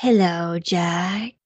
Hello, Jack.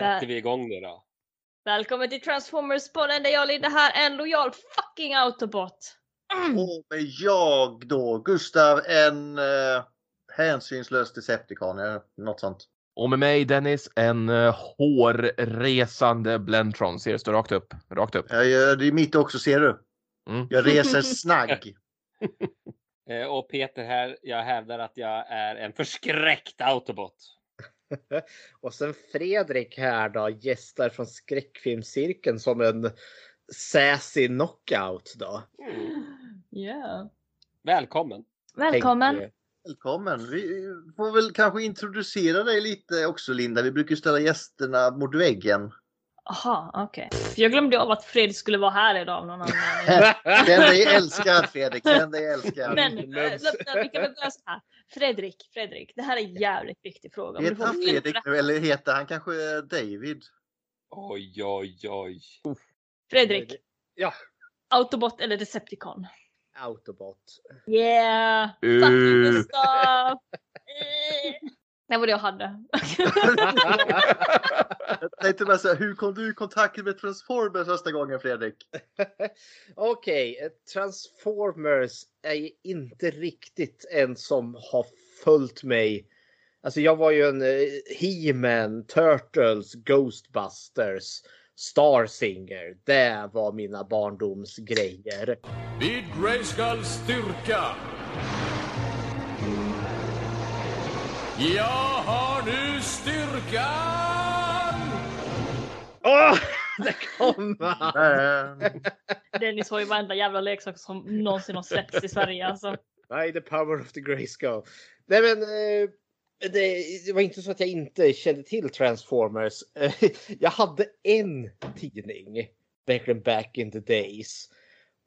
Sätter vi igång det då. Välkommen till Transformers-podden där jag Linda här, en lojal fucking autobot. Och med jag då, Gustav, en uh, hänsynslös Decepticon, eller något sånt. Och med mig Dennis, en uh, hårresande Blentron. Ser det står rakt upp. Rakt upp. Jag gör det är mitt också, ser du. Mm. Jag reser snagg. Eh, Och Peter här, jag hävdar att jag är en förskräckt autobot. Och sen Fredrik här då gästar från skräckfilmscirkeln som en sassy knockout då. Yeah. Välkommen! Välkommen. Välkommen. Vi får väl kanske introducera dig lite också Linda. Vi brukar ställa gästerna mot väggen. Aha, okej. Jag glömde av att Fredrik skulle vara här idag av någon anledning. Den dig älskar Fredrik, den dig älskar. Men vi kan väl börja så här. Fredrik, Fredrik, det här är en jävligt viktig fråga. Heter han Fredrik nu eller heter han kanske David? Oj, oj, oj. Fredrik, Ja, Autobot eller Decepticon? autobot. Yeah! Uh. Det var det jag hade. Jag tänkte bara säga, hur kom du i kontakt med Transformers första gången Fredrik? Okej, eh, Transformers är inte riktigt en som har följt mig. Alltså jag var ju en eh, He-Man, Turtles, Ghostbusters, Star Singer. Det var mina barndomsgrejer. Vid Grayskulls styrka. Jag har nu styrkan! Åh, där kom han! Äh, Dennis har ju varenda jävla leksak som någonsin har släppts i Sverige alltså. By the power of the Grayskull. Nej men eh, det, det var inte så att jag inte kände till Transformers. Jag hade en tidning, verkligen back in the days.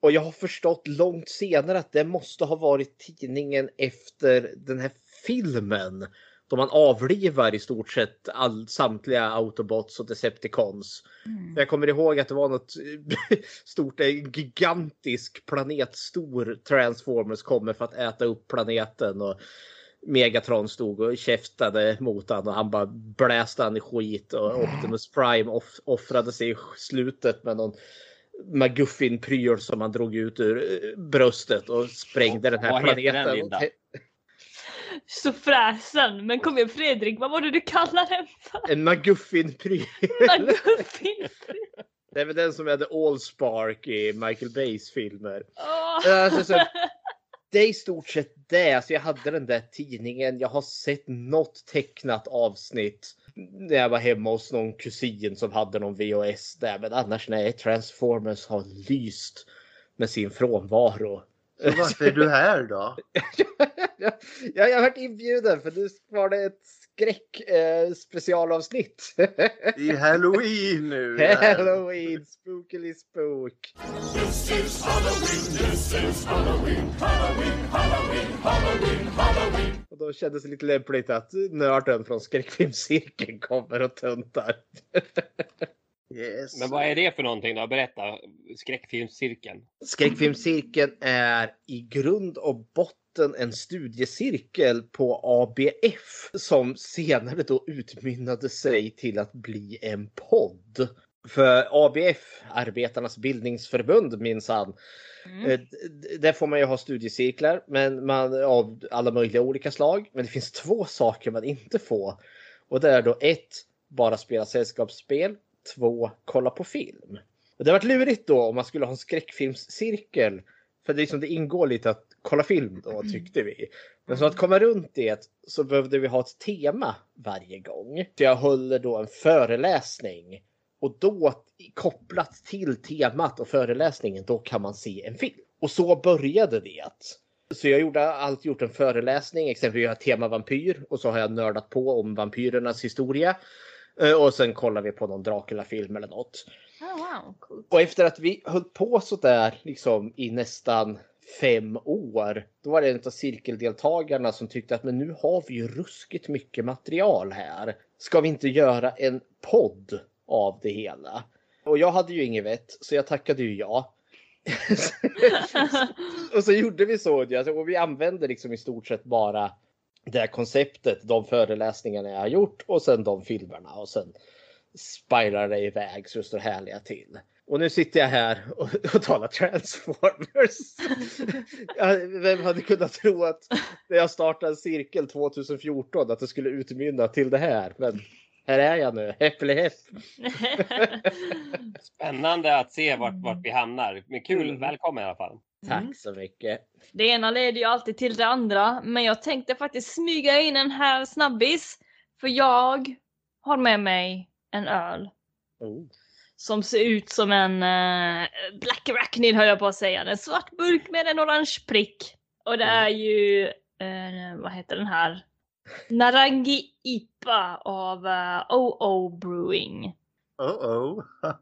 Och jag har förstått långt senare att det måste ha varit tidningen efter den här filmen. Då man avlivar i stort sett all, samtliga Autobots och Decepticons. Jag kommer ihåg att det var något stort, en gigantisk planetstor Transformers kommer för att äta upp planeten. Och Megatron stod och käftade mot honom och han bara bläste han i skit och Optimus Prime off offrade sig i slutet med någon McGuffin-pryl som han drog ut ur bröstet och sprängde den här den, planeten. Linda? Så fräsen. Men kom igen Fredrik, vad var det du kallade den för? En McGuffin-pryl. McGuffin. Det är väl den som hade Allspark i Michael Bays filmer. Åh. Alltså, så- Det är i stort sett det. Alltså, jag hade den där tidningen. Jag har sett något tecknat avsnitt när jag var hemma hos någon kusin som hade någon VHS där. Men annars nej, Transformers har lyst med sin frånvaro. Så varför är du här då? ja, jag har varit inbjuden för nu var det ett skräck eh, specialavsnitt. Det är Halloween nu. Halloween, spookily spook. This is Halloween, this is Halloween, Halloween, Halloween, Halloween, Halloween. Och då kändes det lite lämpligt att nörden från skräckfilmscirkeln kommer och töntar. Yes. Men vad är det för någonting då? Berätta. Skräckfilmscirkeln. Skräckfilmscirkeln är i grund och botten en studiecirkel på ABF som senare då utmynnade sig till att bli en podd. För ABF, Arbetarnas bildningsförbund minsann, Mm. Eh, Där får man ju ha studiecirklar men man, av alla möjliga olika slag. Men det finns två saker man inte får. Och det är då ett, bara spela sällskapsspel. Två, kolla på film. Och det har varit lurigt då om man skulle ha en skräckfilmscirkel. För det, är liksom, det ingår lite att kolla film då tyckte vi. Men så att komma runt det så behövde vi ha ett tema varje gång. Så jag höll då en föreläsning. Och då kopplat till temat och föreläsningen, då kan man se en film. Och så började det. Så jag gjorde alltid gjort en föreläsning, exempelvis jag har tema vampyr och så har jag nördat på om vampyrernas historia. Eh, Och sen kollar vi på någon Dracula-film eller något. Oh, wow, coolt. Och efter att vi höll på så där liksom i nästan fem år. Då var det en av cirkeldeltagarna som tyckte att men nu har vi ju ruskigt mycket material här. Ska vi inte göra en podd av det hela? Och jag hade ju inget vett så jag tackade ju ja. och så gjorde vi så. Och vi använde liksom i stort sett bara det här konceptet, de föreläsningarna jag har gjort och sen de filmerna och sen spirar det iväg så det står härliga till. Och nu sitter jag här och, och talar Transformers. Vem hade kunnat tro att när jag startade en cirkel 2014 att det skulle utmynna till det här. Men här är jag nu, häpplehepp. Spännande att se vart, vart vi hamnar. Men kul, Mm. välkommen i alla fall. Tack så mycket. Det ena leder ju alltid till det andra, men jag tänkte faktiskt smyga in en här snabbis. För jag har med mig en öl Oh. som ser ut som en eh, Black Arachnid höll jag på att säga. En svart burk med en orange prick. Och det är ju, eh, vad heter den här? Narangi IPA av uh, OO Brewing. Oh oh.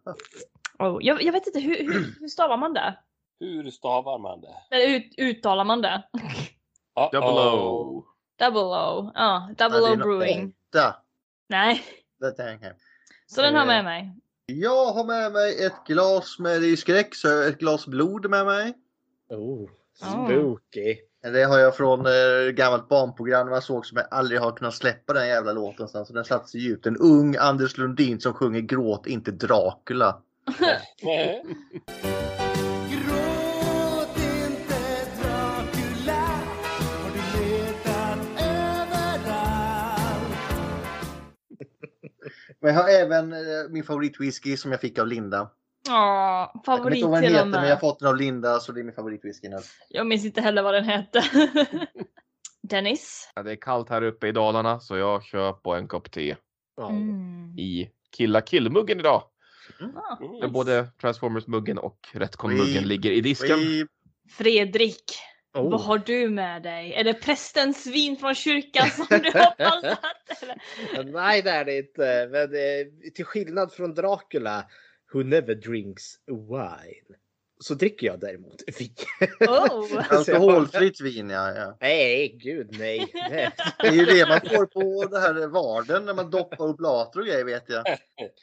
Oh, jag, jag vet inte, hur, hur, hur stavar man det? Hur stavar man det? Eller ut, uttalar man det? Uh-oh. Double O. Double O. Ja, Double O Brewing. Där. Nej, Det tänker jag. så den har Eh, med mig. Jag har med mig ett glas med, det är skräck, så jag ett glas blod med mig. Oh. Ah. Spooky. Det har jag från eh, gammalt barnprogram man såg som jag aldrig har kunnat släppa den jävla låten. sen, Så den satt sig djupt. En ung Anders Lundin som sjunger Gråt inte Dracula. Men jag har även eh, min favoritwhisky som jag fick av Linda. Ja, Jag kommer favorit inte ihåg vad den heter men jag har fått den av Linda så det är min favoritwhisky nu. Jag minns inte heller vad den hette. Dennis? Ja, det är kallt här uppe i Dalarna så jag kör på en kopp te. Mm. i Killa Kill-muggen idag. Ah, Där både Transformers-muggen och Retcon-muggen ligger i disken. Fredrik, Oh. vad har du med dig? Är det prästens vin från kyrkan som du har? Eller? Nej, det är det inte. Men eh, till skillnad från Dracula, who never drinks wine, så dricker jag däremot vin. Oh. Alkoholfritt vin ja, ja. Nej, gud nej. nej. Det är ju det man får på det här varden när man doppar oblater och grejer vet jag.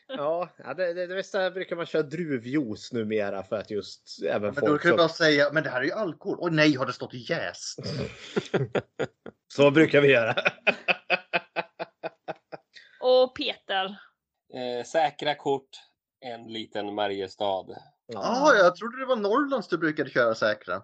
Ja, ja, det, det, det mesta brukar man köra druvjuice numera för att just även Men då folk kan du bara säga, men det här är ju alkohol. Åh nej, har det stått jäst? Så brukar vi göra. Och Peter? Eh, säkra kort, en liten Mariestad. Ja, jag trodde det var Norrlands du brukade köra säkra.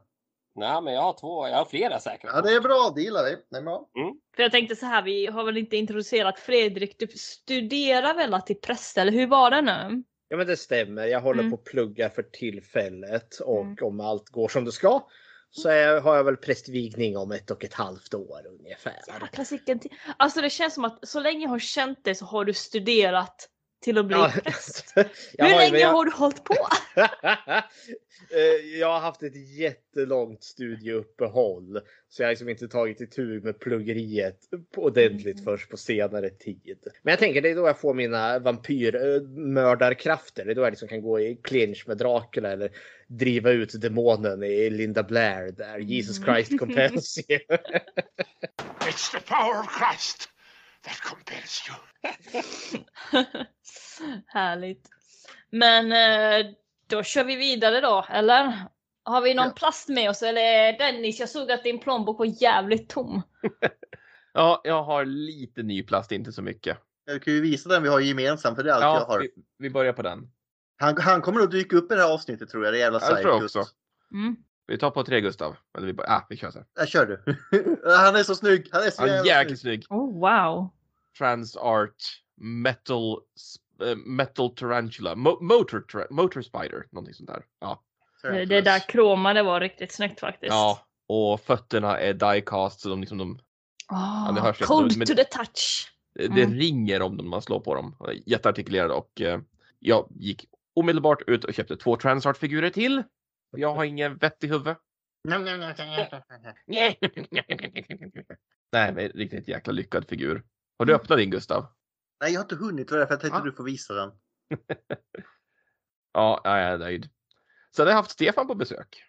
Nej, men jag har två, jag har flera säkra Ja, det är bra, det gillar vi. Det är bra. För jag tänkte så här, vi har väl inte introducerat Fredrik. Du studerar väl till präst, eller hur var det nu? Ja men det stämmer. Jag håller Mm. på att plugga för tillfället och Mm. om allt går som det ska så är, har jag väl prästvigning om ett och ett halvt år ungefär. Jäkla sicken till. Alltså det känns som att så länge jag har känt dig så har du studerat till att bli Ja, präst. jag Hur har länge jag, har du hållit på? Eh, jag har haft ett jättelångt studieuppehåll så jag har liksom inte tagit itu med pluggeriet på ordentligt Mm. först på senare tid. Men jag tänker det är då jag får mina vampyrmördarkrafter. Det är då jag liksom kan gå i clinch med Dracula eller driva ut demonen i Linda Blair där. Jesus Mm. Christ compels you. It's the power of Christ compels you Härligt. Men eh, då kör vi vidare då, eller? Har vi någon Ja. plast med oss? Eller Dennis, jag såg att din plånbok var jävligt tom. Ja, jag har lite ny plast, inte så mycket. Jag kan ju visa den vi har gemensamt för det är allt jag Ja, har. vi, vi börjar på den. Han, han kommer att dyka upp i det här avsnittet tror jag. Det jävla Ja, det tror jag också. Mm. Vi tar på tre Gustav. Eller vi bara, ah, vi kör så här. Jag kör du. han är så snygg. Han är så Han är jävla jäkligt snygg. snygg. Oh wow. Trans art metal eh, metal tarantula Mo- motor tra- motor spider någonting sånt där. Ja. Det, det där kromade var riktigt snyggt faktiskt. Ja, och fötterna är diecast så de liksom de, Oh, det hörs ju. cold Men- to the touch. det Mm. ringer om dem när man slår på dem. Jätteartikulerade och eh, jag gick omedelbart ut och köpte två transart figurer till. Jag har ingen vett i huvudet. Nej, men riktigt jäkla lyckad figur. Har du öppnat din Gustav? Nej, jag har inte hunnit. Det var därför jag tänkte Ah. du får visa den. Ja, jag är nöjd. Sen har jag haft Stefan på besök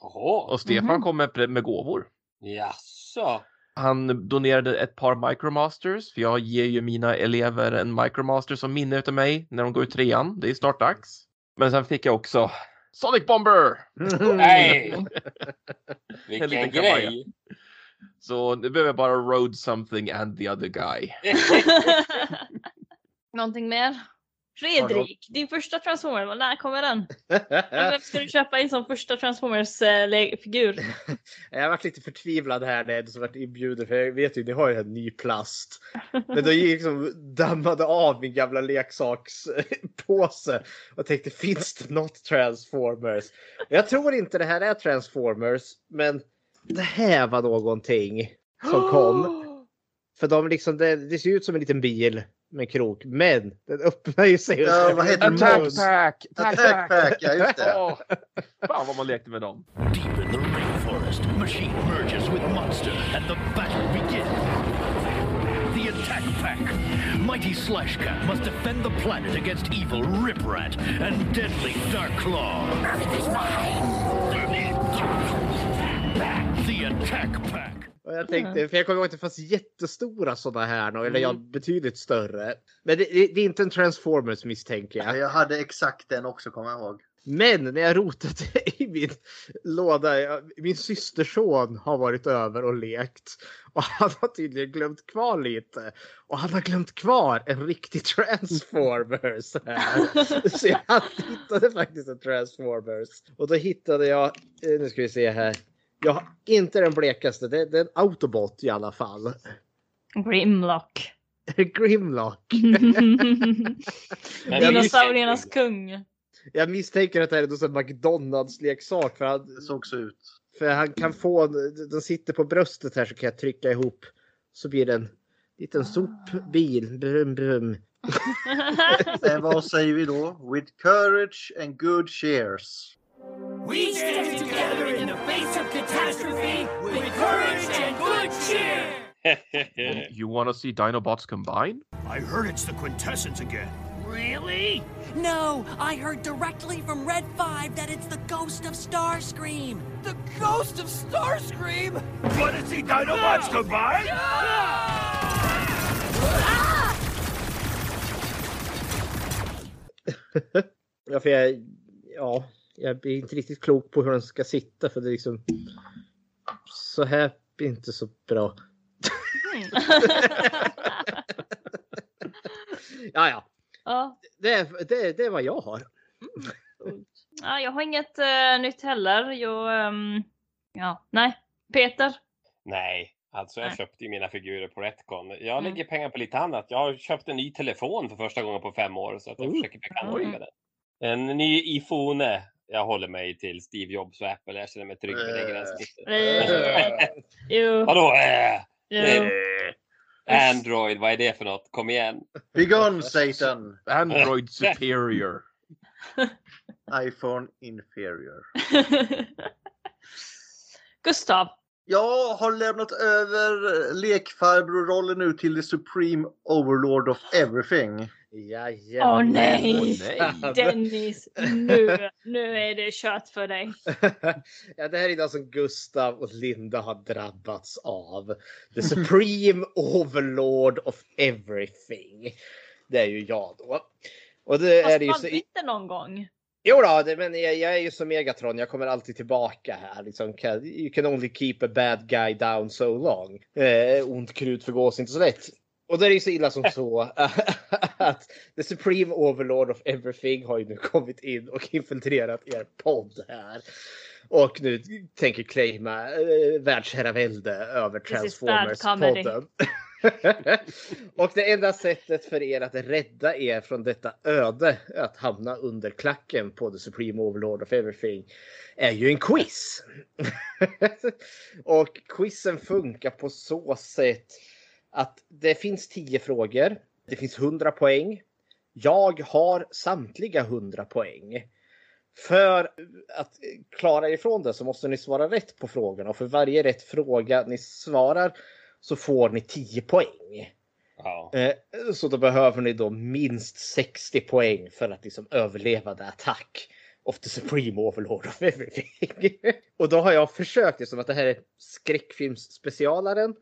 Jaha, och Stefan Mhm. kom med, med gåvor. jaså. Han donerade ett par Micromasters, för jag ger ju mina elever en Micromaster som minne utav mig när de går ut trean. Det är snart dags. Men sen fick jag också Sonic Bomber! Nej! En Vilken liten grej! Så nu behöver jag bara road something and the other guy. Någonting mer? Fredrik, din första Transformer, när kommer den? Vem ska du köpa in som första Transformers-figur? Jag har varit lite förtvivlad här när jag varit inbjuden för jag vet ju ni har ju en ny plast. Men då gick liksom dammade av min gamla leksakspåse och tänkte finns det något Transformers? Jag tror inte det här är Transformers men det här var någonting som kom. För de liksom, det, det ser ut som en liten bil med krok men den öppnar ju sig. Ja, vad heter? Attack mun. Pack! Attack Pack, ja just det. Åh, fan vad man lekte med dem. Deep in the rainforest, Machine merges with Monster, and the battle begins. The Attack Pack. Mighty Slashcat must defend the planet against evil Riprat and deadly Dark Claw. The Attack Pack. Jag tänkte, för jag kommer ihåg att det fanns jättestora sådana här, eller ja, betydligt större. Men det, det, det är inte en Transformers misstänker jag. Jag hade exakt den också, kommer jag ihåg. Men när jag rotade i min låda, jag- min systerson har varit över och lekt. Och han har tydligen glömt kvar lite. Och han har glömt kvar en riktig Transformers här. Så jag hittade faktiskt en Transformers. Och då hittade jag, eh, nu ska vi se här. Jag har inte den blekaste, det, det är en Autobot i alla fall. Grimlock. Grimlock. Dinosauriernas kung. Jag misstänker att det här är sån McDonalds-leksak för han, såg så ut. För han kan få, den sitter på bröstet här så kan jag trycka ihop. Så blir det en liten sopbil. Brum, brum. Men vad säger vi då? With courage and good cheers. We stand together in the face of catastrophe with courage and good cheer. You wanna see Dinobots combine? I heard it's the Quintessence again. Really? No, I heard directly from Red 5 that it's the ghost of Starscream. The ghost of Starscream? Wanna see Dinobots combine? Ja, för jag, ja, jag blir inte riktigt klok på hur den ska sitta för det är liksom så här blir inte så bra. Ja, ja, ja, det, är- det, det är vad jag har. ja, jag har inget eh, nytt heller. Jag, ehm, ja, nej. Peter. Nej, alltså jag köpte ju mina figurer på Retcon. Jag Mm. lägger pengar på lite annat. Jag har köpt en ny telefon för första gången på fem år så att jag Oh. försöker bekanta mig Mm. med den. En ny iPhone. Jag håller mig till Steve Jobs och Apple. Jag känner mig trygg med det Eh. Eh, Jo, Vadå? Jo. äh, Android, vad är det för något? Kom igen. Be gone Satan! Android superior. iPhone inferior. Gustav. Jag har lämnat över lekfarbrorrollen nu till the Supreme Overlord of Everything. Jajamän. Åh nej. Åh, nej. Dennis, nu, nu är det kört för dig. ja, det här är det som Gustav och Linda har drabbats av. The Supreme Overlord of Everything. Det är ju jag då. Och det är Fast det ju man så... inte någon gång. Jo då, det, men jag, jag är ju som Megatron. Jag kommer alltid tillbaka här. Liksom, you can only keep a bad guy down so long. Eh, ont krut förgås inte så lätt. Och då är det ju så illa som så att The Supreme Overlord of Everything har ju nu kommit in och infiltrerat er podd här. Och nu tänker claima eh, världsherravälde över Transformers-podden. och det enda sättet för er att rädda er från detta öde, att hamna under klacken på The Supreme Overlord of Everything, är ju en quiz. och quizen funkar på så sätt att det finns 10 frågor. Det finns 100 poäng. Jag har samtliga 100 poäng. För att klara ifrån det så måste ni svara rätt på frågorna och för varje rätt fråga ni svarar så får ni 10 poäng. Ja. Eh, Så då behöver ni då minst 60 poäng för att liksom överleva the attack of the supreme overlord of everything. Och då har jag försökt, eftersom att det här är skräckfilmsspecialaren,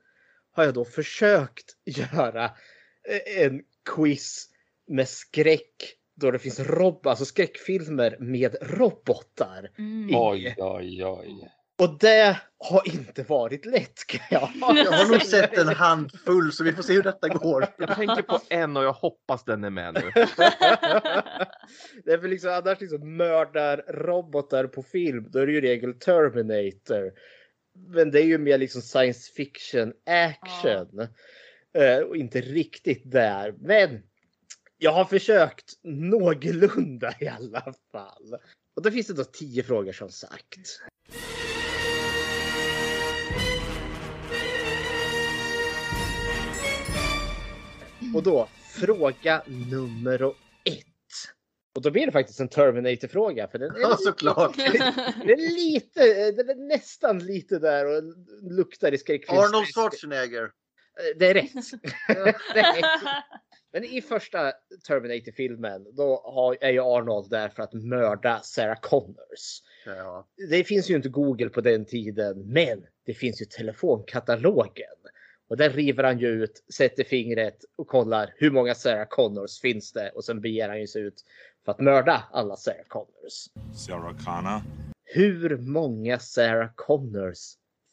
har jag då försökt göra eh, en quiz med skräck då det finns rob alltså skräckfilmer med robotar. Mm. Oj, oj, oj. Och det har inte varit lätt kan jag Jag har nog sett en handfull så vi får se hur detta går. Jag tänker på en och jag hoppas den är med nu. det är väl liksom annars liksom mördar robotar på film. Då är det ju regel Terminator. Men det är ju mer liksom science fiction action. Eh, och inte riktigt där. Men jag har försökt någorlunda i alla fall. Och då finns det då tio frågor som sagt. Och då fråga nummer. Och då blir det faktiskt en Terminator-fråga. För den är, Ja, såklart. den är lite, den är nästan lite där och luktar i skräckfilm. Arnold Schwarzenegger. Det är rätt. Det är rätt. Men i första Terminator-filmen då har, är ju Arnold där för att mörda Sarah Connors. Ja. Det finns ju inte Google på den tiden, men det finns ju telefonkatalogen. Och där river han ju ut, sätter fingret och kollar hur många Sarah Connors finns det och sen beger han ju sig ut för att mörda alla Sarah Connors. Sarah Connor. Hur många Sarah Connors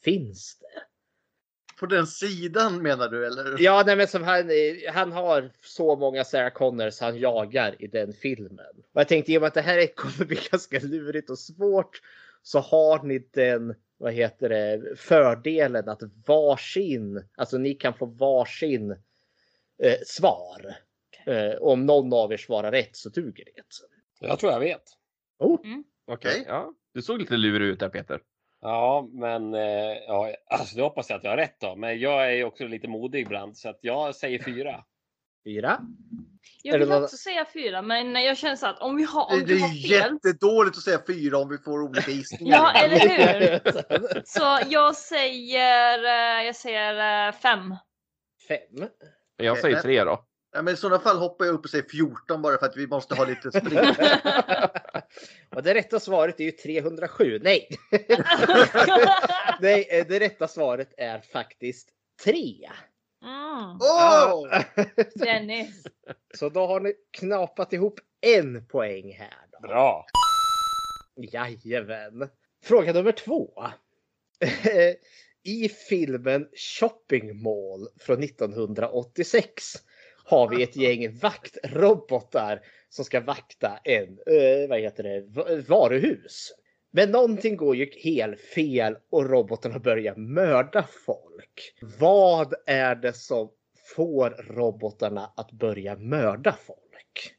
finns det? På den sidan menar du eller? Ja, nej, men som han, han har så många Sarah Connors han jagar i den filmen. Och jag tänkte i och med att det här kommer bli ganska lurigt och svårt så har ni den, vad heter det, fördelen att varsin, alltså ni kan få varsin eh, svar. Eh, om någon av er svarar rätt så duger det. Jag tror jag vet. Oh, Okej, ja. Du såg lite lurig ut där Peter. Ja, men eh, ja, alltså, då hoppas jag att jag har rätt då. Men jag är ju också lite modig ibland så att jag säger fyra. fyra. Jag Är det vill någon- också säga fyra, men jag känner så att om vi har, om Det är har ju fel. jättedåligt att säga fyra om vi får olika gissningar. Ja, eller hur? Så jag säger, eh, jag säger eh, fem. Fem. Jag säger tre då. Ja, men I sådana fall hoppar jag upp och säger 14 bara för att vi måste ha lite spring. och det rätta svaret är ju 307. Nej! Nej, eh, det rätta svaret är faktiskt tre. Mm. Åh! Dennis. Så då har ni knapat ihop en poäng här. Då. Bra! Jajamän. Fråga nummer två. I filmen Shopping Mall från 1986 har vi ett gäng vaktrobotar som ska vakta en, eh, vad heter det, va- varuhus. Men någonting går ju helt fel och robotarna börjar mörda folk. Vad är det som får robotarna att börja mörda folk?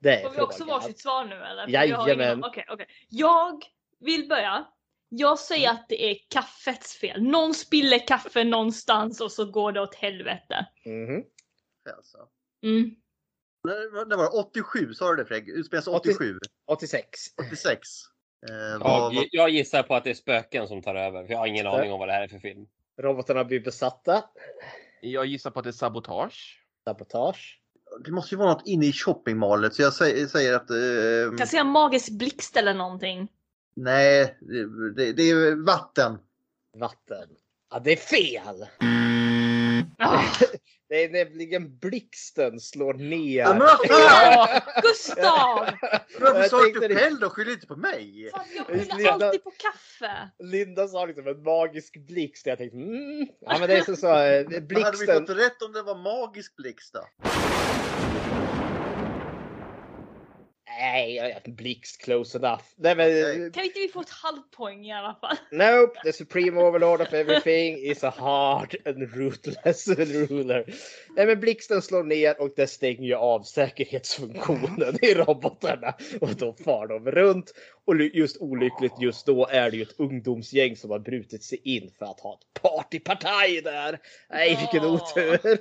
Det är Får vi också varsitt svar nu eller? För jag Jajamän. Okej, okej. Jag vill börja. Jag säger att det är kaffets fel. Någon spiller kaffe någonstans och så går det åt helvete. Mhm. Alltså. Mm. Det det var 87, sa du det Fredrik? Utspelas 87? 86. 86? Eh, Ja, jag gissar på att det är spöken som tar över. För jag har ingen det. aning om vad det här är för film. Robotarna blir besatta. Jag gissar på att det är sabotage. Sabotage. det måste ju vara något inne i shoppingmalet så jag säger, säger att... Eh, Kan säga magisk blixt eller någonting. nej, det, det, det är vatten. Vatten. Ja, det är fel! Ah, Det är nämligen Blixten slår ner. Ja, men vad fan! Gustav! Varför sa du inte det. själv då? Skyll inte på mig! Fan, jag Linda- skyller alltid på kaffe. Linda sa liksom en magisk blixt. Jag tänkte mm. Ja men det är så, så eh, Men hade vi Blixten. fått rätt om det var magisk blixt då? Nej, blixt close enough. Nej men. Kan inte vi få ett halvt poäng i alla fall? Nope, the supreme overlord of everything is a hard and ruthless ruler. Nej men blixten slår ner och det stänger ju av säkerhetsfunktionen i robotarna. Och då far de runt. Och just olyckligt just då är det ju ett ungdomsgäng som har brutit sig in för att ha ett partypartaj där. Nej vilken otur.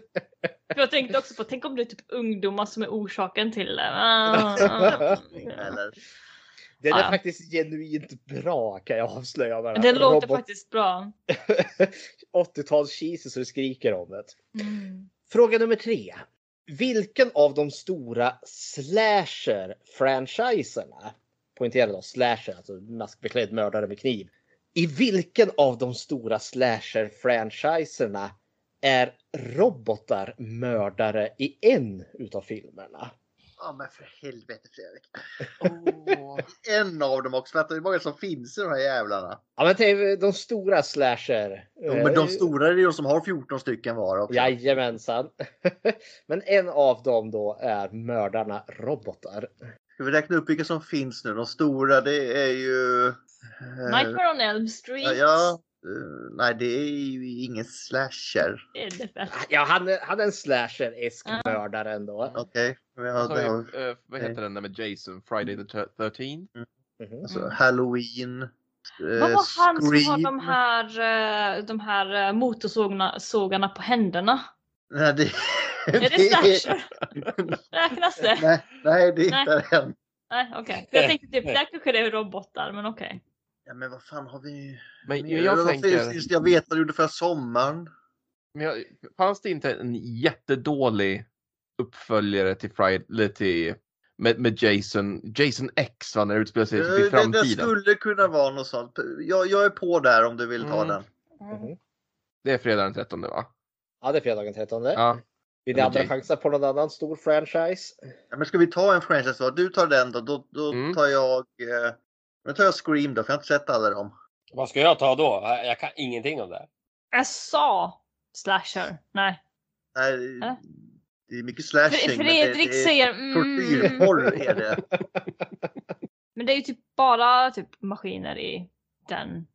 Jag tänkte också på, tänk om det är typ ungdomar som är orsaken till det. Ah. Den är Ja. faktiskt genuint bra kan jag avslöja. Bara. Det låter Robot- faktiskt bra. 80-tals cheesy så det skriker om det. Mm. Fråga nummer tre. Vilken av de stora slasher-franchiserna, poängtera då slasher, alltså maskbeklädd mördare med kniv. I vilken av de stora slasher-franchiserna är robotar mördare i en utav filmerna? Ja men för helvete Fredrik. Åh. En av dem också. Det är många som finns i de här jävlarna. Ja men tänk, de stora slasher. Jo, men de stora är de som har 14 stycken var också. Jajamensan. men en av dem då är mördarna robotar. Ska vi räkna upp vilka som finns nu? De stora det är ju... eh, Nightmare on Elm Street. Ja, ja, eh, nej det är ju ingen slasher. Det är det bästa. Ja, han han är en slasher-esk Ja. mördare ändå. Okej. har, vi, eh, vad heter den där med Jason? Friday the 13? Mhm. alltså, Mm. Halloween. eh, Vad var han som har Scream. de här, eh, de här eh, motorsågarna sågarna på händerna? Nej, det, Är det slasher? Räknas det? nej, nej, det är Nej. inte den. Nej, okej. För Jag tänkte typ, där kanske det är robotar, men okej. Ja, men vad fan har vi? Men jag Vad tänker, finns det? Jag vet vad du gjorde förra sommaren. men jag, fanns det inte en jättedålig uppföljare till Friday, till, med, med Jason, Jason X va, när det utspelar sig Eh, i Det, det framtiden? skulle kunna vara något sånt. Jag, jag är på där om du vill ta Mm. den. Mhm. Det är fredag den 13 va? Ja, det är fredagen 13. Ja. Vill ni andra Jay. chansa på någon annan stor franchise? Ja, men ska vi ta en franchise då? Du tar den då. Då, då Mm. tar jag... Eh, då tar jag Scream då, för jag har inte sett alla dem. Vad ska jag ta då? Jag kan ingenting om det. Jag sa slasher. Nej. Nej, Äh? det är mycket slashing. Det- Fredrik det är säger mm, Tortyrporr är det. Men det är ju typ bara typ maskiner i den.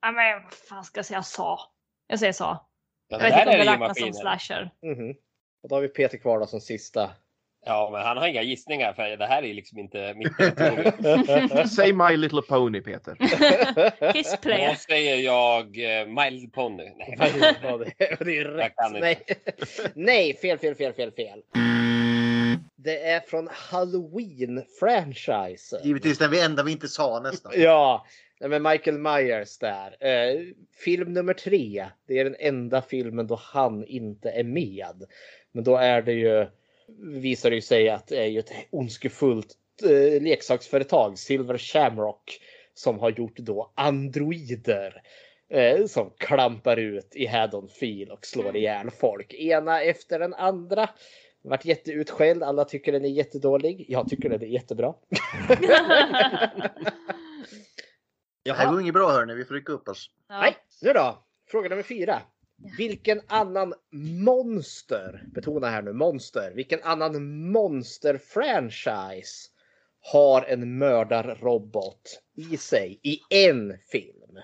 Ja men vad fan ska jag säga sa? Jag säger sa. Ja, Jag det vet inte om det räknas som slasher. Mhm. Och då har vi Peter kvar då som sista. Ja, men han har inga gissningar för det här är liksom inte mitt territorium. Säg My Little Pony Peter. Kiss Då säger jag uh, My Little Pony. Nej, det, det är rätt. Nej. Nej, fel, fel, fel, fel, fel. Det är från Halloween-franchisen. Givetvis den vi enda vi inte sa nästan. Ja, men Michael Myers där. Eh, film nummer tre. Det är den enda filmen då han inte är med. Men då är det ju, visar det ju sig att det är ju ett ondskefullt eh, leksaksföretag, Silver Shamrock, som har gjort då androider. Eh, som klampar ut i Haddonfield och slår ihjäl folk. Ena efter den andra. Vart jätteutskälld. Alla tycker den är jättedålig. Jag tycker den är jättebra. Det här går inget bra hörni, vi får rycka upp oss. Ja. Nej, nu då. Fråga nummer fyra. Vilken annan monster, betona här nu monster, vilken annan monster-franchise har en mördarrobot i sig i en film?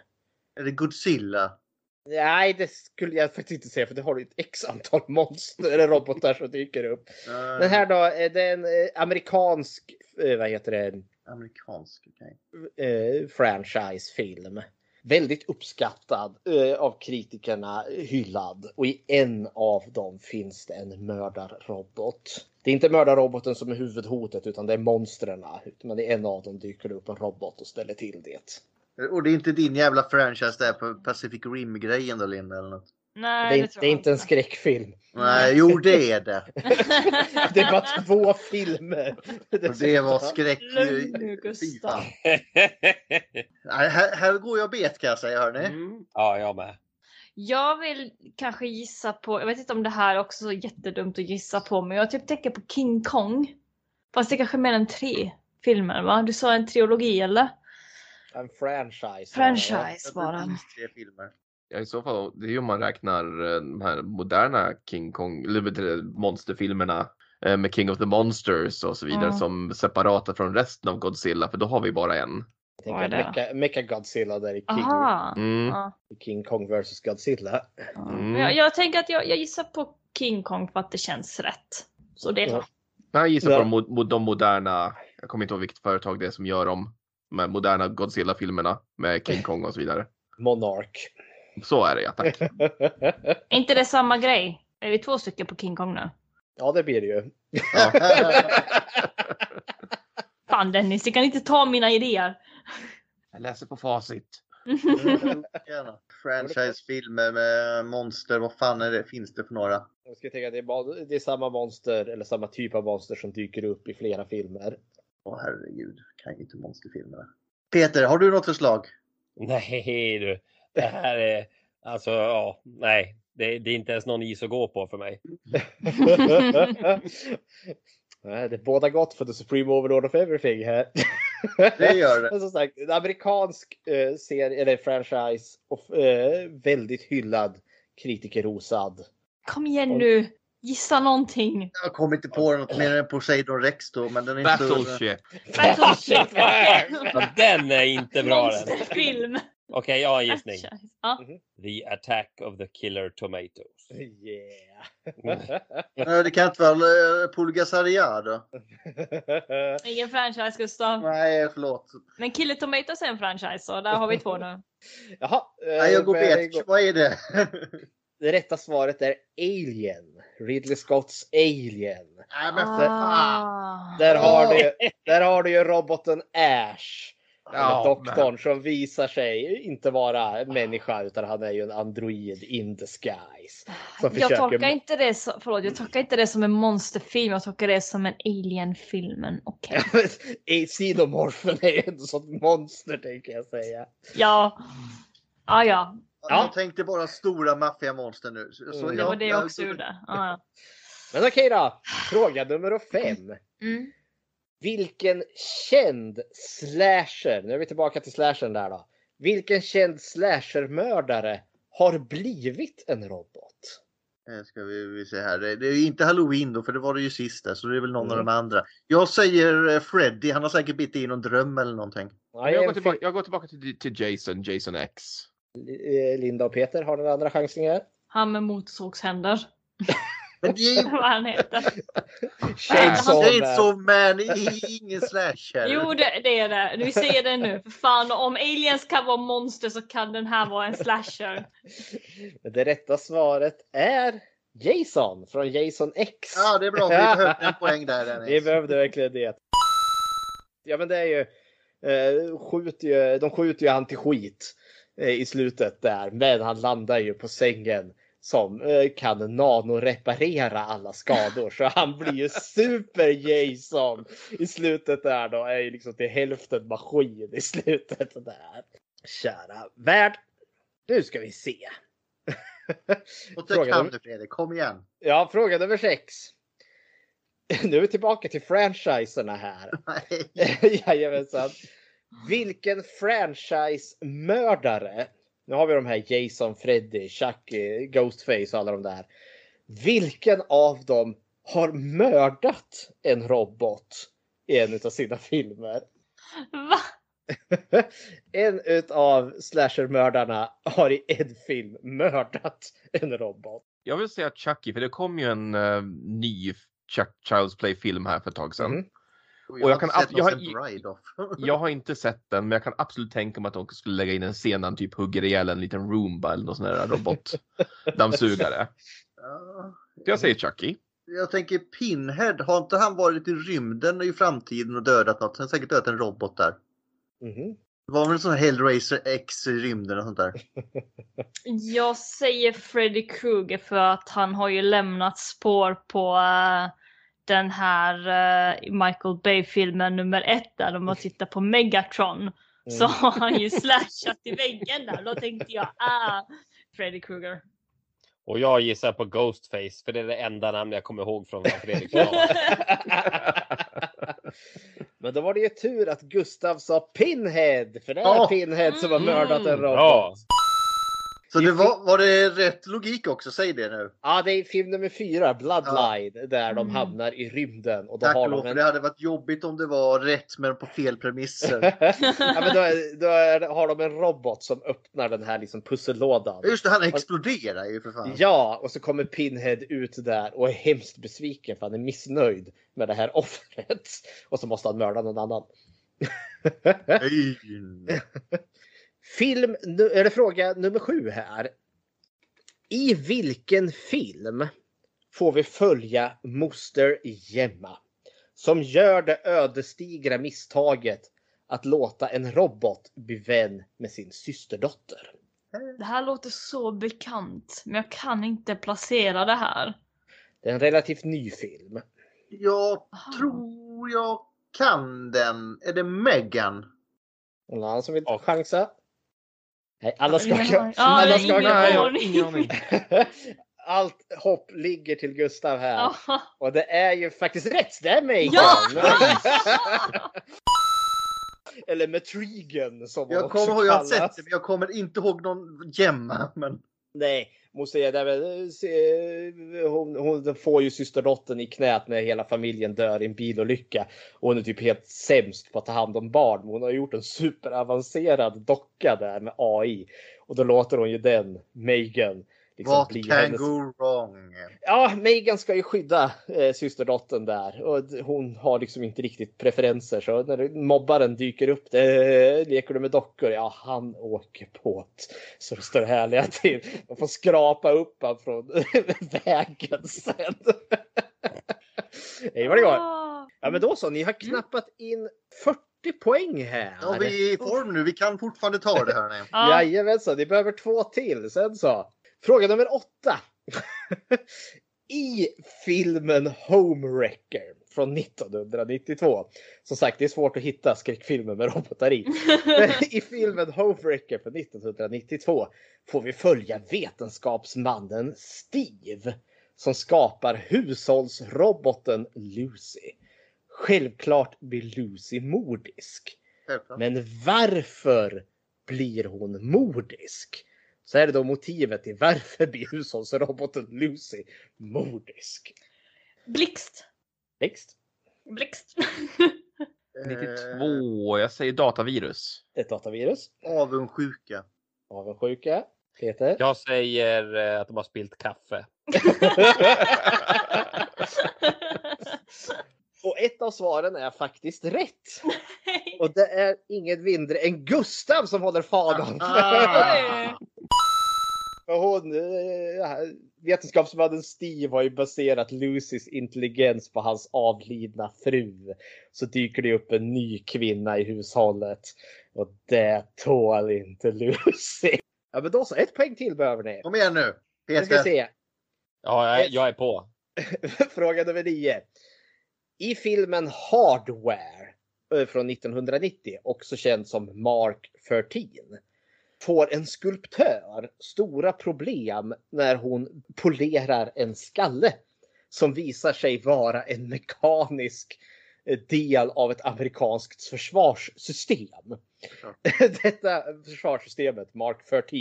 Är det Godzilla? Nej, det skulle jag faktiskt inte säga för det har ju ett x antal monster eller robotar som dyker upp. Eh, Den här då, är det en eh, amerikansk, eh, vad heter det, Amerikansk, okej. eh, franchisefilm. Väldigt uppskattad eh, av kritikerna, hyllad. Och i en av dem finns det en mördarrobot. Det är inte mördarroboten som är huvudhotet utan det är monstren. Men i en av dem dyker det upp en robot och ställer till det. Och det är inte din jävla franchise där på Pacific Rim-grejen då Linda eller något? Nej, Det är, tror det är inte en skräckfilm. Nej, jo det är det. Det bara två filmer. Och det var skräck. Lugn nu, Gustav. Nej, här, här går jag bet kan jag säga hörni. Mm. ja, jag med. Jag vill kanske gissa på, jag vet inte om det här också är jättedumt att gissa på, men jag typ tänker på King Kong. Fast det är kanske är mer än tre filmer va? Du sa en trilogi eller? En franchise. Franchise det bara. tre filmer. Ja, i så fall, det är ju om man räknar eh, de här moderna King Kong, eller monsterfilmerna eh, med King of the Monsters och så vidare Mm. som separata från resten av Godzilla, för då har vi bara en. Jag tänker? Mecha, Godzilla där i King! Mm. Ja, King Kong vs Godzilla. ja. Mm. Jag, jag tänker att jag, jag gissar på King Kong för att det känns rätt. Så det är Ja. Jag gissar Ja. på de, de moderna, jag kommer inte ihåg vilket företag det är som gör de med moderna Godzilla-filmerna med King Kong och så vidare. Monarch. Så är det ja, tack. Är inte det samma grej? Är vi två stycken på King Kong nu? ja, det blir det ju. Fan Dennis, du kan inte ta mina idéer. Jag läser på facit. Franchisefilmer med monster, vad fan är det? finns det för några? Jag ska tänka att det är, det är samma monster eller samma typ av monster som dyker upp i flera filmer. Åh herregud, kan ju inte monsterfilmerna. Peter, har du något förslag? Nej du, det här är alltså ja, nej, det, det är inte ens någon is att gå på för mig. Nej, det båda gott för The Supreme Overlord of Everything här. Det gör det. Men som sagt, en amerikansk eh, serie eller franchise och eh, väldigt hyllad, kritikerrosad. Kom igen nu, gissa någonting. Jag kommer inte på något mer än Poseidon Rex då, men den är inte. Battleship. Battleship. Ja, den är inte bra den. Monsterfilm. Okej, jag har en gissning. Ja. The Attack of the Killer Tomatoes. Yeah. Nej, Det kan inte vara uh, Pulgasaria då? Ingen franchise Gustav. Nej, förlåt. Men Killer Tomatoes är en franchise så där har vi två nu. Jaha, eh, Nej, jag går bet. Vad är det? Det rätta svaret är Alien. Ridley Scotts Alien. Nej, men för fan. Ah. Där har, du, där har du ju roboten Ash. Ja, doktorn som visar sig inte vara en människa utan han är ju en android in disguise. Som Jag försöker- tolkar, inte det så, förlåt, jag tolkar inte det som en monsterfilm, jag tolkar det som en alien-filmen. Okej. Okay. Sidomorfen är ju ändå sånt monster tänker jag säga. Ja. Ja, ja. Jag tänkte bara stora maffiamonster nu. Så Mm. Det jag- var det jag jag- också gjorde. Ja, ja. Men okej då. Fråga nummer fem. Mm. Vilken känd slasher, nu är vi tillbaka till slashern där då. Vilken känd slashermördare har blivit en robot? Eh, Ska vi, vi se här. Det det är inte Halloween då, för det var det ju sist där, så det är väl någon Mm. av de andra. Jag säger eh, Freddy, han har säkert blivit i någon dröm eller någonting. Jag går tillbaka, jag går tillbaka till, till Jason, Jason X. eh, Linda och Peter, har ni några andra chansningar? Han med motorsågshänder. Men det är ju Vad han heter. Chainsaw Chainsaw Man. Är ingen slasher. Jo, det, det är det. Vi ser det nu. För fan, om aliens kan vara monster så kan den här vara en slasher. Det rätta svaret är Jason från Jason X. Ja, det är bra, vi behövde en poäng där. Dennis. Vi behövde verkligen det. Ja men det är ju, eh, skjuter ju de skjuter ju han till skit eh, i slutet där. Men han landar ju på sängen som eh, kan nanoreparera alla skador. Så han blir ju super Jason i slutet där då. Är ju liksom till hälften maskin i slutet där. Kära värld. Nu ska vi se. Och det kan du Fredrik, kom igen. Ja, fråga nummer sex. Nu är vi tillbaka till franchiserna här. Jajamensan. Vilken franchise-mördare, nu har vi de här Jason, Freddy, Chucky, Ghostface och alla de där. Vilken av dem har mördat en robot i en av sina filmer? Va? En utav slashermördarna har i en film mördat en robot. Jag vill säga Chucky, för det kom ju en eh, ny Chuck Child's Play-film här för ett tag sedan. Mhm. Och jag har kan inte sett ab- jag har. Jag har inte sett den, men jag kan absolut tänka mig att de skulle lägga in en scen där han typ hugger ihjäl en liten Roomba eller någon sån här robotdammsugare. Ja. Så jag säger Chucky. Jag tänker Pinhead, har inte han varit i rymden i framtiden och dödat något? Han har säkert dödat en robot där. Mhm. Det var väl en sån här Hellraiser X i rymden och sånt där. Jag säger Freddy Krueger för att han har ju lämnat spår på eh, den här eh, Michael Bay-filmen nummer ett där de har tittat på Megatron. Så har han ju slashat i väggen där. Då tänkte jag, ah, Freddy Krueger. Och jag gissar på Ghostface för det är det enda namn jag kommer ihåg från Fredrik. Men då var det ju tur att Gustav sa Pinhead. För det är Ja. Pinhead som har Mm. mördat en robot. Bra! Så det var, var det rätt logik också? Säg det nu. Ja, det är film nummer fyra, Bloodline, där de Mm. hamnar i rymden. Och då Tack har lov, de en... det hade varit jobbigt om det var rätt men på fel premisser. ja, men då, är- då är, har de en robot som öppnar den här liksom pussellådan. Just det, han exploderar ju för fan. Ja, och så kommer Pinhead ut där och är hemskt besviken för han är missnöjd med det här offret. Och så måste han mörda någon annan. Film, eller fråga nummer sju här. I vilken film får vi följa moster Gemma som gör det ödesdigra misstaget att låta en robot bli vän med sin systerdotter? Det här låter så bekant, men jag kan inte placera det här. Det är en relativt ny film. Jag Aha. tror jag kan den. Är det Megan? Någon annan som vill chansa? Nej, alla ska Ingen aning. Ja, alla jag har ska ingen Nej, jag har aning. ingen aning. Allt hopp ligger till Gustav här. Ja. Och det är ju faktiskt rätt, det är Megan! Ja! Eller Metrigan som Jag kommer ihåg, jag har sett det men jag kommer inte ihåg någon Gemma. Men Nej, måste säga där, hon, hon får ju systerdottern i knät när hela familjen dör i en bilolycka. Och hon är typ helt sämst på att ta hand om barn. Men Hon har gjort en superavancerad docka där med AI. Och då låter hon ju den, Megan, liksom what bli can hennes... go wrong? Ja, Megan ska ju skydda eh, systerdottern där och hon har liksom inte riktigt preferenser så när mobbaren dyker upp, det, leker du med dockor? Ja, han åker båt. Så det står härliga till. Man får skrapa upp han från vägen sen. Hej vad det går. Ja, men då så, ni har knappat in 40 poäng här. Ja, vi är i form nu. Vi kan fortfarande ta det hörni. Ja. Jajamensan, ni behöver två till. Sen så. Fråga nummer åtta. I filmen Homewrecker från 1992. Som sagt, det är svårt att hitta skräckfilmer med robotar i. I filmen Homewrecker från 1992 får vi följa vetenskapsmannen Steve som skapar hushållsroboten Lucy. Självklart blir Lucy mordisk. Men varför blir hon mordisk? Så är då motivet till varför blir hushållsroboten Lucy mordisk. Blixt. Next. Blixt. 92, jag säger datavirus. Ett datavirus. Eh, avundsjuka. Avundsjuka. Peter. Jag säger eh, att de har spilt kaffe. Och ett av svaren är faktiskt rätt. Och det är inget mindre än Gustav som håller fanan. Ah. Hon, eh, vetenskapsmannen Steve har ju baserat Lucys intelligens på hans avlidna fru. Så dyker det upp en ny kvinna i hushållet. Och det tål inte Lucy. Ja men då så, ett poäng till behöver ni. Kom igen nu. Nu ska Peter. se. Ja, jag, jag är på. Fråga nummer nio. I filmen Hardware eh, från 1990, också känd som Mark 13, får en skulptör stora problem när hon polerar en skalle som visar sig vara en mekanisk eh, del av ett amerikanskt försvarssystem. Detta försvarssystemet, Mark 13,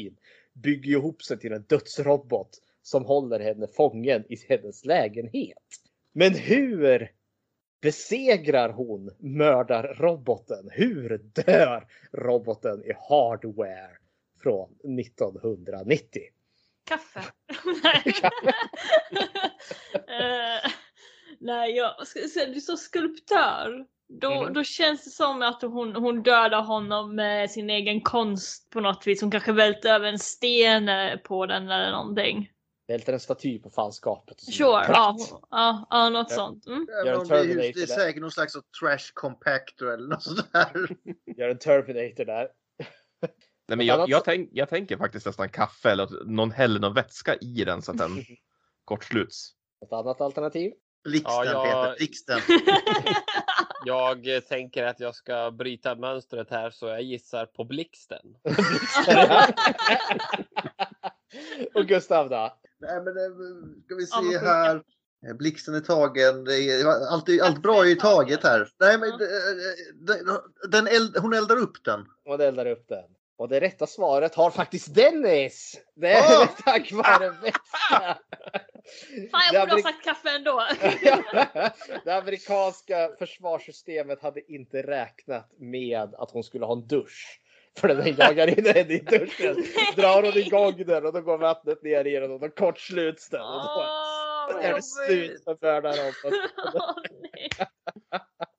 bygger ihop sig till en dödsrobot som håller henne fången i hennes lägenhet. Men hur besegrar hon mördarroboten? Hur dör roboten i Hardware från 1990? Kaffe. nej. Eh, nej, jag sa skulptör. Då, Mhm. då känns det som att hon, hon dödar honom med sin egen konst på något vis. Hon kanske välter över en sten eh, på den eller någonting. Välter en staty på fanskapet. Sure, ja, ja, ja något sånt. Mm. Det, är, Terminator det är där. säkert någon slags trash compactor eller något sånt där. Gör en Terminator där. Nej, men jag, jag, tänk, jag tänker faktiskt nästan kaffe eller någon häller någon vätska i den så att den kortsluts. Ett annat alternativ. Blixten Ja, jag- Peter, blixten. Jag tänker att jag ska bryta mönstret här så jag gissar på blixten. Och Gustav då? Nej, men eh, ska vi se här. Eh, Blixten är tagen. Allt, allt bra är ju taget här. Nej, men Ja. eh, den, eld, hon eldar upp den. Och det eldar upp den. Och det rätta svaret har faktiskt Dennis! Det är Ah! tack vare väska! Fan jag borde ha sagt kaffe ändå. det amerikanska försvarssystemet hade inte räknat med att hon skulle ha en dusch. För den jagar in henne i duschen. Drar hon igång den och då går vattnet ner i den och då kortsluts den. Och då är det slut med bördarroboten.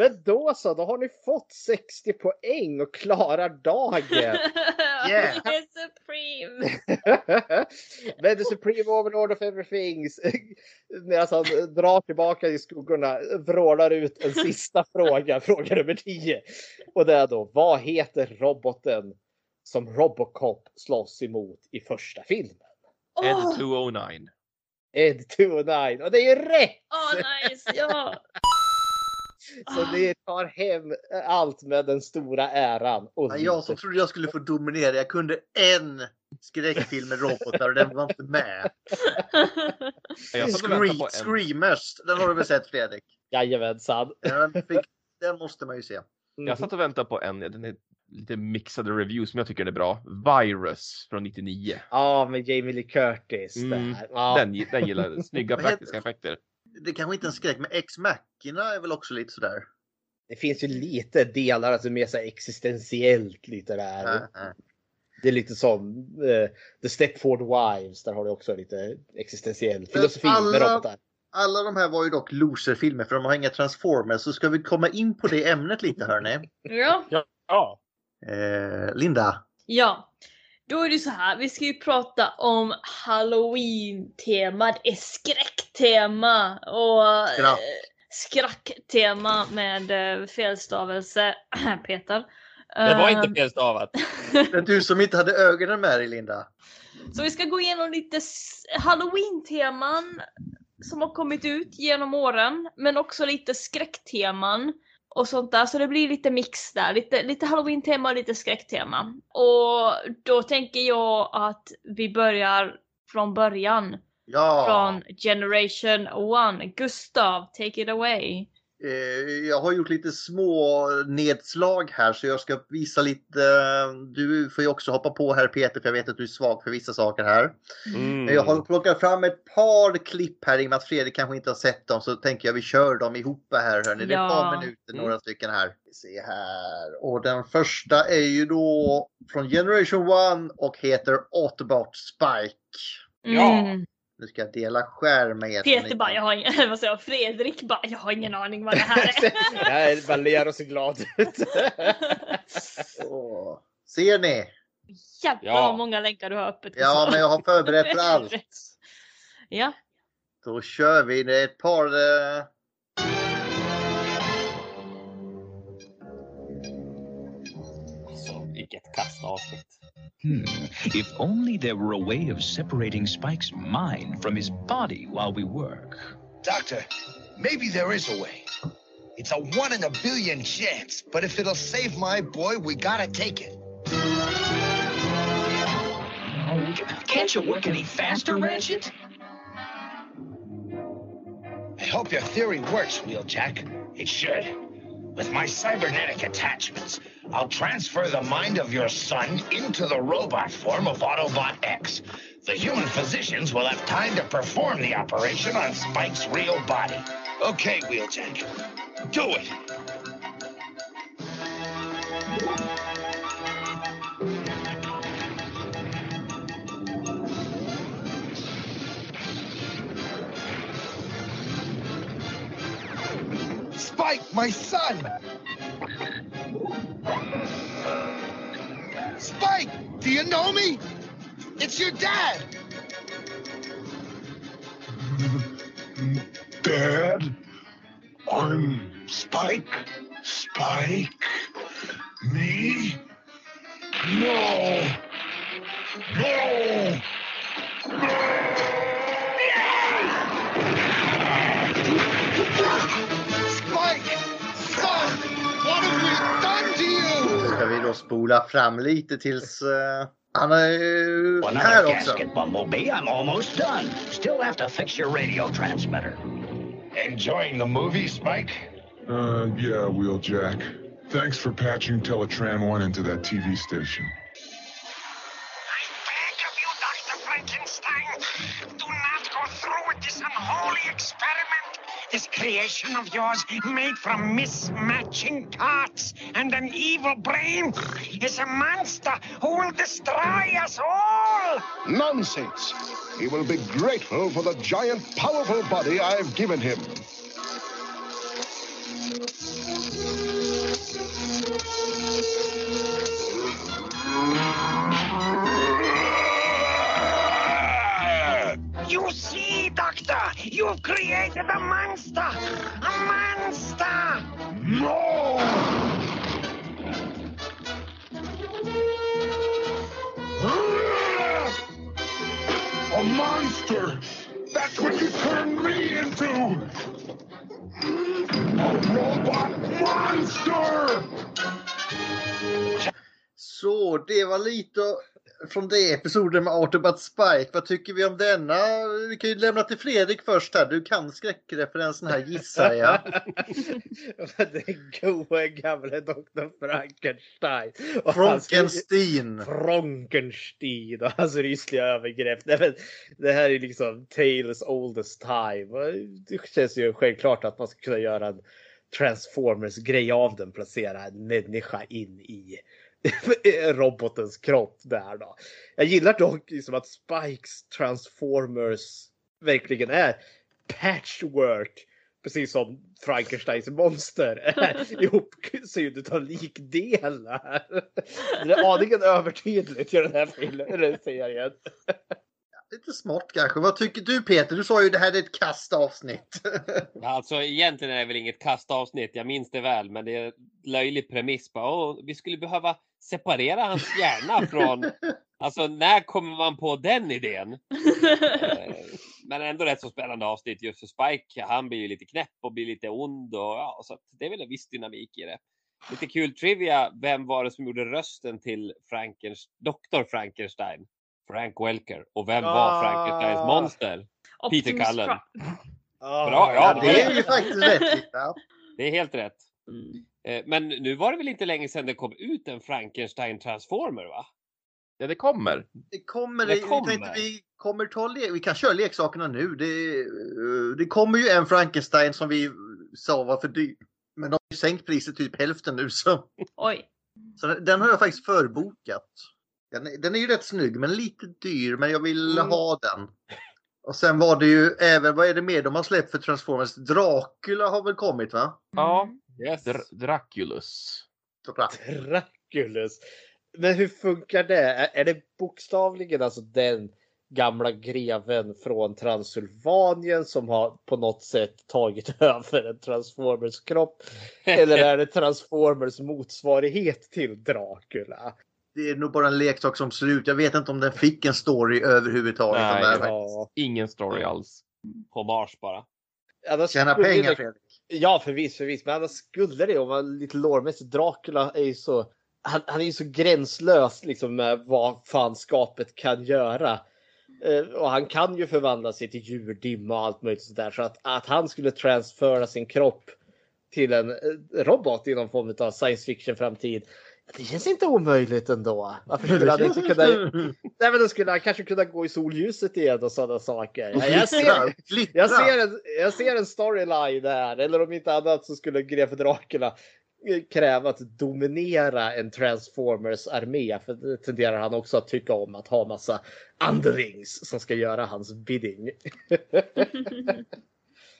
Men då så, då har ni fått 60 poäng och klarar dagen. Yeah. Det är supreme. Men the supreme overlord of everything medan han drar tillbaka i skuggorna vrålar ut en sista fråga, fråga nummer 10. Och det är då, vad heter roboten som Robocop slåss emot i första filmen? Ed Åh, 209. Ed 209 och det är ju rätt! åh, nice. Ja. Så ni tar hem allt med den stora äran. Och Ja, Jag som trodde jag skulle få dominera. Jag kunde en skräckfilm med robotar och den var inte med. Scree-. Screamers, den har du väl sett Fredrik? Jajamensan. Den, fick, den måste man ju se. Jag satt och väntade på en, den är lite mixade reviews som jag tycker är bra. Virus från 99. Ja, med Jamie Lee Curtis. Mm, Där. Ja. Den, den gillar jag. Snygga praktiska effekter. Det kanske inte är en skräck, men Ex-Machina är väl också lite sådär. Det finns ju lite delar som är så här existentiellt lite där. Äh, äh. Det är lite som eh, The Stepford Wives. Där har du också lite existentiell filosofi med alla- robotar. Alla de här var ju dock loserfilmer för de har inga transformers. Så ska vi komma in på det ämnet lite hörni. ja. Ja. Eh, Linda. Ja, då är det så här. Vi ska ju prata om Halloween-tema. Det är skräcktema och Skratt. eh, skräcktema med eh, felstavelse. Peter. Det var inte felstavat. Det är du som inte hade ögonen med dig Linda. Så vi ska gå igenom lite Halloween-teman som har kommit ut genom åren, men också lite skräckteman och sånt där. Så det blir lite mix där, lite, lite Halloween-tema och lite skräcktema. Och då tänker jag att vi börjar från början, Ja. från Generation 1. Gustav, take it away. Eh, jag har gjort lite små nedslag här så jag ska visa lite. eh, Du får ju också hoppa på här Peter för jag vet att du är svag för vissa saker här. Mm. Men Jag har plockat fram ett par klipp här i och med att Fredrik kanske inte har sett dem så tänker jag vi kör dem ihop här. Hörni. Det är ett Ja. par minuter, Mm. några stycken här. Vi ser här. Och den första är ju då från Generation 1 och heter Autobot Spike. Ja. Nu ska jag dela skärm med er. så Peter bara, jag har ingen, vad säger jag, Fredrik bara, jag har ingen aning vad det här är. Nej, man ler och ser glad ut. Åh. Ser ni? Jävlar Ja. vad många länkar du har öppet. Ja, men jag har förberett för allt. Ja. Då kör vi. Det är ett par... Eh... Alltså, vilket kastavsnitt. Hmm. If only there were a way of separating Spike's mind from his body while we work. Doctor, maybe there is a way. It's a one in a billion chance, but if it'll save my boy, we gotta take it. Can't you work any faster, Ratchet? I hope your theory works, Wheeljack. It should. With my cybernetic attachments, I'll transfer the mind of your son into the robot form of Autobot X. The human physicians will have time to perform the operation on Spike's real body. Okay, Wheeljack. Do it. Spike, my son! Spike, do you know me? It's your dad! Dad? I'm Spike? Spike? Me? No! Då spola fram lite tills... Eh... Han är Well, här another också. gasket, Bumblebee. I'm almost done. Still have to fix your radio transmitter. Enjoying the movie, Spike? Uh, yeah, Wheeljack. Thanks for patching Teletran 1 into that TV station. I beg of you, Dr. Frankenstein, do not go through with this unholy experiment. This creation of yours, made from mismatching parts and an evil brain, is a monster who will destroy us all. Nonsense! He will be grateful for the giant, powerful body I've given him. You see, Doctor, you've created a monster! A monster! No! A monster! That's what you turned me into! A robot monster! Så det var lite från det episoden med Autobot Spike. Vad tycker vi om denna? Vi kan ju lämna till Fredrik först här. Du kan skräckreferensen här gissar jag. Den goa gamle Dr. Frankenstein. Och hans- Frankenstein. Frankenstein och hans rysliga övergrepp. Nej, men det här är liksom Tales oldest time. Det känns ju självklart att man ska kunna göra en Transformers-grej av den. Placera en människa in i robotens kropp där då. Jag gillar dock liksom att Spikes Transformers verkligen är patchwork. Precis som Frankensteins monster ihopsydd av likdelar. Det är aningen övertydligt i den här filmen, eller serien. Lite smått kanske. Vad tycker du Peter? Du sa ju det här är ett kast avsnitt. Ja, Alltså egentligen är det väl inget kastavsnitt, jag minns det väl, men det är löjlig premiss. Bara, Åh, vi skulle behöva separera hans hjärna från... Alltså när kommer man på den idén? Men ändå rätt så spännande avsnitt just för Spike. Han blir ju lite knäpp och blir lite ond och ja, så det är väl en viss dynamik i det. Lite kul trivia. Vem var det som gjorde rösten till Frankens, Dr. Frankenstein? Frank Welker. Och vem var Ah. Frankensteins monster? Peter Optimus Cullen. Prime. Bra, ja, det är ju faktiskt rätt. Det är helt rätt. Eh, Men nu var det väl inte länge sedan det kom ut en Frankenstein Transformer va? Ja, det kommer. Det kommer. Det kommer. Vi, tänkte, vi, kommer ta le- vi kan köra leksakerna nu. Det, eh, det kommer ju en Frankenstein som vi sa var för dyr. Men de har ju sänkt priset typ hälften nu. Så, Oj. så den har jag faktiskt förbokat. Den, är- den är ju rätt snygg men lite dyr. Men jag vill Mm. ha den. Och sen var det ju även, vad är det mer de har släppt för Transformers? Dracula har väl kommit va? Ja. Yes. Dr- Draculus. Draculus. Men hur funkar det? Är, är det bokstavligen alltså den gamla greven från Transylvanien som har på något sätt tagit över en Transformers kropp? Eller är det Transformers motsvarighet till Dracula? Det är nog bara en leksak som ser ut. Jag vet inte om den fick en story överhuvudtaget. Nej, där ja. Ingen story alls. Hommage bara. Annars Tjäna pengar det- Fredrik. Ja, förvisso, förvisso. Men annars skulle det om man lite lårmässigt. Dracula är ju så. Han, han är ju så gränslös liksom med vad fanskapet kan göra. Eh, och han kan ju förvandla sig till djurdimma och allt möjligt sådär. Så att, att han skulle transfera sin kropp till en eh, robot i någon form av science fiction framtid. Det känns inte omöjligt ändå. Varför skulle han inte kunna... Nej, men då skulle han kanske kunna gå i solljuset igen och sådana saker. Ja, Jag ser, jag ser en, jag ser en storyline där. Eller om inte annat så skulle greve Dracula eh, kräva att dominera en Transformers armé. För det tenderar han också att tycka om att ha massa underlings som ska göra hans bidding.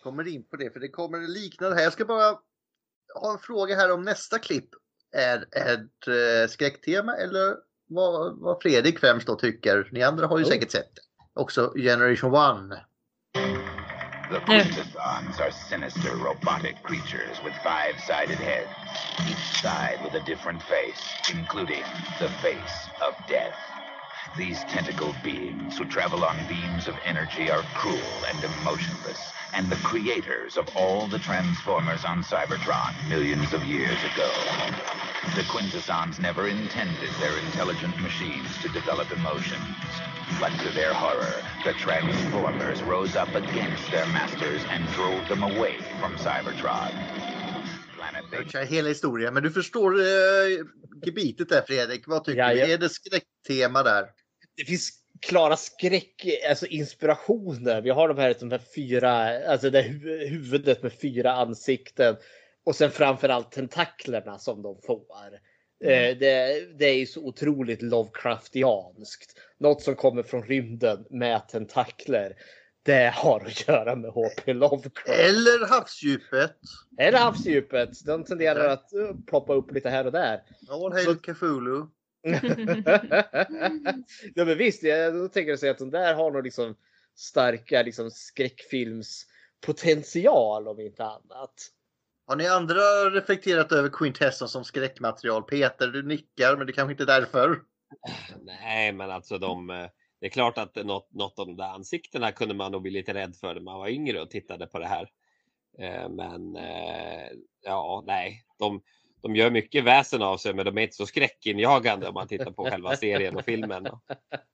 kommer in på det för det kommer likna det här. Jag ska bara ha en fråga här om nästa klipp är ett eh, skräcktema eller vad, vad Fredrik främst då tycker. Ni andra har ju Oh. säkert sett det. Också Generation One. The Quintessons are sinister robotic creatures with five-sided heads, each side with a different face, including the face of death. These tentacled beings who travel on beams of energy are cruel and emotionless, and the creators of all the Transformers on Cybertron millions of years ago. The Quintessons never intended their intelligent machines to develop emotions. But to their horror, the Transformers rose up against their masters and drove them away from Cybertron. Planet Jag kör hela historien, men du förstår eh, gebitet där Fredrik. Vad tycker Ja, du? Är det skräcktema där? Det finns klara skräck, alltså inspirationer. Vi har de här, de här fyra, alltså det hu- huvudet med fyra ansikten. Och sen framförallt tentaklerna som de får. Eh, det, det är ju så otroligt Lovecraftianskt. Något som kommer från rymden med tentakler. Det har att göra med H.P. Lovecraft. Eller havsdjupet. Eller havsdjupet. De tenderar att eh, ploppa upp lite här och där. All hail Cthulhu. ja men visst, jag då tänker jag säga att de där har nog liksom starka liksom skräckfilmspotential om inte annat. Har ni andra reflekterat över Quintesson som skräckmaterial? Peter, du nickar, men det kanske inte är därför. Nej, men alltså de, eh, det är klart att något, något av de där ansiktena kunde man nog bli lite rädd för när man var yngre och tittade på det här. Eh, Men eh, ja, nej, de, de gör mycket väsen av sig, men de är inte så skräckinjagande om man tittar på själva serien och filmen.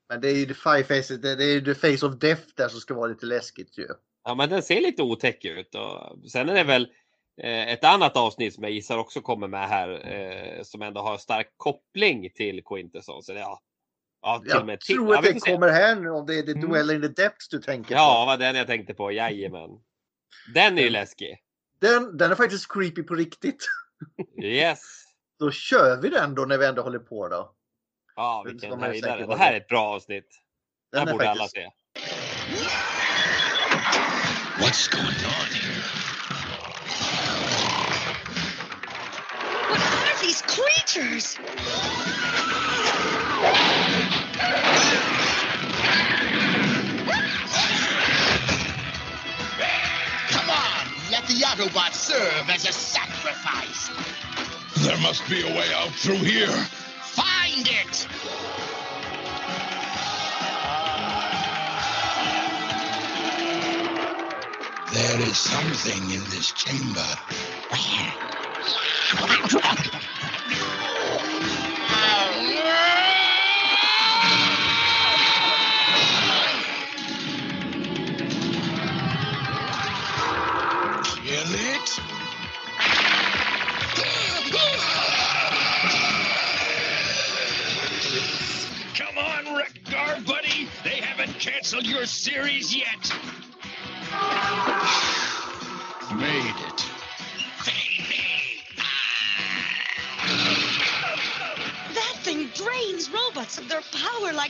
Men det är ju the five faces, det är ju the face of death där som ska vara lite läskigt ju. Ja, men den ser lite otäck ut och sen är det väl eh, ett annat avsnitt som jag gissar också kommer med här som ändå har stark koppling till Quintesson. Så det, ja, ja, till Jag med till, tror ja, att vi det se. kommer här nu om det är the Mm. duell in the depths du tänker på. Ja, vad den jag tänkte på. Jajamän. Den är ju läskig. Den, den är faktiskt creepy på riktigt. Yes. Då kör vi den då när vi ändå håller på då. Ja, vilken höjdare. Det här det. är ett bra avsnitt. Det Den här är borde alla faktiskt- se. What's going on here? What are these creatures? The Autobots serve as a sacrifice. There must be a way out through here. Find it! There is something in this chamber. Kill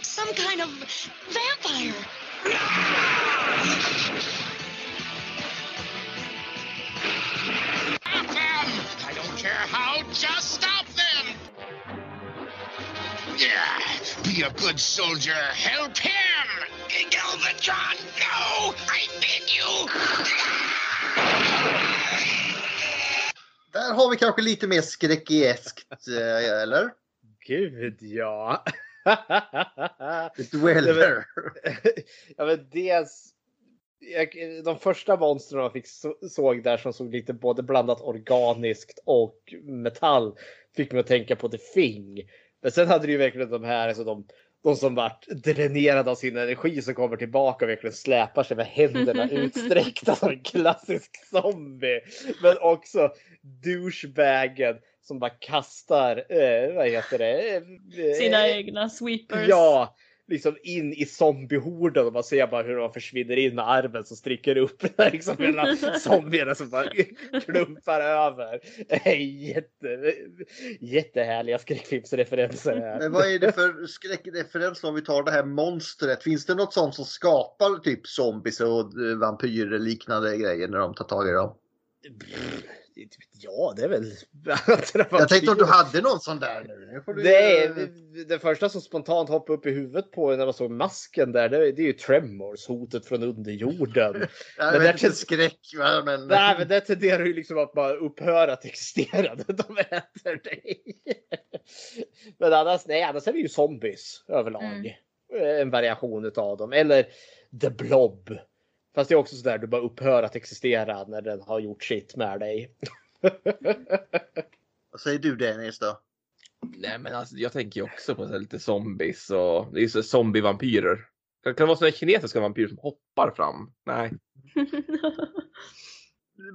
some kind of vampire. Stop them! I don't care how, just stop them! Yeah, be a good soldier. Help him! Galvatron, no! I bid you! Där har vi kanske lite mer skräckieskt, eh, eller? Gud ja. Dweller. ja men dels. De första monstren jag fick så, såg där som såg lite både blandat organiskt och metall fick mig att tänka på The Thing. Men sen hade du ju verkligen de här, alltså de, de som vart dränerade av sin energi som kommer tillbaka och verkligen släpar sig med händerna utsträckta som en klassisk zombie. Men också douchebagen som bara kastar, eh, vad heter det? Eh, Sina egna sweepers. Ja, liksom in i zombiehorden och man ser bara hur de försvinner in med armen som sträcker upp där liksom hela zombierna som bara klumpar över. Jätte, jättehärliga skräckfilmsreferenser här. Men vad är det för skräckreferens om vi tar det här monstret? Finns det något sånt som skapar typ zombies och vampyrer liknande grejer när de tar tag i dem? Ja, det är väl... Jag tänkte om du hade någon sån där nu. nu du... Det, är, det, det första som spontant hoppade upp i huvudet på en när man såg masken där, det, det är ju Tremors, hotet från underjorden. Jag Men vet inte ten- skräck va? Men... Nej, men det tenderar ju liksom att bara upphöra att existera. De äter dig. Men annars, nej, annars är det ju zombies överlag. Mm. eh, en variation utav dem. Eller The Blob. Fast det är också sådär du bara upphör att existera när den har gjort sitt med dig. Vad säger du Dennis då? Nej men alltså, jag tänker ju också på så här lite zombies och det är så zombie-vampyrer. Kan kan det vara sådana kinesiska vampyrer som hoppar fram? Nej.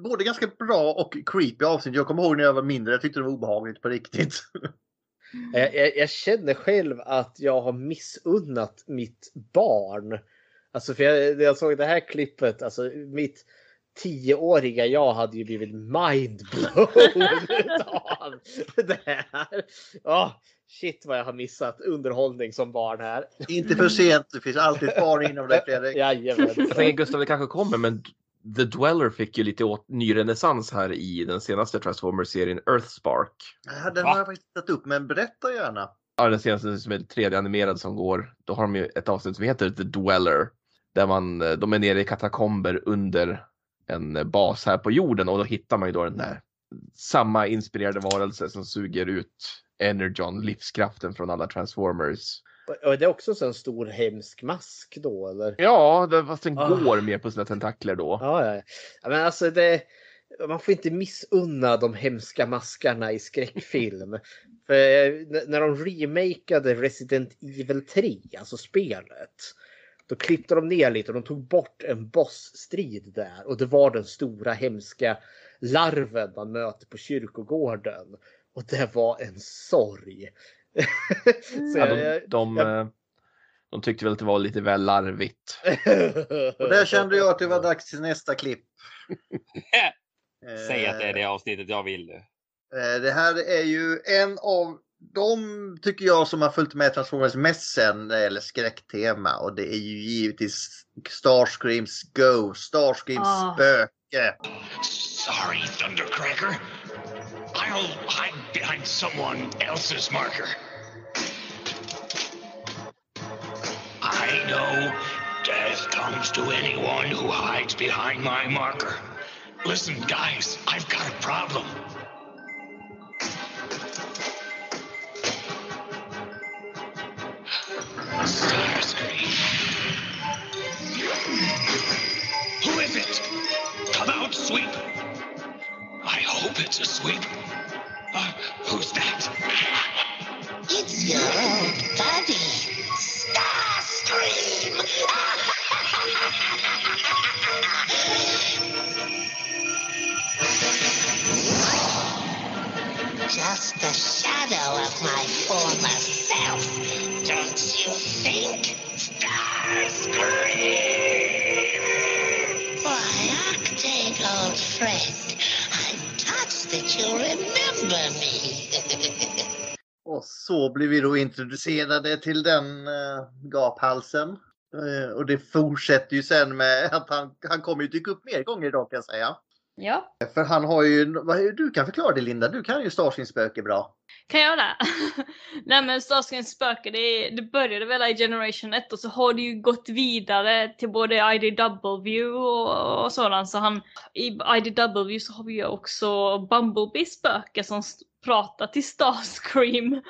Både ganska bra och creepy avsnitt. Jag kommer ihåg när jag var mindre, jag tyckte det var obehagligt på riktigt. Jag, jag, jag känner själv att jag har missunnat mitt barn. Alltså för jag, när jag såg det här klippet, alltså mitt tioåriga jag hade ju blivit mindblown det här. Oh, shit vad jag har missat underhållning som barn här. Inte för sent, det finns alltid barn inom dig Fredrik. Jajamän. Jag tänker Gustav, det kanske kommer men The Dweller fick ju lite åt ny renässans här i den senaste Transformers-serien Earthspark. Ja, Den har jag faktiskt tagit upp, men berätta gärna. Ja, den senaste som är 3D-animerad som går. Då har de ju ett avsnitt som heter The Dweller. Där man, eh, de är nere i katakomber under en eh, bas här på jorden och då hittar man ju då den där samma inspirerade varelse som suger ut Energon, livskraften från alla Transformers. Och det är också så en stor hemsk mask då eller? Ja, det, fast den Ah. går mer på sina tentakler då. Ja, ja, ja. Men alltså det, man får inte missunna de hemska maskarna i skräckfilm. För eh, när de remakade Resident Evil 3, alltså spelet. Då klippte de ner lite och de tog bort en bossstrid där. Och det var den stora hemska larven man möter på kyrkogården. Och det var en sorg. Så Ja, jag- de, jag- de, jag- eh, de tyckte väl att det var lite väl larvigt. Och där kände jag att det var dags till nästa klipp. Säg att det är det avsnittet jag vill nu. Eh, Det här är ju en av de, tycker jag, som har följt med Transformers mest sen gäller skräcktema. Och det är ju givetvis Starscreams Go, Starscreams Ah. spöke. Sorry, Thundercracker. I'll hide behind someone else's marker. I know death comes to anyone who hides behind my marker. Listen, guys, I've got a problem. Starscream. Who is it? Come out, sweep. I hope it's a sweep. Uh, who's that? It's your old buddy, Starscream! Just the shadow of my former self, don't you think, Starscream? Why, Octane, old friend, I'm touched that you remember me. Och så blir vi då introducerade till den uh, gaphalsen. Eh, och det fortsätter ju sen med att han, han kommer ju dyka upp mer gånger idag kan jag säga. Ja, För han har ju, du kan förklara det Linda, du kan ju Starscreams spöke bra. kan jag det? Nej men Starscreams spöke, det, det började väl i Generation 1 och så har det ju gått vidare till både IDW och, och sådant. Så han, i IDW så har vi ju också Bumblebee spöke som pratar till Starscream.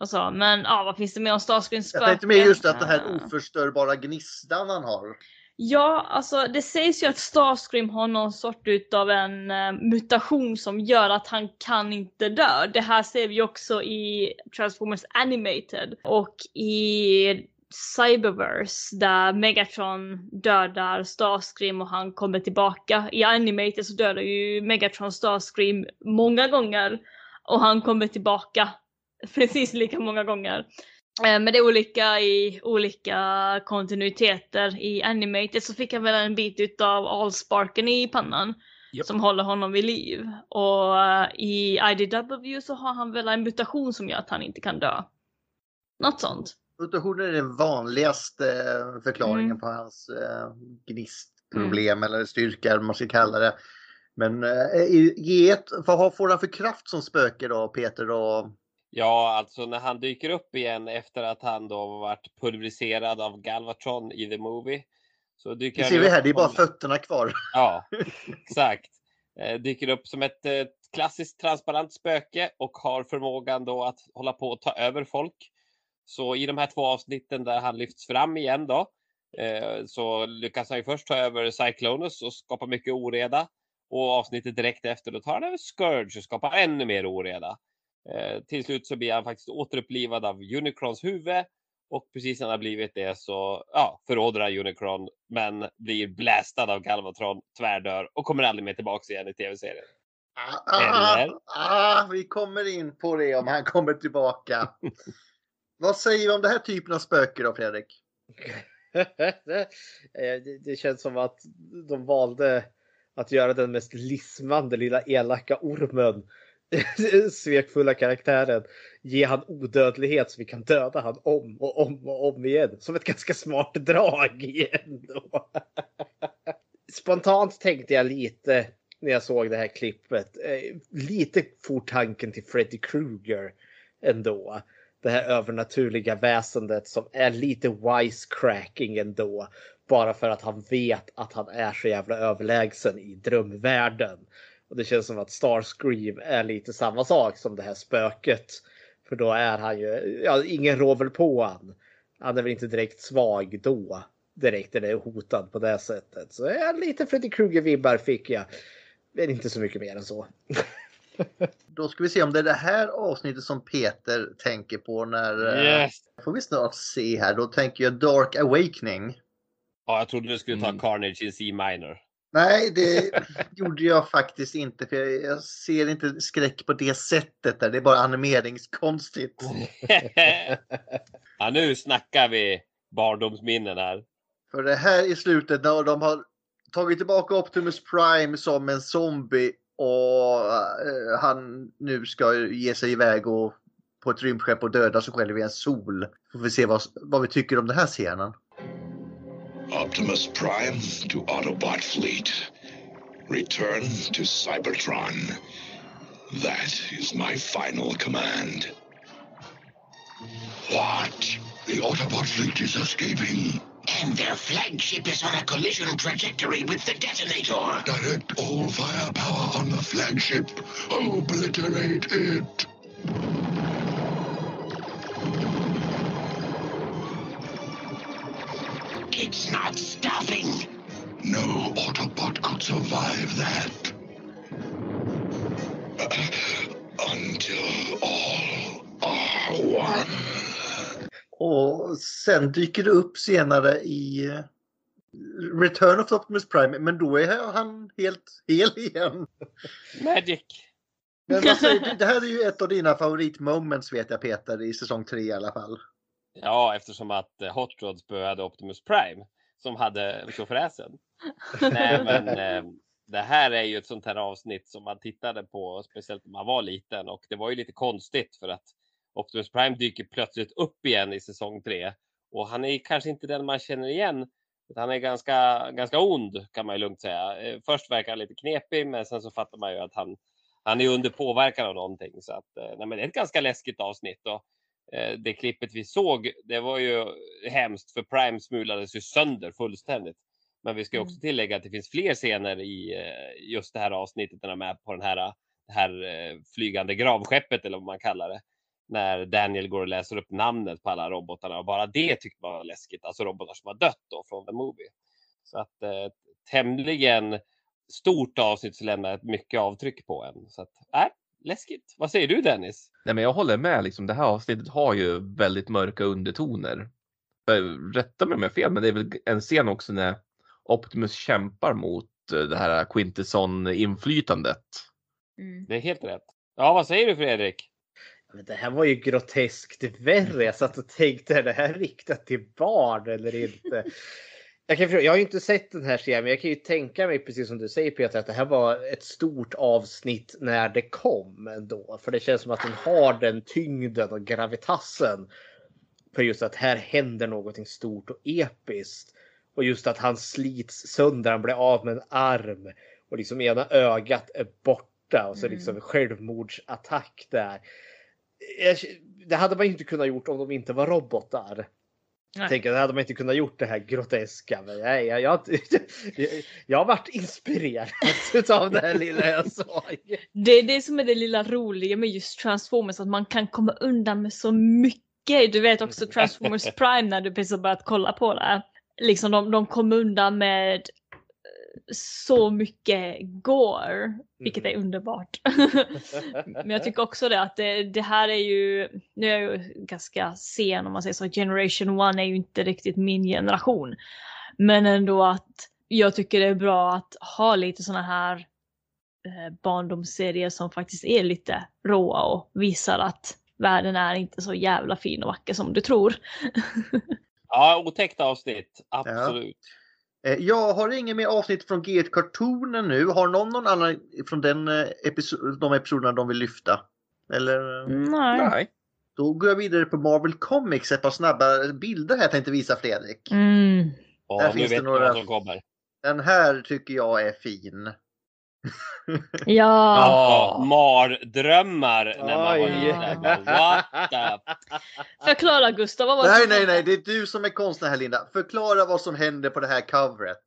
Och så. Men ja, vad finns det mer om Starscreams spöke? Jag tänkte mer just att det här oförstörbara gnistan han har. Ja, alltså det sägs ju att Starscream har någon sort utav en eh, mutation som gör att han kan inte dö. Det här ser vi också i Transformers Animated och i Cyberverse där Megatron dödar Starscream och han kommer tillbaka. I Animated så dödar ju Megatron Starscream många gånger och han kommer tillbaka precis lika många gånger. Eh, Men det är olika i olika kontinuiteter. I Animated så fick han väl en bit utav Allsparken i pannan. Som håller honom vid liv. Och eh, i IDW så har han väl en mutation som gör att han inte kan dö. Något sånt. Mutationer är den vanligaste eh, förklaringen Mm. på hans gnistproblem eller styrka, eller vad man ska kalla det. Men i G1, vad har- får han för kraft som spöke då, Peter? Då? Ja, alltså när han dyker upp igen efter att han då varit pulveriserad av Galvatron i The Movie. Så dyker Det ser vi här, det är bara fötterna kvar. Ja, exakt. Eh, dyker upp som ett eh, klassiskt transparent spöke och har förmågan då att hålla på att ta över folk. Så i de här två avsnitten där han lyfts fram igen då eh, så lyckas han ju först ta över Cyclonus och skapa mycket oreda. Och avsnittet direkt efter då tar han över Scourge och skapar ännu mer oreda. Eh, till slut så blir han faktiskt återupplivad av Unicrons huvud och precis när han har blivit det så ja, förråder Unicron men blir blastad av Galvatron, tvärdör och kommer aldrig mer tillbaks igen i tv-serien. Ah, Eller? ah, vi kommer in på det om han kommer tillbaka. Vad säger vi om den här typen av spöke då Fredrik? Eh, det, det känns som att de valde att göra den mest lismande lilla elaka ormen. Svekfulla karaktären. Ge han odödlighet så vi kan döda han om och om och om igen. Som ett ganska smart drag igen då. Spontant tänkte jag lite när jag såg det här klippet. Eh, lite for tanken till Freddy Krueger ändå. Det här övernaturliga väsendet som är lite wisecracking ändå. Bara för att han vet att han är så jävla överlägsen i drömvärlden. Och det känns som att Starscream är lite samma sak som det här spöket. För då är han ju, ja, ingen rår väl på han. Han är väl inte direkt svag då. Direkt eller hotad på det sättet. Så ja, lite Freddy Krueger-vibbar fick jag. Men inte så mycket mer än så. Då ska vi se om det är det här avsnittet som Peter tänker på när... eh, Yes. får vi snart se här. Då tänker jag Dark Awakening. Ja, jag trodde du skulle ta Carnage in C minor. Nej, det gjorde jag faktiskt inte. För jag, ser inte skräck på det sättet. Där. Det är bara animeringskonstigt. ja, nu snackar vi barndomsminnen här. För det här i slutet när de har tagit tillbaka Optimus Prime som en zombie och eh, han nu ska ge sig iväg och på ett rymdskepp och döda sig själv i en sol. Får vi se vad, vad vi tycker om den här scenen. Optimus Prime to Autobot fleet. Return to Cybertron. That is my final command. What? The Autobot fleet is escaping. And their flagship is on a collision trajectory with the detonator. Direct all firepower on the flagship. Obliterate it. It's not stopping. No Autobot could survive that. Until all are one. Och sen dyker det upp senare i eh, Return of Optimus Prime. Men då är han helt hel igen. Magic. Men vad säger du? Det här är ju ett av dina favoritmoments vet jag Peter i säsong 3 i alla fall. Ja, eftersom att eh, Hot Rod spöade Optimus Prime som hade tjofräsen. Nej, men eh, det här är ju ett sånt här avsnitt som man tittade på, speciellt när man var liten och det var ju lite konstigt för att Optimus Prime dyker plötsligt upp igen i säsong 3 och han är kanske inte den man känner igen. Han är ganska, ganska ond kan man ju lugnt säga. Eh, Först verkar han lite knepig, men sen så fattar man ju att han, han är under påverkan av någonting. Så att, nej, men det är ett ganska läskigt avsnitt. Och, det klippet vi såg, det var ju hemskt för Prime smulades ju sönder fullständigt. Men vi ska också tillägga att det finns fler scener i eh, just det här avsnittet när de är på den här, det här eh, flygande gravskeppet eller vad man kallar det. När Daniel går och läser upp namnet på alla robotarna och bara det tyckte man var läskigt. Alltså robotar som har dött då från The Movie. Så att eh, tämligen stort avsnitt som lämnar mycket avtryck på en. Så att, äh, läskigt. Vad säger du Dennis? Nej, men jag håller med. Liksom, det här avsnittet har ju väldigt mörka undertoner. För, Rätta mig om jag har fel, men det är väl en scen också när Optimus kämpar mot eh, det här Quintesson-inflytandet. Det är helt rätt. Ja, vad säger du Fredrik? Men det här var ju groteskt värre. Jag satt och tänkte, är det här riktat till barn eller inte? Jag, kan, förstå- jag har ju inte sett den här serien, men jag kan ju tänka mig, precis som du säger Peter, att det här var ett stort avsnitt när det kom ändå. För det känns som att den har den tyngden och gravitasen. För just att här händer någonting stort och episkt. Och just att han slits sönder, han blir av med en arm. Och liksom ena ögat är borta och så Mm. liksom självmordsattack där. Det hade man ju inte kunnat gjort om de inte var robotar. Nej. Tänker, det hade man inte kunnat gjort det här groteska. Men nej, jag, jag, jag, har varit inspirerad av det här lilla jag såg. Det är det som är det lilla roliga med just Transformers, att man kan komma undan med så mycket. Du vet också Transformers Prime när du precis har börjat kolla på det. Liksom de, de kom undan med så mycket gore, vilket är underbart. Men jag tycker också det att det, det här är ju, nu är jag ju ganska sen om man säger så, Generation One är ju inte riktigt min generation. Men ändå att jag tycker det är bra att ha lite såna här eh, barndomsserier som faktiskt är lite råa och visar att världen är inte så jävla fin och vacker som du tror. Ja, otäckt avsnitt. Absolut. Eh, Jag har inget mer avsnitt från G1 Cartoonen nu. Har någon någon annan från den eh, episo- de episoderna de vill lyfta? Eller? eh, Nej. Nej. Då går jag vidare på Marvel Comics. Ett par snabba bilder här jag tänkte visa Fredrik. Mm. Ja, Där nu finns vet det några- vad som kommer. Den här tycker jag är fin. Ja. Ja, mardrömmar när man var liten. Bara, What the... Förklara Gustav, vad var det Nej, nej, nej. Det är du som är konstnär här Linda. Förklara vad som händer på det här covret.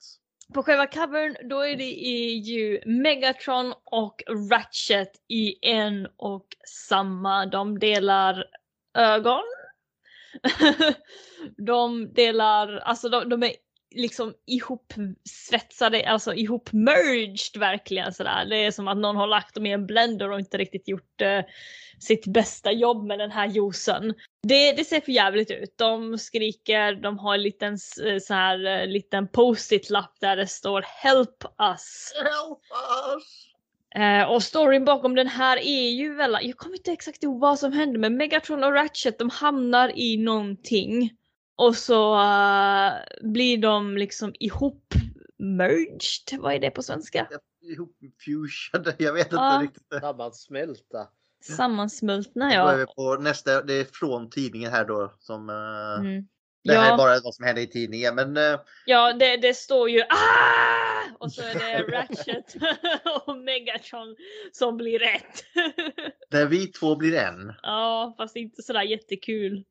På själva covern då är det ju Megatron och Ratchet i en och samma. De delar ögon. de delar, alltså de, de är liksom ihopsvetsade, alltså ihopmerged verkligen sådär. Det är som att någon har lagt dem i en blender och inte riktigt gjort eh, sitt bästa jobb med den här juicen. Det, det ser för jävligt ut. De skriker, de har en liten eh, så här eh, liten post-it-lapp där det står Help us. Help us! Eh, och storyn bakom den här är ju väl, jag kommer inte exakt ihåg vad som händer men Megatron och Ratchet de hamnar i någonting. Och så eh, blir de liksom ihop merged, vad är det på svenska? Ihop fusion. Jag vet inte Ja. riktigt. Sammansmälta. Sammansmultna Då är vi ja. på nästa. Det är från tidningen här då. Som, eh, Mm. Det här är Ja. bara vad som händer i tidningen. Men eh, Ja, det, det står ju ah! Och så är det Ratchet och Megatron som blir rätt. där vi två blir en. ja, fast inte sådär jättekul.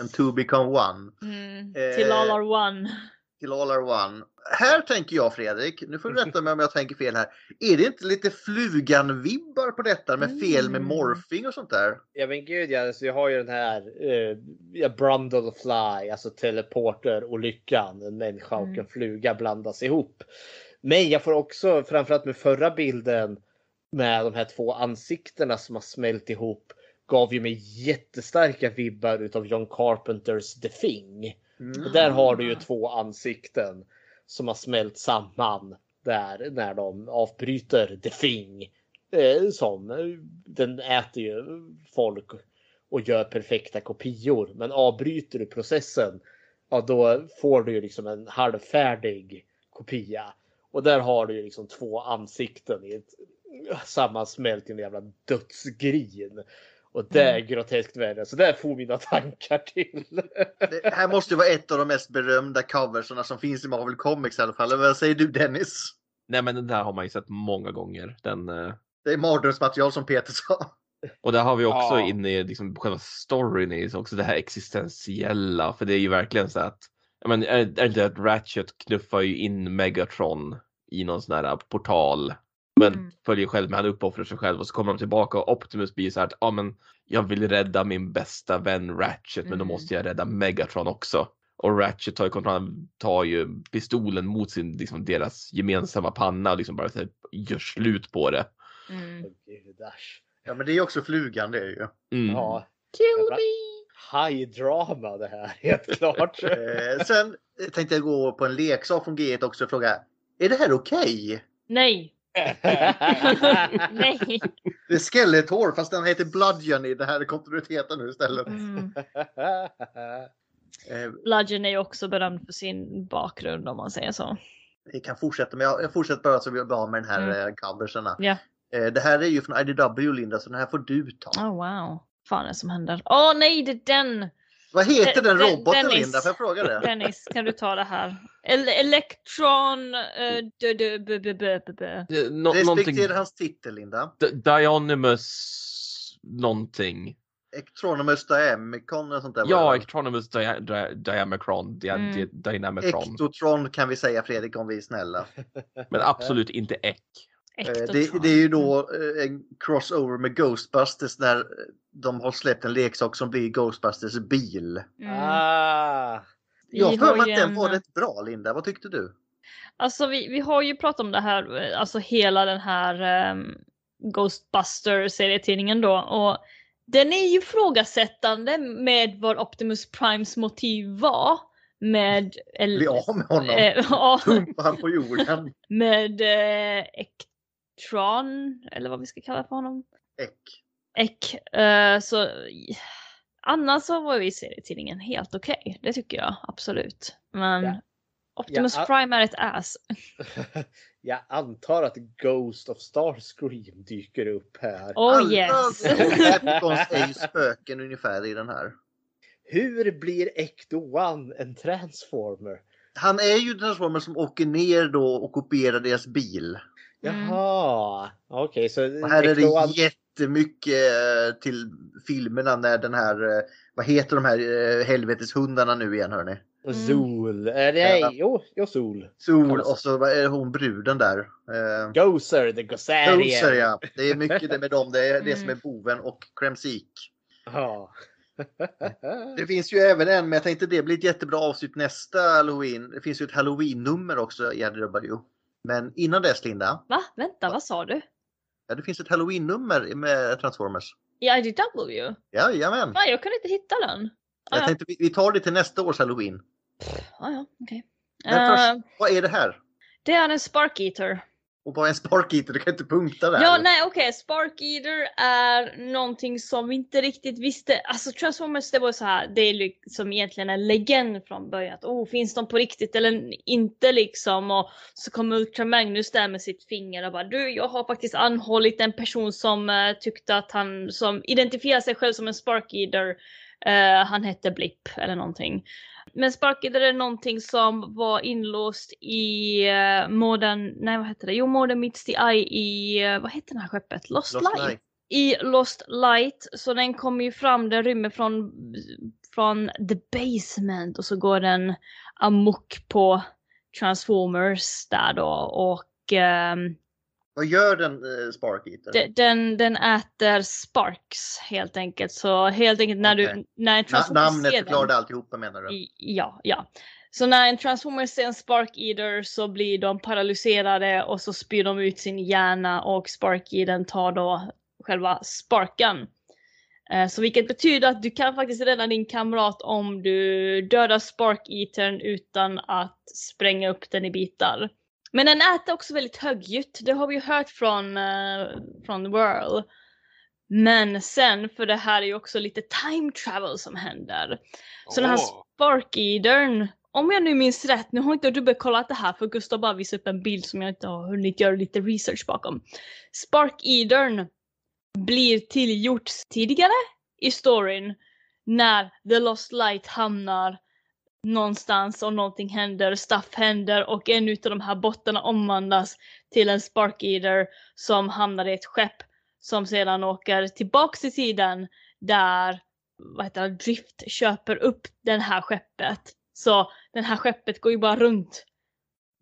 En two become one. Mm. Eh. Till all are one. Till all are one. Här tänker jag Fredrik, nu får du rätta mig om jag tänker fel här. Är det inte lite flugan-vibbar på detta med fel med Mm. morphing och sånt där? Ja men gud ja, alltså jag har ju den här eh, ja, Brundle Fly, alltså teleporter-olyckan. En människa och Mm. en fluga blandas ihop. Men jag får också, framförallt med förra bilden med de här två ansiktena som har smält ihop, gav ju mig jättestarka vibbar utav John Carpenters The Thing. Och där har du ju två ansikten som har smält samman där när de avbryter The Thing. Eh, som eh, den äter ju folk och gör perfekta kopior. Men avbryter du processen, ja då får du ju liksom en halvfärdig kopia. Och där har du ju liksom två ansikten i ett sammansmält i en jävla dödsgrin. Och det är groteskt värre. Så där får mina tankar till. Det här måste ju vara ett av de mest berömda coversarna som finns i Marvel Comics i alla fall. Eller Vad säger du Dennis? Nej men den där har man ju sett många gånger. Den, eh, Det är mardrömsmaterial som Peter sa. och där har vi också Ja. inne i liksom, själva storyn är ju också det här existentiella. För det är ju verkligen så att, jag men, är, är det att Ratchet knuffar ju in Megatron i någon sån här portal. Men Mm. följer själv med, han uppoffrar sig själv och så kommer de tillbaka och Optimus blir så här att, ja men jag vill rädda min bästa vän Ratchet men då Mm. måste jag rädda Megatron också. Och Ratchet tar ju, kontroll- han tar ju pistolen mot sin, liksom, deras gemensamma panna och liksom bara här, gör slut på det. Mm. Ja men det är ju också flugan det är ju. Mm. Ja, Kill me! high drama det här, helt klart. Eh, sen tänkte jag gå på en leksak från G1 också och fråga. Är det här okej? Nej. Nej. Det är Skeletor fast den heter Bludgeon i den här kontinuiteten nu istället. Mm. Eh, Bludgeon är ju också berömd för sin bakgrund om man säger så. vi kan fortsätta men jag, jag fortsätter bara så vi blir av med den här Mm. mm. coverserna. Ja. Eh, det här är ju från IDW Linda så den här får du ta. Oh wow. Fan är det som händer? Åh nej, det är den! Vad heter De- den de- roboten Dennis. Linda? Får jag fråga det? Dennis, kan du ta det här? El Electron... Respektera hans titel Linda. Dionymus någonting. Ectronimus Diamicon och sånt där. Ja, det. Ectronimus dia, dia, Diamacron, dia, Mm. Ektotron kan vi säga Fredrik om vi är snälla. Men absolut inte Ek. Eh, Det, det är ju då eh, en crossover med Ghostbusters när de har släppt en leksak som blir Ghostbusters bil. Ah. Jag har att den en- var rätt bra Linda, vad tyckte du? Alltså vi, vi har ju pratat om det här, eh, alltså hela den här um, Ghostbuster-serietidningen då och den är ju frågasättande med vad Optimus Primes motiv var med... Bli av med honom. eh, ja, Pumpa han på jorden. med eh, Ektron, eller vad vi ska kalla för honom. Ek. Ek. Eh, så annars så var ju serietidningen helt okej. Det tycker jag absolut. Men Optimus Ja, a- ah. Prime är ett ass. Jag antar att Ghost of Starscream dyker upp här. Oh yes! Decepticons är ju spöken ungefär i den här. Hur blir Ecto One en transformer? Han är ju Transformer som åker ner då och kopierar deras bil. Jaha, okej så Och här är det jättemycket eh, till filmerna när den här, eh, vad heter de här eh, helveteshundarna nu igen hörni? Zool. Eh, nej, Ja. jo, jo, Sol. Sol och så vad är hon bruden där. Eh, Gozer, the Gossarian. Gozer ja. Det är mycket det med dem. Det är det Mm. som är boven och Kremsik. Ja. Det finns ju även en, men jag tänkte det blir ett jättebra avsnitt nästa halloween. Det finns ju ett halloween-nummer också i RW. Men innan dess Linda, Va? Vänta, vad sa du? ja, det finns ett halloween-nummer med Transformers. I IDW? Jajamän! Nej, jag kunde inte hitta den. Ah, Jag ja. tänkte vi, vi tar det till nästa års halloween. Ah, ja, okej. Men Eh, först, vad är det här? det är en Spark Eater. Och vad är en Spark Eater? Du kan inte punkta där. Ja, nej okej. Spark Eater är någonting som vi inte riktigt visste. Alltså Transformers det var så här. Det är liksom egentligen en legend från början. Att, Oh, finns de på riktigt eller inte liksom? Och så kommer Ultra Magnus där med sitt finger och bara du, jag har faktiskt anhållit en person som uh, tyckte att han som identifierar sig själv som en Spark Eater. Uh, han hette Blipp eller någonting. Men Spark Eater är någonting som var inlåst i uh, Modern, nej vad heter det? Jo, Modern Meets the Eye i, eh, vad heter det här skeppet? Lost, Lost Light. Light. I Lost Light, så den kommer ju fram, den rymmer från, från the basement och så går den amok på Transformers där då och ehm, Vad gör den eh, Spark Eater? de- den, den äter sparks helt enkelt. Så helt enkelt när Okej. du, när en Na, namnet ser den- alltihopa menar du? i- Ja, ja. Så när en transformer ser en spark eater så blir de paralyserade och så spyr de ut sin hjärna och spark eatern tar då själva sparken. Eh, Så vilket betyder att du kan faktiskt rädda din kamrat om du dödar spark eatern utan att spränga upp den i bitar. Men den äter också väldigt högljutt. Det har vi ju hört från, uh, från Whirl. Men sen, för det här är ju också lite time travel som händer. Så den här. Spark-Eatern, om jag nu minns rätt, nu har inte jag dubbelkollat det här för Gustav bara visade upp en bild som jag inte har hunnit göra lite research bakom. Spark-Eatern blir tillgjort tidigare i storyn när The Lost Light hamnar någonstans och någonting händer, stuff händer och en utav de här bottarna omvandlas till en Spark Eater som hamnar i ett skepp som sedan åker tillbaks i tiden där vad heter det, Drift köper upp det här skeppet. Så det här skeppet går ju bara runt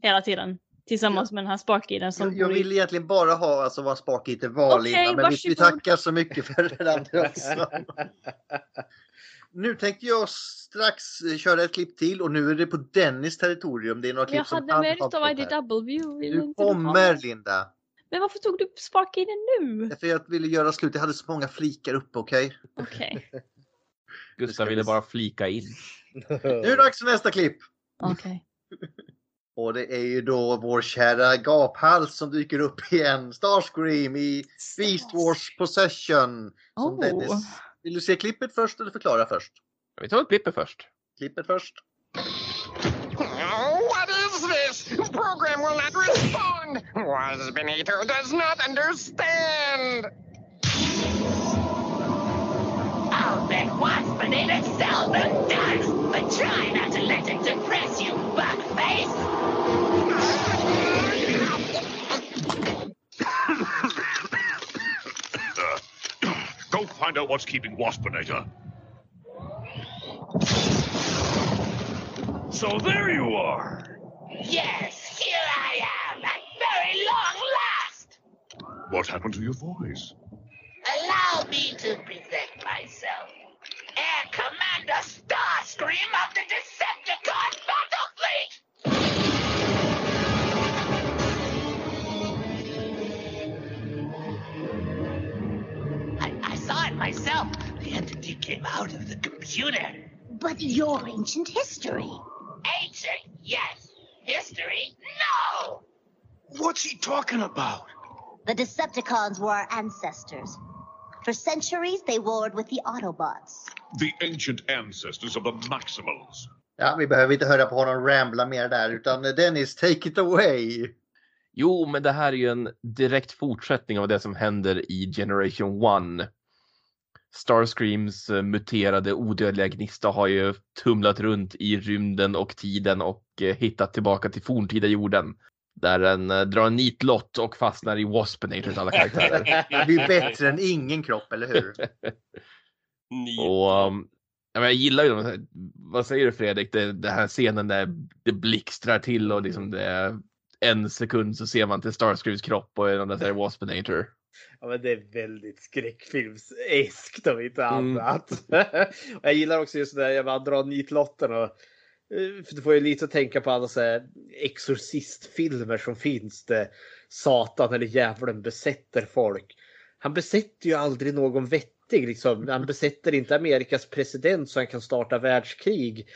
hela tiden tillsammans med den här Spark Eatern som Jag, jag bor i- vill egentligen bara ha alltså, vad Spark Eater var Okej, Linda, men vi, vi tackar så mycket för det andra också. Nu tänkte jag strax eh, köra ett klipp till och nu är det på Dennis territorium. Det är några klipp Jag som hade med här. IDW. Du kommer? Linda. Men varför tog du upp Spark Eater nu? För jag ville göra slut. Jag hade så många flikar uppe, okej? Okej. Gustav ville bara flika in. Nu är det dags för nästa klipp. Okej. Och det är ju då vår kära gaphals som dyker upp igen. Starscream i Beast Wars Possession. Som Oh. Dennis. Vill du se klippet först eller förklara först? Vi tar klippet först. Klippet först. What is this? The program will not respond. Waspinator does not understand. I'll bet Waspinator seldom does, but try not to let it depress you, Buckface. Go find out what's keeping Waspinator. So there you are. Yes, here I am, at very long last. What happened to your voice? Allow me to present myself. Air Commander Starscream of the Decepticon came out of the computer. But your ancient history. Ancient, yes. History, no! What's he talking about? The Decepticons were our ancestors. For centuries, they warred with the Autobots. The ancient ancestors of the Maximals. Ja, vi behöver inte höra på honom rambla mer där utan Dennis, take it away. Jo, men det här är ju en direkt fortsättning av det som händer i Generation 1. Starscreams eh, muterade odödliga gnista har ju tumlat runt i rymden och tiden och eh, hittat tillbaka till forntida jorden. Där den eh, drar en nitlott och fastnar i Waspinator alla karaktärer. Det är bättre än ingen kropp, eller hur? Och um, ja, men jag gillar ju de, vad säger du Fredrik, det, det här scenen där det blixtrar till och liksom det är en sekund så ser man till Starscreams kropp och den där Waspinator. Ja, men det är väldigt skräckfilmseskt om inte Mm. annat. och jag gillar också just det där, jag bara drar nitlotten och eh, för du får ju lite att tänka på alla så här exorcistfilmer som finns där Satan eller djävulen besätter folk. Han besätter ju aldrig någon vettig liksom. Han besätter inte Amerikas president så han kan starta världskrig.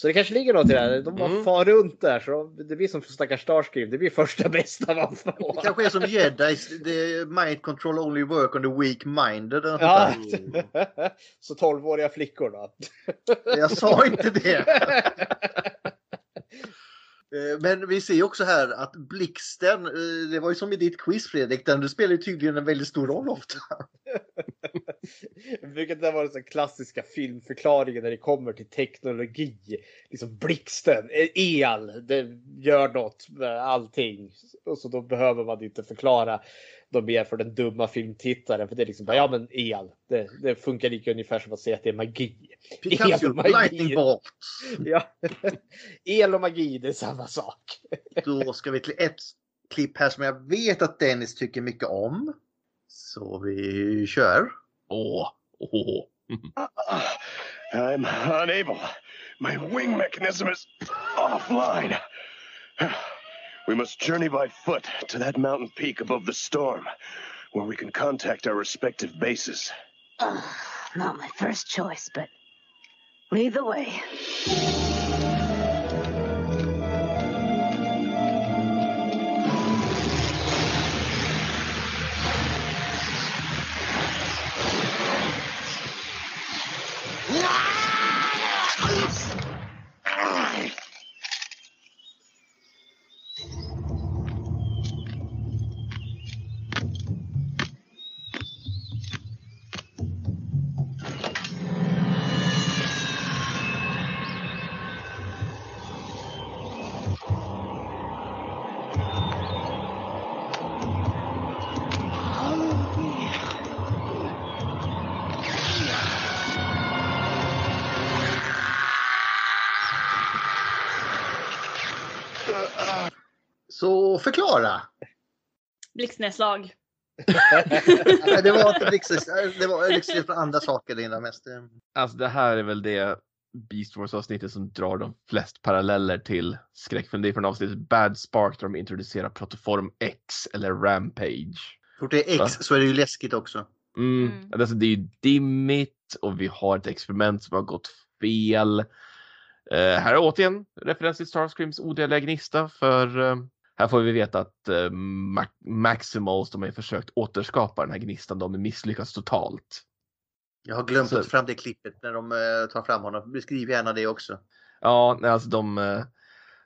Så det kanske ligger något i det här. De bara Mm. far runt där så de, det blir som stackars Starscream. Det blir första bästa man får. Det kanske är som jedis, the mind control only work on the weak minded. Ja. Så 12-åriga flickor då? Jag sa inte det. Eh, Men vi ser också här att blixten, eh, det var ju som i ditt quiz Fredrik, den du spelar ju tydligen en väldigt stor roll ofta. Vilket det var den klassiska filmförklaringen när det kommer till teknologi. Liksom blixten, el, det gör något med allting. Och så då behöver man inte förklara de mer för den dumma filmtittaren. För det är liksom bara, ja men el, det, det funkar lika ungefär som att säga att det är magi. Pikachu, El magi. lightning bolt. Ja. El och magi, det är samma sak. Då ska vi till ett klipp här som jag vet att Dennis tycker mycket om. Så vi kör. Åh, åh. I'm unable. My wing mechanism is offline. We must journey by foot to that mountain peak above the storm, where we can contact our respective bases. Ugh, not my first choice, but lead the way. Så förklara. Blixtnedslag. Nej, det var inte blixten, det var liksom för andra saker det innan mest. Alltså det här är väl det Beast Wars avsnittet som drar de flest paralleller till skräckfilm. Det är från avsnittet Bad Spark där de introducerar Protoform X eller Rampage. Fort det är X Va? så är det ju läskigt också. Mm. Alltså, det är ju dimmigt och vi har ett experiment som har gått fel. Eh, här är återigen referens till Starscreams odödliga gnista för eh, här får vi veta att eh, Ma- Maximals, de har försökt återskapa den här gnistan, de har misslyckats totalt. Jag har glömt Så- att fram det klippet när de eh, tar fram honom. Beskriv gärna det också. Ja, nej, alltså de, eh,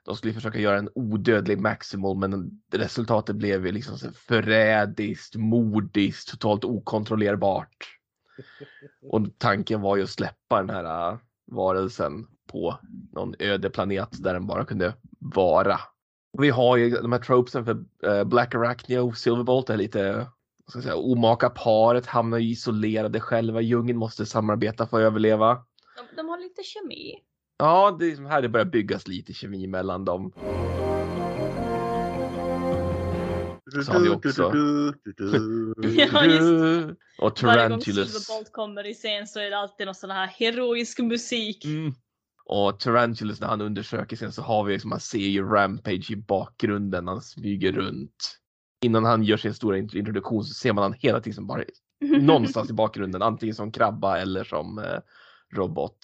de skulle försöka göra en odödlig Maximal men resultatet blev ju liksom så förrädiskt, modiskt, totalt okontrollerbart. Och tanken var ju att släppa den här äh, varelsen på någon öde planet där den bara kunde vara. Och vi har ju de här tropesen för äh, Black Arachnia och Silverbolt, det är lite ska jag säga, omaka paret hamnar ju isolerade själva, djungeln måste samarbeta för att överleva. De, de har lite kemi. Ja, det är som här det börjar byggas lite kemi mellan dem. Så har vi också... Ja, just Och Varje gång Tarantulus. Silverbolt kommer i scen så är det alltid någon sån här heroisk musik. Mm. Och Tarantulus när han undersöker sen så har vi liksom, man ser ju Rampage i bakgrunden, han smyger runt. Innan han gör sin stora int- introduktion så ser man han hela tiden som bara någonstans i bakgrunden, antingen som krabba eller som eh, robot.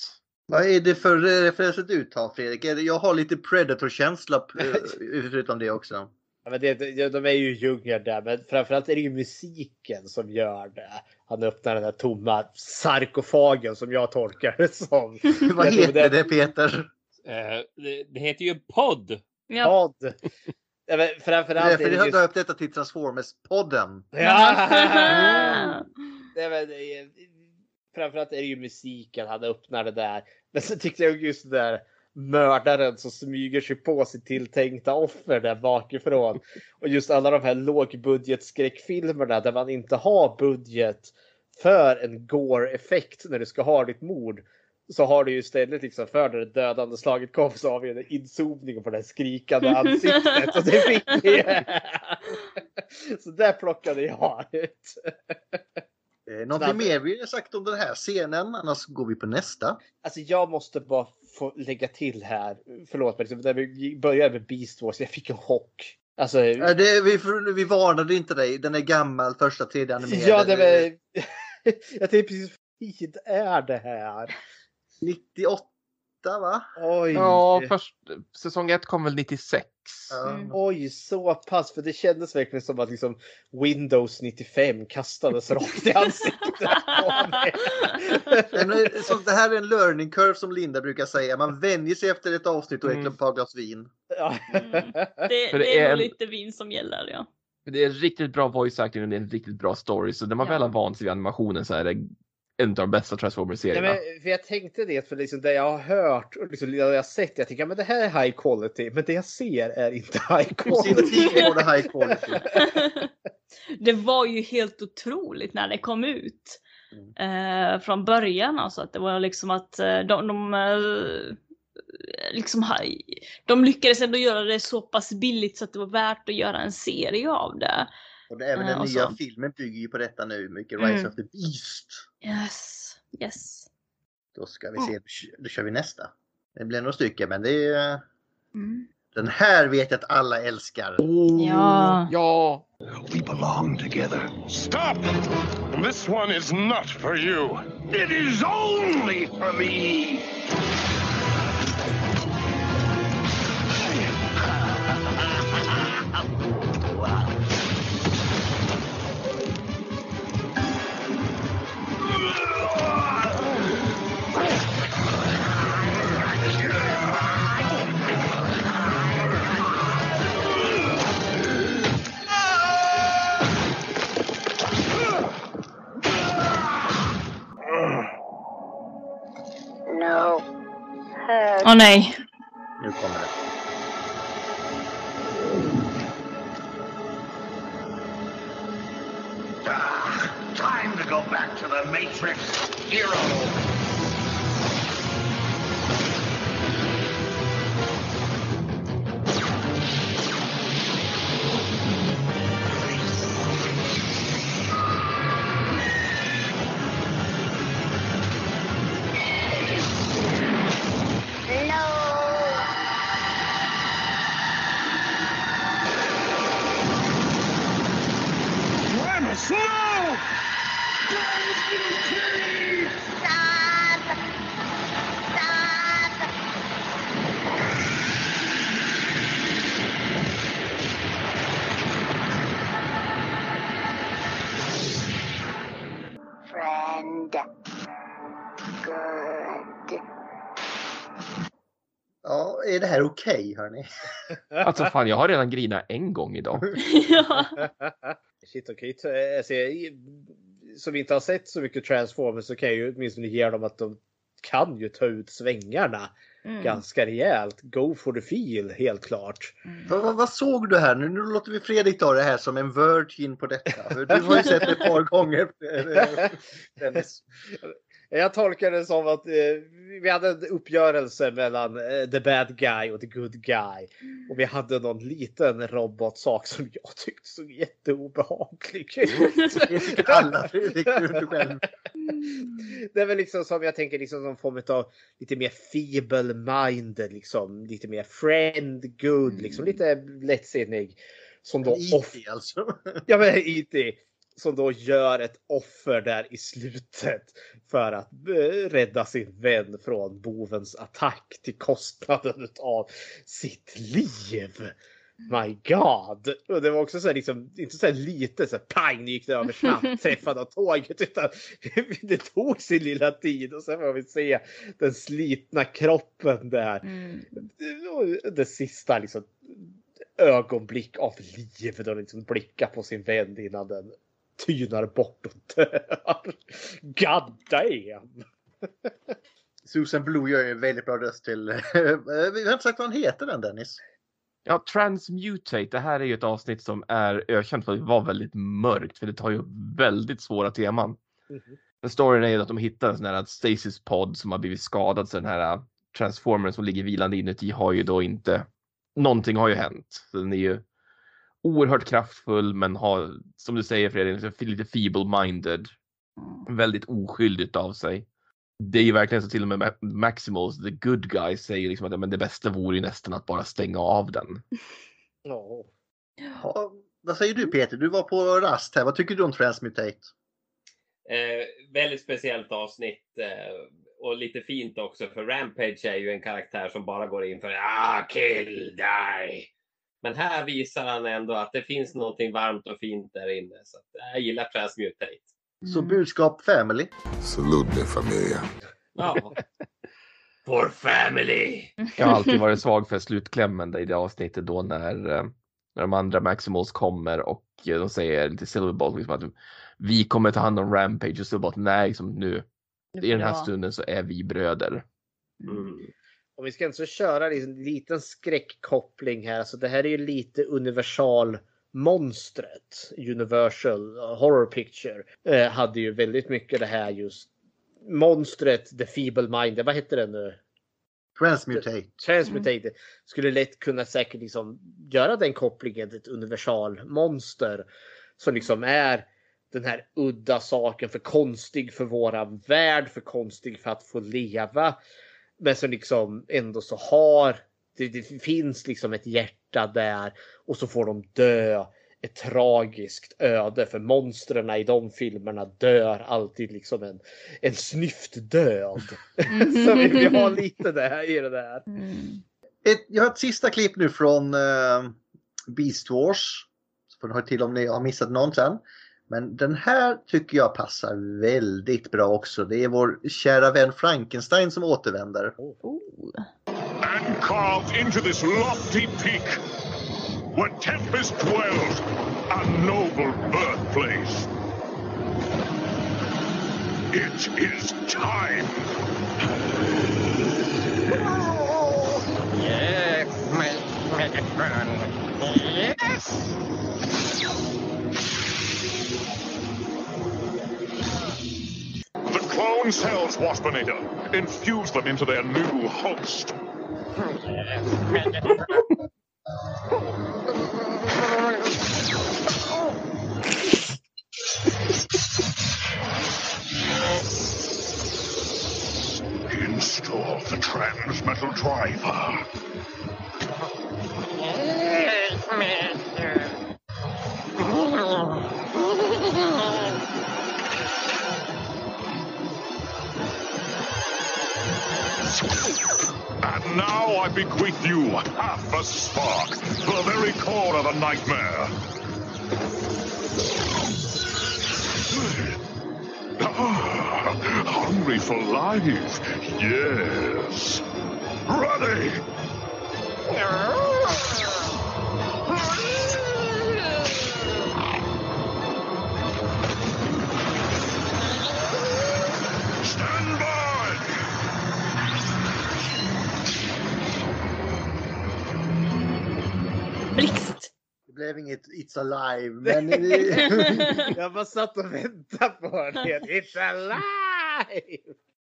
Vad är det för referenser du tar Fredrik? Jag har lite Predator-känsla eh, förutom det också. Ja, men det, det, de är ju djungel där, men framförallt är det ju musiken som gör det. Han öppnar den här tomma sarkofagen som jag tolkar det som. Vad heter det Peter? Eh, det, det heter ju podd. Podd. Ja, men framförallt Därför är det jag just... döpt detta till Transformers-podden. Ja! Nej, men, eh, framförallt är det ju musiken han öppnar det där. Men så tyckte jag just det där mördaren som smyger sig på sitt tilltänkta offer där bakifrån. Och just alla de här lågbudgetskräckfilmerna där man inte har budget för en gore-effekt när du ska ha ditt mord. Så har du ju istället liksom för när det dödande slaget kom så har vi en inzoomning på det här skrikande ansiktet. Och det fick vi. Så där plockade jag ut. Eh, Någonting mer vi har sagt om den här scenen, annars går vi på nästa. Alltså jag måste bara få lägga till här. Förlåt mig, liksom, när vi började med Beast Wars, jag fick en chock. Alltså, Eh, Det, vi, vi varnade inte dig, den är gammal, första 3D-animerad. ja, det var... jag tänkte precis, vad tid är det här? 98 va? Oj. Ja, först, säsong ett kom väl 96. Mm. Oj, så pass. För det kändes verkligen som att liksom Windows 95 kastades rakt i ansiktet på mig. Det här är en learning curve som Linda brukar säga. Man vänjer sig efter ett avsnitt och Mm. ett par glas vin. Det, För det, det är är nog en- lite vin som gäller ja. Det är riktigt bra voice acting och det är en riktigt bra story. Så när man Ja. väl har vant sig vid animationen så är det en av de bästa Nej, Transformers-serierna. men, för jag tänkte det, för liksom det jag har hört och liksom det jag har sett, jag tänker men det här är high quality, men det jag ser är inte high quality. High quality. Det var ju helt otroligt när det kom ut. Eh, från början alltså att det var liksom att eh, de, de eh, liksom ha- de lyckades ändå göra det så pass billigt så att det var värt att göra en serie av det. Och det, även den och nya så. filmen bygger ju på detta nu. Mycket Rise Mm. of the Beast. Yes, yes. Då ska vi se, då kör vi nästa. Det blir några stycken men det är... Mm. Den här vet jag att alla älskar. Ja. Ja. We belong together. Stop! This one is not for you. It is only for me. Hurt. Nej. Nu kommer det. Ah, time to go back to the Matrix. Hero. Ja, är det här okej hörni? Alltså fan, jag har redan grinat en gång idag. Shit okej. Okay. Alltså, jag- som inte har sett så mycket Transformers så kan jag ju åtminstone ge dem att de kan ju ta ut svängarna Mm. ganska rejält. Go for the feel, helt klart. Vad, vad, vad såg du här? Nu, nu låter vi Fredrik ta det här som en virgin på detta. Du har ju sett det ett par gånger. eh, Dennis. Jag tolkar det som att eh, vi hade en uppgörelse mellan eh, the bad guy och the good guy. Och vi hade någon liten robotsak som jag tyckte såg jätteobehaglig ut. Alla. Själv. Det är väl liksom som jag tänker liksom som form av lite mer feeble-minded, liksom lite mer friend good, liksom lite lättsinnig. Som då off- IT alltså. Ja men IT. Som då gör ett offer där i slutet för att eh, rädda sin vän från bovens attack till kostnaden av sitt liv. My God! Och det var också så här, liksom, inte så här lite så här, pang, nu gick det över snabbt, träffade av tåget, utan det tog sin lilla tid och sen får vi se den slitna kroppen där. Och Det sista liksom, ögonblick av liv då den liksom blickar på sin vän innan den tynar bort och dör. God damn! Susan Blue gör en väldigt bra röst till... Vi har inte sagt vad han heter den Dennis. Ja, Transmutate, det här är ju ett avsnitt som är ökänt för att vara väldigt mörkt för det tar ju väldigt svåra teman. Men storyn är ju att de hittar en sån här stasis pod som har blivit skadad så den här transformern som ligger vilande inuti har ju då inte någonting har ju hänt. Så den är ju oerhört kraftfull men har som du säger Fredrik lite feeble-minded. Väldigt oskyldigt av sig. Det är ju verkligen så till och med Ma- Maximals, the good guy, säger liksom att men det bästa vore ju nästan att bara stänga av den. Ja. Ja, vad säger du Peter? Du var på rast här. Vad tycker du om Transmutate? Eh, väldigt speciellt avsnitt eh, och lite fint också för Rampage är ju en karaktär som bara går in för ah, kill, die. Men här visar han ändå att det finns någonting varmt och fint där inne. Så att, jag gillar Transmutate. Så budskap family. Salute familia. Ja. For family! Jag har alltid varit svag för slutklämmen i det avsnittet då när, eh, när de andra Maximals kommer och de säger till Silverbolt liksom att vi kommer ta hand om Rampage och Silverbolt nej liksom nu i den här stunden så är vi bröder. Om vi ska inte så köra en liten skräckkoppling här. Så det här är ju lite universal monstret. Universal Horror Picture. Eh, hade ju väldigt mycket det här just. Monstret, The Feeble Mind. Vad heter den nu? Transmutate. Transmutate. Skulle lätt kunna säkert liksom göra den kopplingen till ett universal monster. Som liksom är den här udda saken för konstig för våran värld, för konstig för att få leva. Men som liksom ändå så har, det, det finns liksom ett hjärta där och så får de dö ett tragiskt öde för monstren i de filmerna dör alltid liksom en, en snyftdöd. så vi, vi har lite det här i det där. Ett, jag har ett sista klipp nu från uh, Beast Wars. Så får ni höra till om ni har missat någon sen. Men den här tycker jag passar väldigt bra också. Det är vår kära vän Frankenstein som återvänder. and carved into this lofty peak where Tempest dwells, a noble birthplace. It is time. Yes, Megatron. Yes! Clone cells, Waspinator. Infuse them into their new host. Install the transmetal driver. And now I bequeath you half a spark, the very core of a nightmare. Ah, hungry for life, yes. Ready! Blev inget It's Alive. Men Jag bara satt och väntade på det. It's alive!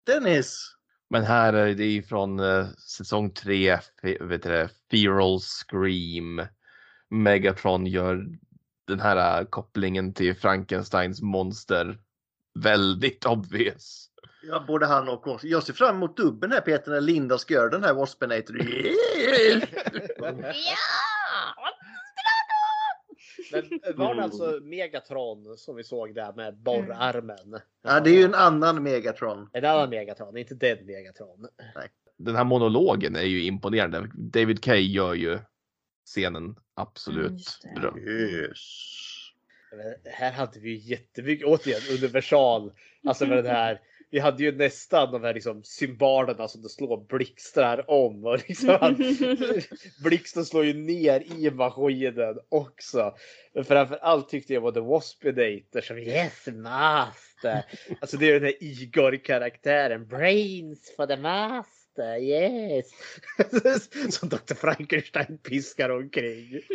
Dennis! Men här är det ju från eh, säsong 3, fe- vet du Feral Scream. Megatron gör den här eh, kopplingen till Frankensteins monster väldigt obvious. Ja, både han och oss. Jag ser fram emot dubben här Peter när Linda ska göra den här Waspinator. Men var det alltså Megatron som vi såg där med borrarmen? Ja, det är ju en annan Megatron. En annan Megatron, inte den Megatron. Den här monologen är ju imponerande. David Kay gör ju scenen absolut bra. Men Här hade vi ju jättemycket, återigen universal. Alltså med den här. Vi hade ju nästan de här liksom symbolerna som det slår blixtrar om. Och liksom blixten slår ju ner i maskinen också. Men framför allt tyckte jag var The Waspinator som Yes master. Alltså det är den här Igor-karaktären. Brains for the master, yes. Som Dr. Frankenstein piskar omkring.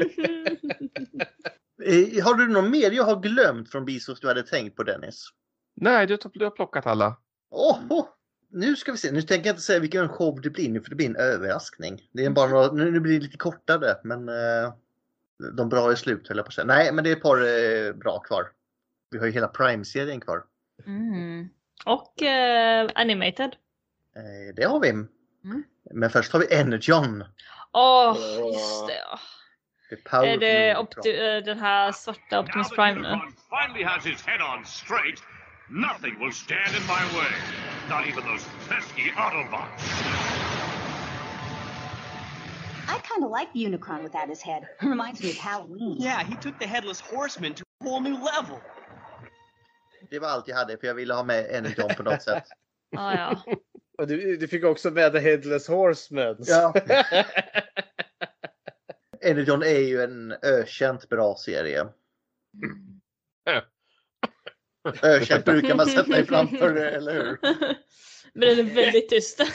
Eh, Har du någon mer jag har glömt från Bisos du hade tänkt på Dennis? Nej, du, du har plockat alla. Åh! Nu ska vi se. Nu tänker jag inte säga vilken show det blir nu för det blir en överraskning. Det är bara några, nu, blir det lite kortare men eh, de bra är slut höll jag på att säga. Nej men det är ett par eh, bra kvar. Vi har ju hela Prime-serien kvar. Mm. Och eh, animated. Eh, det har vi. Men först har vi Energon. Åh, just det. ja. The power Är of det den här svarta Optimus Prime nu? Finally has his head on straight, nothing will stand in my way. Not even those pesky Autobots. I kind of like Unicron without his head. Reminds me of Halloween. Yeah, he took the headless horseman to a whole new level. Det var allt jag hade för jag ville ha med Energon på något sätt. Ah, ja. Och du, du fick också med The Headless Horseman. Ja. Energon är ju en ökänt bra serie. Ökänt brukar man sätta i framför det, eller hur? Men den är väldigt tyst.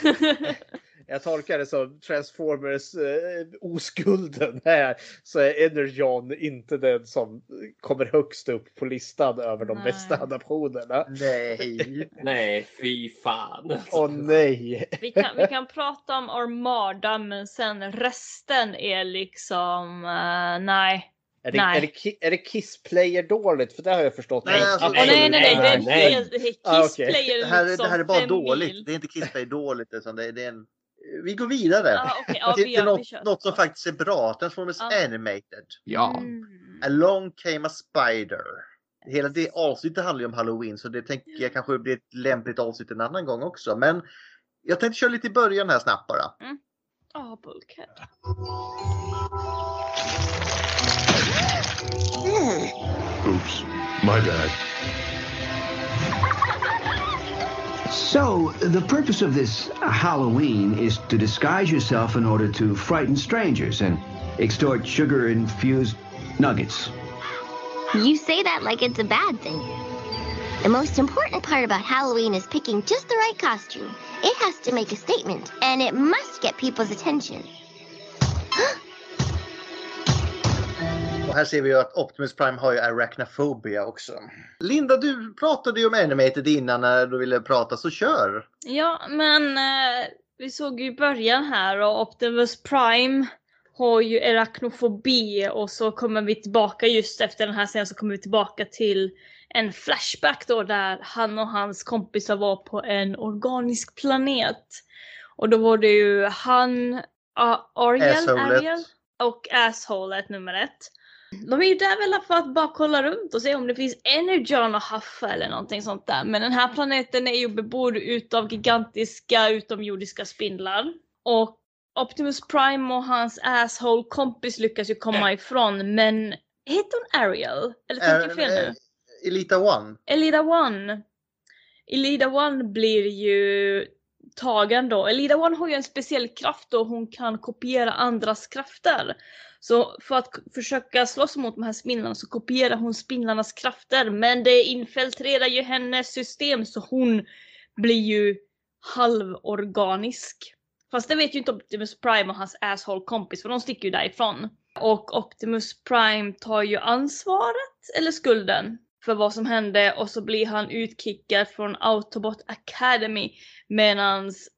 Jag tolkar det som Transformers eh, oskulden här. Så är Energon inte den som kommer högst upp på listan över de Nej. bästa adaptionerna. Nej. Nej, fy fan. Åh nej. vi, kan, vi kan prata om Armada men sen resten är liksom, eh, nej. Är det, nej. är, det, är det Kiss Player dåligt? För det har jag förstått. Nej, alltså, nej, nej, nej, det är Nej. helt, det är Kiss Ah, okej. Player Det här, är- det här är bara dåligt. mil. Det är inte Kissplay dåligt. Utan det är, det är en... Vi går vidare. Ah, ja, till vi gör- vi något, kör. något som faktiskt är bra. Transformers Ja. Animated. Ja. Mm. Along came a spider. Hela det avsnittet handlar ju om Halloween så det tänker jag kanske blir ett lämpligt avsnitt en annan gång också. Men jag tänkte köra lite i början här snabbt bara. Ja, Bulkhead. Hmm. Oops, my bad. So, the purpose of this Halloween is to disguise yourself in order to frighten strangers and extort sugar infused nuggets. You say that like it's a bad thing. The most important part about Halloween is picking just the right costume. It has to make a statement, and it must get people's attention. Här ser vi ju att Optimus Prime har ju arachnophobia också. Linda, du pratade ju om Animated innan när du ville prata så kör! Ja, men eh, vi såg ju i början här och Optimus Prime har ju arachnofobi och så kommer vi tillbaka just efter den här scenen så kommer vi tillbaka till en flashback då där han och hans kompisar var på en organisk planet. Och då var det ju han, uh, Ariel. Ariel och Assholet nummer ett. De är ju där väl för att bara kolla runt och se om det finns Energon att haffa eller någonting sånt där. Men den här planeten är ju bebodd utav gigantiska utomjordiska spindlar. Och Optimus Prime och hans asshole kompis lyckas ju komma ifrån men heter hon Ariel? Eller tänker jag fel nu? Eh, Elita One. Elida One. Elida One blir ju tagen då. Elida One har ju en speciell kraft då hon kan kopiera andras krafter. Så för att försöka slåss mot de här spindlarna så kopierar hon spindlarnas krafter men det infiltrerar ju hennes system så hon blir ju halvorganisk. Fast det vet ju inte Optimus Prime och hans asshole kompis för de sticker ju därifrån. Och Optimus Prime tar ju ansvaret, eller skulden, för vad som hände och så blir han utkickad från Autobot Academy medans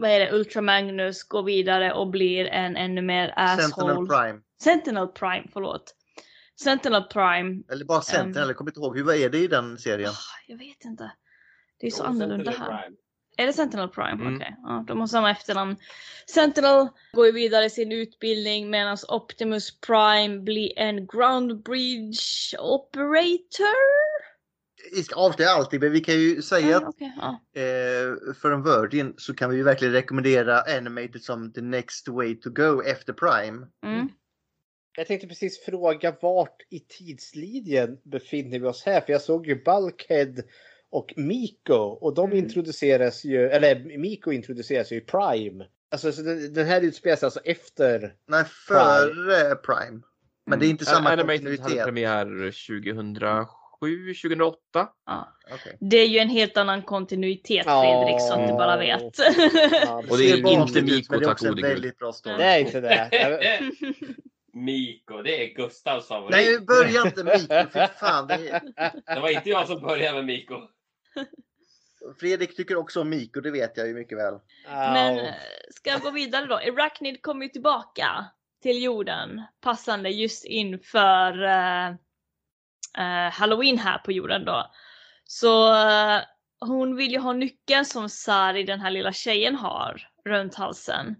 vad är det, Ultra Magnus går vidare och blir en ännu mer asshole. Sentinel Prime. Sentinel Prime, förlåt. Sentinel Prime. Eller bara Sentinel, Ehm. jag kommer inte ihåg. Hur vad är det i den serien? Jag vet inte. Det är så annorlunda Sentinel här. Prime. Är det Sentinel Prime? Mm. Okej, ja, de har samma efternamn. Sentinel går ju vidare i sin utbildning medan Optimus Prime blir en ground bridge operator. Vi ska avslöja allting, men vi kan ju säga att okej, ja. eh, för en Virgin så kan vi ju verkligen rekommendera Animated som the next way to go efter Prime. Mm. Jag tänkte precis fråga vart i tidslinjen befinner vi oss här? För jag såg ju Bulkhead och Miko och de introduceras ju, eller Miko introduceras ju i Prime. Alltså så den, den här utspelar sig alltså efter. Nej, före Prime. Men det är inte samma Animated hade kontinuitet. premiär 2007, 2008. Ja. Okej. Det är ju en helt annan kontinuitet Ja. Fredrik som du bara vet. Och det är inte Miko, men det är tack gode gud. väldigt bra story. Det är inte det. Miko, det är Gustavs favorit. Nej, börja inte Miko, för fan. Det är... Det var inte jag som började med Miko. Fredrik tycker också om Miko, det vet jag ju mycket väl. Men eh, ska jag gå vidare då? Arachnid kommer ju tillbaka till jorden passande just inför eh, eh, Halloween här på jorden då. Så eh, hon vill ju ha nyckeln som Sari, den här lilla tjejen, har runt halsen.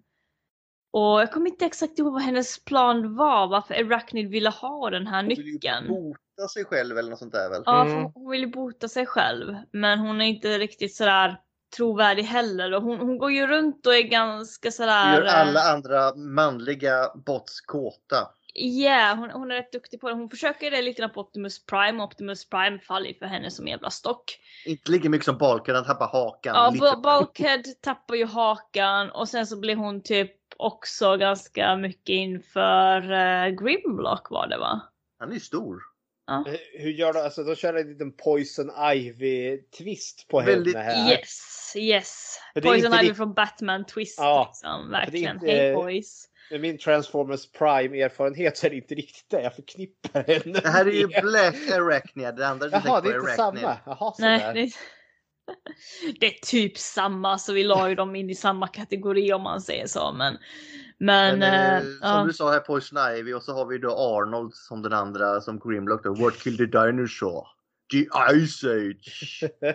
Och jag kommer inte exakt ihåg vad hennes plan var, varför Arachnid ville ha den här nyckeln. Bota sig själv eller något sånt där väl? Ja, för hon vill ju bota sig själv. Men hon är inte riktigt sådär trovärdig heller. Och hon, hon går ju runt och är ganska sådär... Gör eh, alla andra manliga bots kåta. Ja, hon, hon är rätt duktig på det. Hon försöker det lite grann på Optimus Prime. och Optimus Prime faller ju för henne som jävla stock. Inte lika mycket som Balkan, han tappar hakan. Ja, lite. Bulkhead tappar ju hakan och sen så blir hon typ också ganska mycket inför uh, Grimlock var det va? Han är ju stor. Ja. Eh, Hur gör de? Alltså de kör en liten Poison Ivy twist på Väldigt- henne här. Yes, yes. Det Poison Ivy rikt- från Batman Twist Ja, liksom. det Verkligen. inte- Hey boys. Med min Transformers Prime erfarenhet så är det inte riktigt det jag förknippar henne Det här är ju. Black Arachnid. Det andra du Jaha, det är inte Arachnid. samma. Jaha, Nej, det är, det är typ samma så vi la ju dem in i samma kategori om man säger så. Men, men, Men, eh, eh, som ja. du sa här, Poison Ivy och så har vi då Arnold som den andra som Grimlock då. What killed the dinosaur? The Ice Age.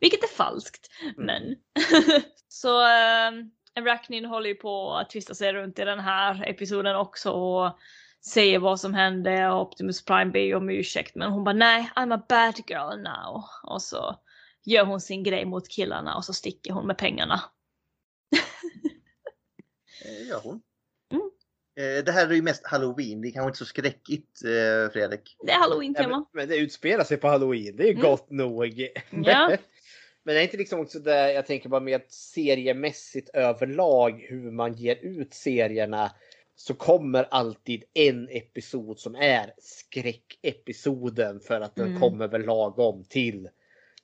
Vilket är falskt. Mm. Men. så eh, Arachnid håller ju på att tvista sig runt i den här episoden också och säger vad som hände och Optimus Prime ber om ursäkt men hon bara nej, I'm a bad girl now. Och så gör hon sin grej mot killarna och så sticker hon med pengarna. Eh, Gör hon. Mm. Eh, Det här är ju mest Halloween. Det är kanske inte så skräckigt, eh, Fredrik. Det är Ja, halloween-tema. men, men det utspelar sig på halloween, det är ju Mm. gott nog. Ja. Men det är inte liksom också det jag tänker bara med att seriemässigt överlag hur man ger ut serierna så kommer alltid en episod som är skräckepisoden för att den Mm. kommer väl lagom till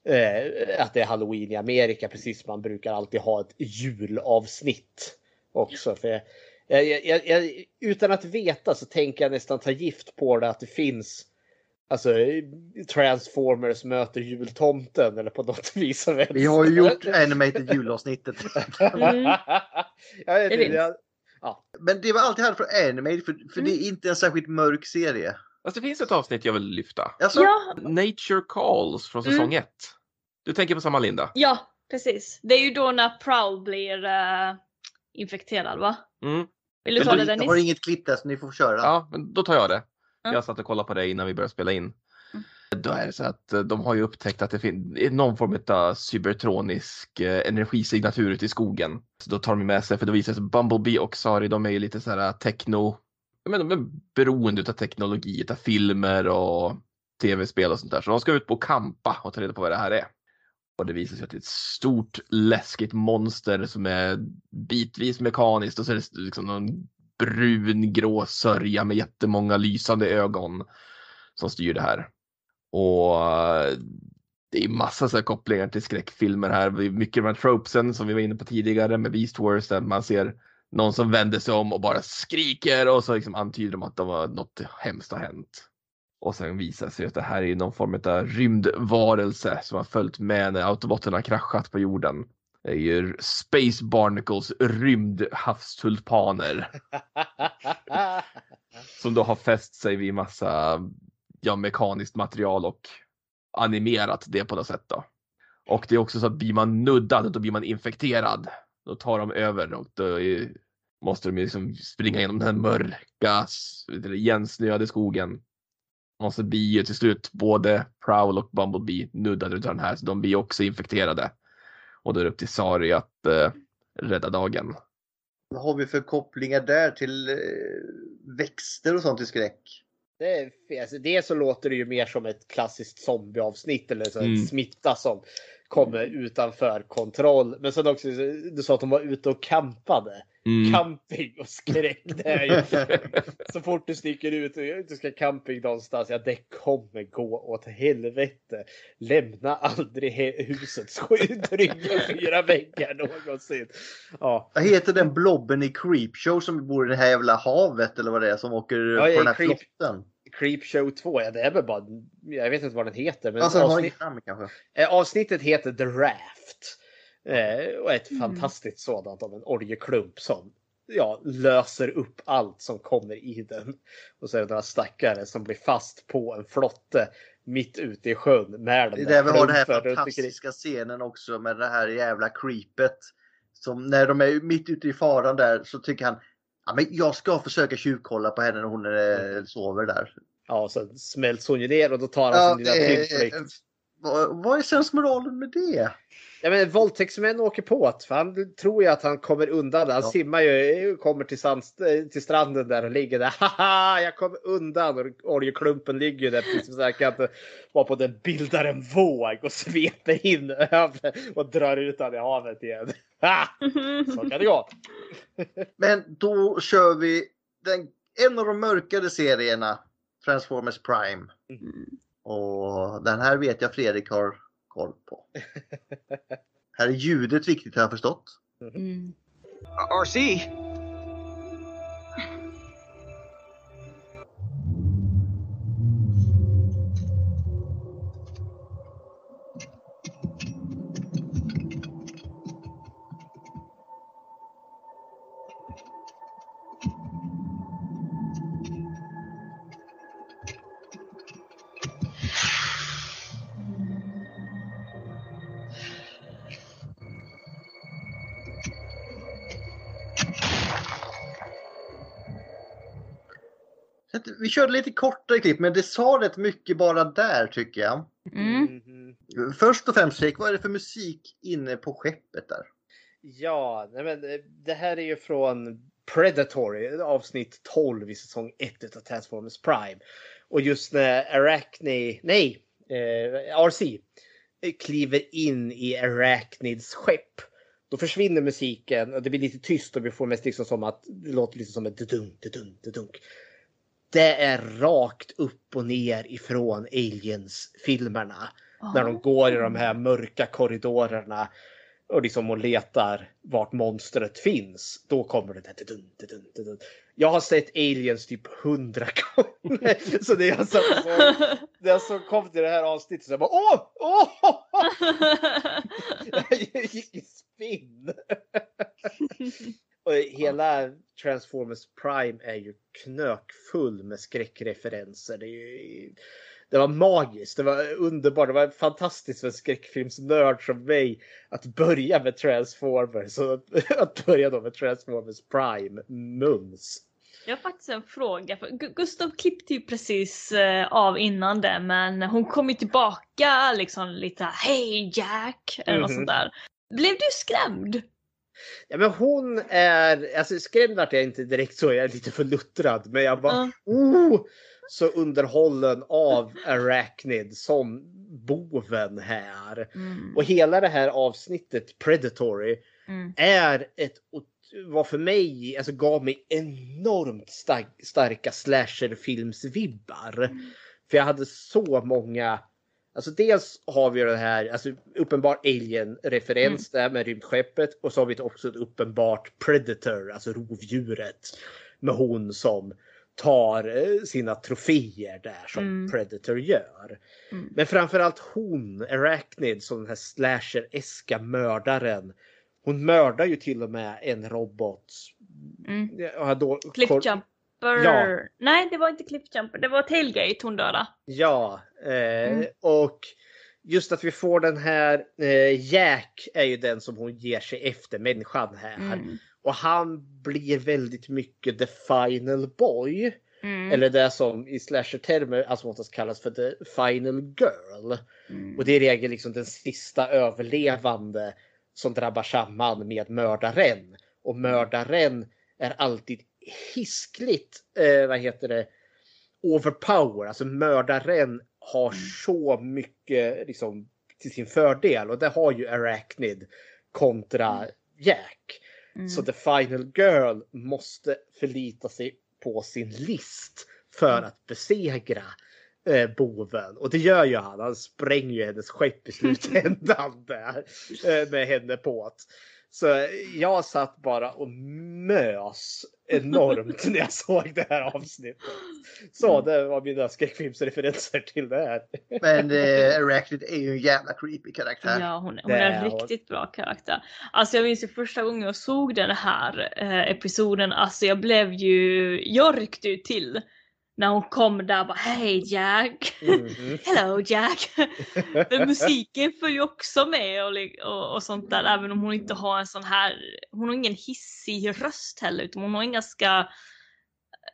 eh, att det är halloween i Amerika precis som man brukar alltid ha ett julavsnitt också. För jag, jag, jag, jag, utan att veta så tänker jag nästan ta gift på det att det finns Alltså Transformers möter jultomten eller på något vis. Vi har ju gjort animated julavsnittet. Mm. Jag vet Det jag- ja. Men det var alltid här från animated för, för det är inte en särskilt mörk serie. Fast det finns ett avsnitt jag vill lyfta. Alltså, Ja, Nature Calls från säsong Mm. 1. Du tänker på samma Linda? ja, precis. Det är ju då när Prowl blir eh, infekterad va? Mm. Vill du Men ta det Jag Dennis? har inget klipp där så ni får köra. Ja, men då tar jag det. Ja. Jag satt och kollade på det innan vi började spela in. Mm. Då är det så att eh, de har ju upptäckt att det finns någon form av cybertronisk eh, energisignatur ute i skogen. Så då tar de med sig, för då visar det sig att Bumblebee och Sari, de är ju lite så här techno, men de är beroende av teknologi, av filmer och tv-spel och sånt där. Så de ska ut på kampa och ta reda på vad det här är. Och det visar sig att det är ett stort läskigt monster som är bitvis mekaniskt och så är det liksom någon brungrå sörja med jättemånga lysande ögon som styr det här. Och eh, det är massa så här kopplingar till skräckfilmer här. Mycket av de här tropesen som vi var inne på tidigare med Beast Wars där man ser någon som vänder sig om och bara skriker och så liksom antyder de att det var något hemskt har hänt. Och sen visar sig att det här är någon form av rymdvarelse som har följt med när autobotten har kraschat på jorden. Det är ju Space Barnacles rymdhavstulpaner som då har fäst sig vid massa ja, mekaniskt material och animerat det på något sätt då. Och det är också så att blir man nuddad då blir man infekterad. Då tar de över och då är, måste de liksom springa genom den här mörka, igensnöade skogen. Och så blir ju till slut både Prowl och Bumblebee nuddade utav den här så de blir också infekterade. Och då är det upp till Sari att eh, rädda dagen. Vad har vi för kopplingar där till eh, växter och sånt i skräck? Det alltså, det så låter det ju mer som ett klassiskt zombieavsnitt eller så Mm. en smitta som kommer utanför kontroll. Men sen också, du sa att de var ute och campade. Mm. Camping och skräck, det är ju... så fort du sticker ut och du ska camping någonstans, ja det kommer gå åt helvete. Lämna aldrig husets sju trygga fyra väggar någonsin. Ja. Vad heter den blobben i Creepshow som bor i det här jävla havet eller vad det är som åker Ja, på den här Creep- flotten? Creepshow 2, ja det är väl bara, jag vet inte vad den heter. Men Alltså, avsnitt- namn kanske. Eh, Avsnittet heter The Raft. Eh, och ett Mm. fantastiskt sådant av en oljeklump som ja, löser upp allt som kommer i den. Och så är det några stackare som blir fast på en flotte mitt ute i sjön med den Det är där vi har den här fantastiska scenen också med det här jävla creepet. Som när de är mitt ute i faran där så tycker han ja, men jag ska försöka tjuvkolla på henne när hon eh, sover där. Ja, så smälts hon ju ner och då tar han Ja, sin lilla tillflykt. Vad, vad är sensmoralen med det? Ja, men våldtäktsmän åker på det, för han tror ju att han kommer undan. Han Ja. simmar ju, kommer till, sand, till stranden där och ligger där. Haha, jag kommer undan! Och oljeklumpen ligger ju där precis så här kan inte vara på den bildar en våg och sveper in över och drar ut han i havet igen. Ha! Så kan det gå. Men då kör vi den, en av de mörkare serierna, Transformers Prime. Och den här vet jag Fredrik har koll på. här är ljudet viktigt har jag förstått. RC? Körde lite kortare klipp men det sa rätt mycket bara där tycker jag. Mm. Först och främst Fredrik, vad är det för musik inne på skeppet där? Ja, nej men eh, det här är ju från Predatory, avsnitt 12 i säsong 1 av Transformers Prime. Och just när Arachne, nej, eh, RC eh, kliver in i Arachnids skepp. Då försvinner musiken och det blir lite tyst och vi får mest liksom som att det låter lite som ett dudunk, dudunk, dudunk. Det är rakt upp och ner ifrån Aliens-filmerna. När de går i de här mörka korridorerna och liksom och letar vart monstret finns. Då kommer det där. Dudun, dudun, dudun. Jag har sett Aliens typ hundra gånger. Så det är alltså, så, när jag så kom till det här avsnittet så jag bara åh! åh! Jag gick i spinn. Och hela Transformers Prime är ju knökfull med skräckreferenser. Det, ju, det var magiskt, det var underbart, det var fantastiskt för en skräckfilmsnörd som mig att börja med Transformers och att börja då med Transformers Prime mums. Jag har faktiskt en fråga. Gustav klippte ju precis eh, av innan det men hon kom ju tillbaka liksom lite Hej Jack! Eller något Mhm. sånt där. Blev du skrämd? Ja, men hon är, alltså skrämd vart jag inte direkt så, jag är lite förluttrad. Men jag var oh, så underhållen av Arachnid som boven här. Och hela det här avsnittet Predatory Mm. är ett, var för mig, alltså gav mig enormt stark, starka slasherfilmsvibbar. För jag hade så många Alltså dels har vi den här alltså, uppenbar alien-referens där med rymdskeppet och så har vi också ett uppenbart predator, alltså rovdjuret. Med hon som tar eh, sina troféer där som Mm. Predator gör. Mm. Men framförallt hon, Arachnid, som den här slasher-eska mördaren. Hon mördar ju till och med en robot. Mm. Då, Cliffjumper. Ja. Nej, det var inte Cliffjumper. Det var Tailgate hon dödade. Ja, eh, Mm. och just att vi får den här eh, Jack är ju den som hon ger sig efter människan här. Mm. Och han blir väldigt mycket the final boy. Mm. Eller det som i slasher-termer alltså oftast kallas för the final girl. Mm. Och det är i regel liksom den sista överlevande som drabbar samman med mördaren. Och mördaren är alltid hiskligt, eh, vad heter det, overpower. Alltså mördaren har så mycket liksom, till sin fördel och det har ju Arachnid kontra Jack. Mm. Så The Final Girl måste förlita sig på sin list för att besegra eh, boven. Och det gör ju han. Han spränger ju hennes skepp i slutändan där eh, med henne på. det. Så jag satt bara och mös enormt när jag såg det här avsnittet. Så det var mina skräckfilmsreferenser till det här. Men eh, Arachnid är ju en jävla creepy karaktär. Ja, hon, hon är en riktigt bra karaktär. Alltså jag minns ju första gången jag såg den här eh, episoden, alltså jag blev ju, jag ryckte ju till. När hon kom där och bara Hej Jack! Mhm. Hello Jack! Musiken följer också med och, och, och sånt där även om hon inte har en sån här, hon har ingen hissig röst heller utan hon har en ganska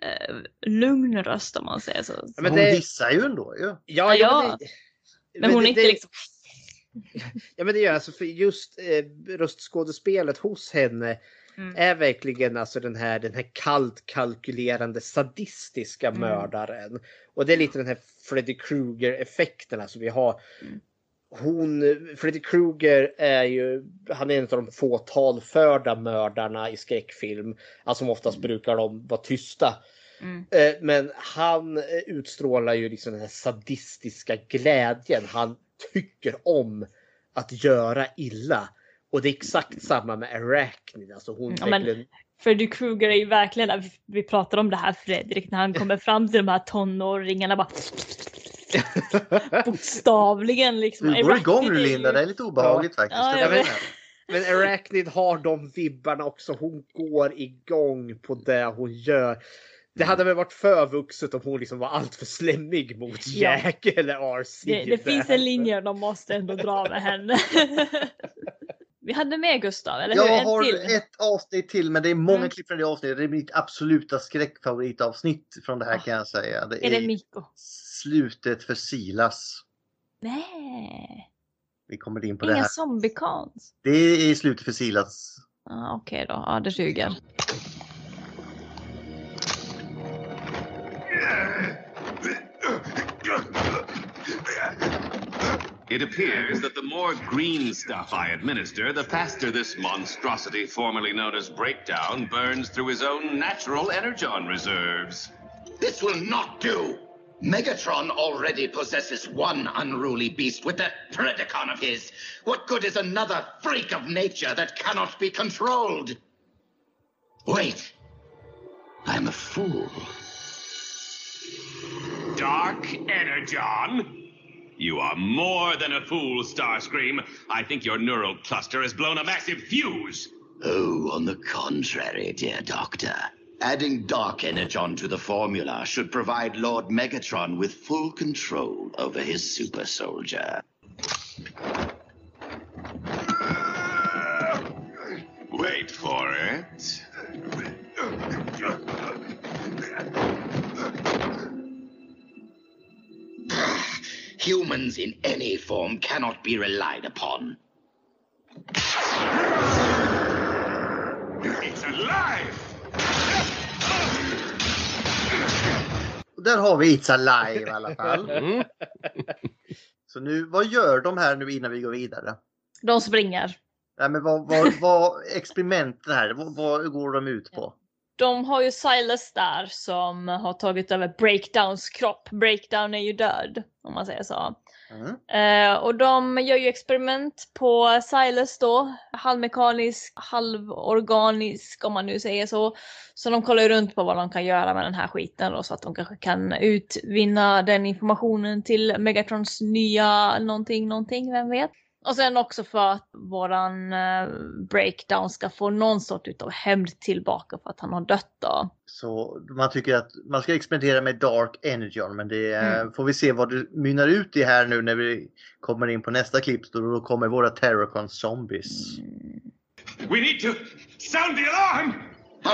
eh, lugn röst om man säger så. men hon det- hissar ju ändå ju. Ja, Ja, ja, ja. det- Men hon är det- inte det- liksom Ja men det gör alltså för just eh, röstskådespelet hos henne Mm. är verkligen alltså den här, den här kallt kalkylerande sadistiska Mm. mördaren. Och det är lite den här Freddy Krueger effekten alltså vi har. Mm. Hon, Freddy Krueger är ju, han är en av de få talförda mördarna i skräckfilm. Alltså som oftast brukar de vara tysta. Mm. Eh, Men han eh, utstrålar ju liksom den här sadistiska glädjen. Han tycker om att göra illa. Och det är exakt samma med Arachnid. Alltså hon Ja, men- verkligen... Freddy Krueger är ju verkligen, när vi- pratar om det här Fredrik, när han kommer fram till de här tonåringarna bara bokstavligen liksom. Du går igång nu ju- Linda, det är lite obehagligt faktiskt. Ja, vet. det. Men Arachnid har de vibbarna också. Hon går igång på det hon gör. Det hade väl varit för vuxet om hon liksom var alltför slemmig mot Ja. Jack eller RC. Det, det finns en linje de måste ändå dra med henne. Vi hade med Gustav, eller hur? Jag har till. ett avsnitt till men det är många Mm. klipp från det avsnittet. Det är mitt absoluta skräckfavoritavsnitt från det här kan jag säga. Det Ah. Är det är Mikko? slutet för Silas. Nej, Vi kommer in på det inga här. zombiekans. Det är slutet för Silas. Ah, Okej då, ja det duger. It appears that the more green stuff I administer, the faster this monstrosity, formerly known as Breakdown, burns through his own natural energon reserves. This will not do. Megatron already possesses one unruly beast with that Predacon of his. What good is another freak of nature that cannot be controlled? Wait. I'm a fool. Dark Energon? You are more than a fool, Starscream. I think your neural cluster has blown a massive fuse. Oh, on the contrary, dear Doctor. Adding Dark Energon to the formula should provide Lord Megatron with full control over his super soldier. Wait Humans in any form cannot be relied upon. It's alive! Där har vi It's Alive i alla fall. Mm. Så nu, vad gör de här nu innan vi går vidare? De springer. Nej, men vad, vad, vad experimenten här, vad, vad går de ut på? De har ju Silas där som har tagit över Breakdowns kropp. Breakdown är ju död, om man säger så. Mm. Eh, och de gör ju experiment på Silas då, halvmekanisk, halvorganisk om man nu säger så. Så de kollar ju runt på vad de kan göra med den här skiten då, så att de kanske kan utvinna den informationen till Megatrons nya någonting, någonting, vem vet. Och sen också för att våran eh, breakdown ska få någon sort utav hämnd tillbaka för att han har dött då. Så man tycker att man ska experimentera med Dark Energon men det eh, Mm. får vi se vad det mynnar ut i här nu när vi kommer in på nästa klipp. Då, då kommer våra Terracon Zombies. We need to sound the alarm!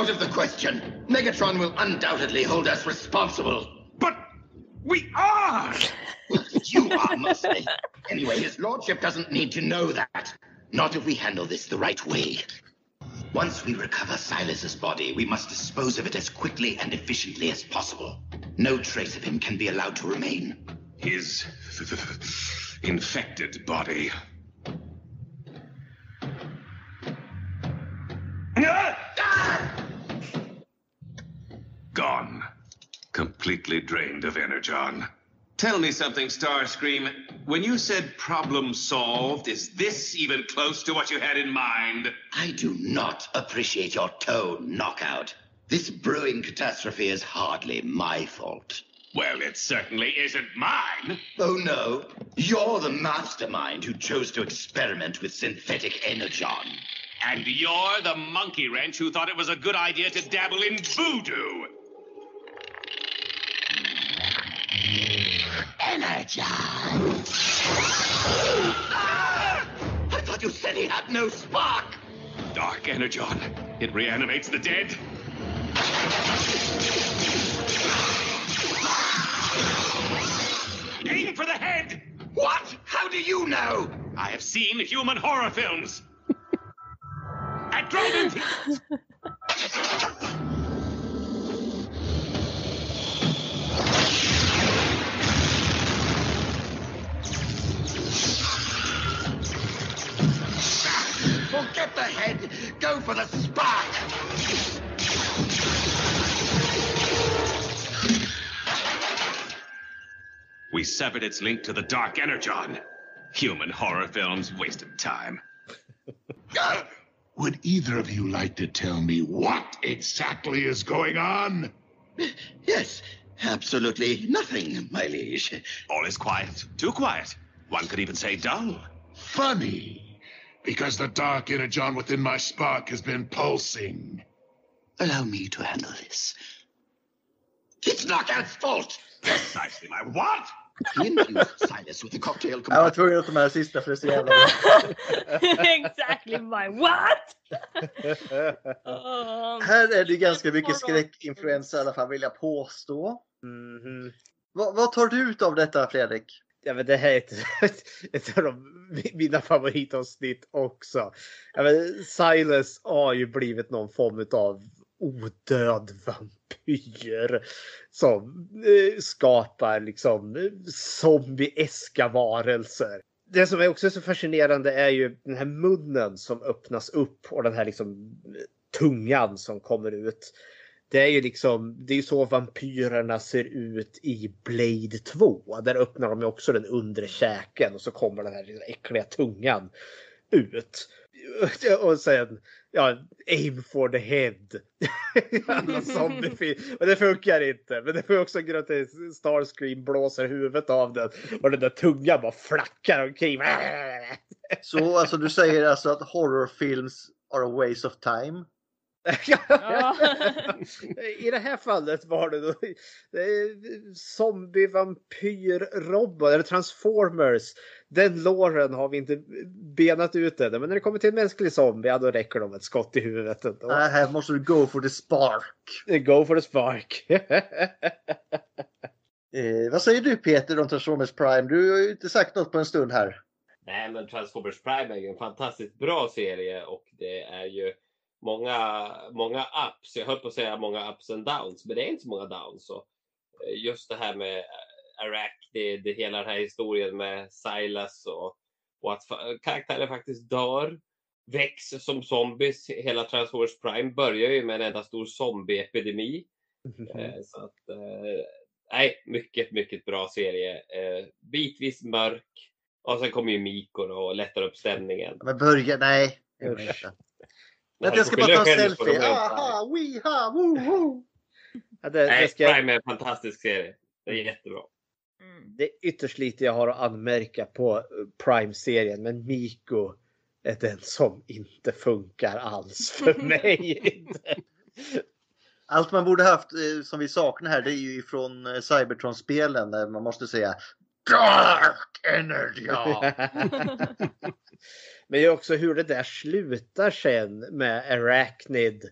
Out of the question. Megatron will undoubtedly hold us responsible. But we are! you are, mostly. Anyway, his lordship doesn't need to know that. Not if we handle this the right way. Once we recover Silas's body, we must dispose of it as quickly and efficiently as possible. No trace of him can be allowed to remain. His infected body. Gone. Completely drained of energon. Tell me something, Starscream. When you said problem solved, is this even close to what you had in mind? I do not appreciate your tone, Knockout. This brewing catastrophe is hardly my fault. Well, it certainly isn't mine. Oh no, you're the mastermind who chose to experiment with synthetic energon. And you're the monkey wrench who thought it was a good idea to dabble in voodoo. Energon! Ah! I thought you said he had no spark! Dark energon. It reanimates the dead. Aim for the head! What? How do you know? I have seen human horror films. At drive-in Forget the head! Go for the spark! We severed its link to the dark energon. Human horror films wasted time. Would either of you like to tell me what exactly is going on? Yes, absolutely nothing, my liege. All is quiet. Too quiet. One could even say dull. Funny, because the dark energon within my spark has been pulsing. Allow me to handle this. It's Knockout's fault! Precisely my what? He infused Silas with the cocktail Jag var tvungen att ta med det sista för det är så jävla exactly my what? Um, Här är det ganska mycket skräckinfluensa i alla fall vill jag påstå. Mhm. Vad, vad tar du ut av detta Fredrik? Ja, men det här är ett, ett av de, mina favoritavsnitt också. Ja, men Silas har ju blivit någon form av odöd vampyr som eh, skapar liksom eh, zombieska varelser. Det som är också så fascinerande är ju den här munnen som öppnas upp och den här liksom eh, tungan som kommer ut. Det är ju liksom, det är ju så vampyrerna ser ut i Blade 2. Där öppnar de ju också den undre käken och så kommer den här äckliga tungan ut. Och sen, ja, aim for the head. Alla. Och det funkar inte. Men det får också grund till Starscream blåser huvudet av den. Och den där tungan bara flackar omkring. Så alltså du säger alltså att horrorfilms are a waste of time? I det här fallet var det då zombie vampyr robot eller transformers. Den låren har vi inte benat ut än. Men när det kommer till en mänsklig zombie, ja, då räcker de ett skott i huvudet. Ändå. Nej, här måste du go for the spark. Go for the spark. Eh, vad säger du Peter om Transformers Prime? Du har ju inte sagt något på en stund här. Nej, men Transformers Prime är ju en fantastiskt bra serie och det är ju många, många ups. Jag höll på att säga många ups and downs, men det är inte så många downs. Så eh, just det här med Arak, det, det hela den här historien med Silas och, och att karaktären faktiskt dör. växer som zombies. Hela Transformers Prime börjar ju med en enda stor zombieepidemi. Eh, så att, eh, nej, mycket, mycket bra serie. Eh, bitvis mörk. Och sen kommer ju Mikko då och lättar upp stämningen. Men börja, nej. Inte. Men jag ska bara ta en selfie. Aha, we ha, woo, woo. Ja, det, Nej, det, ska, Prime är en fantastisk serie. Det är jättebra. det är ytterst lite jag har att anmärka på eh, Prime-serien, men Miko är den som inte funkar alls för mig. Allt man borde haft eh, som vi saknar här det är ju ifrån eh, Cybertron-spelen där man måste säga Dark Energy. Men det är också hur det där slutar sen med Arachnid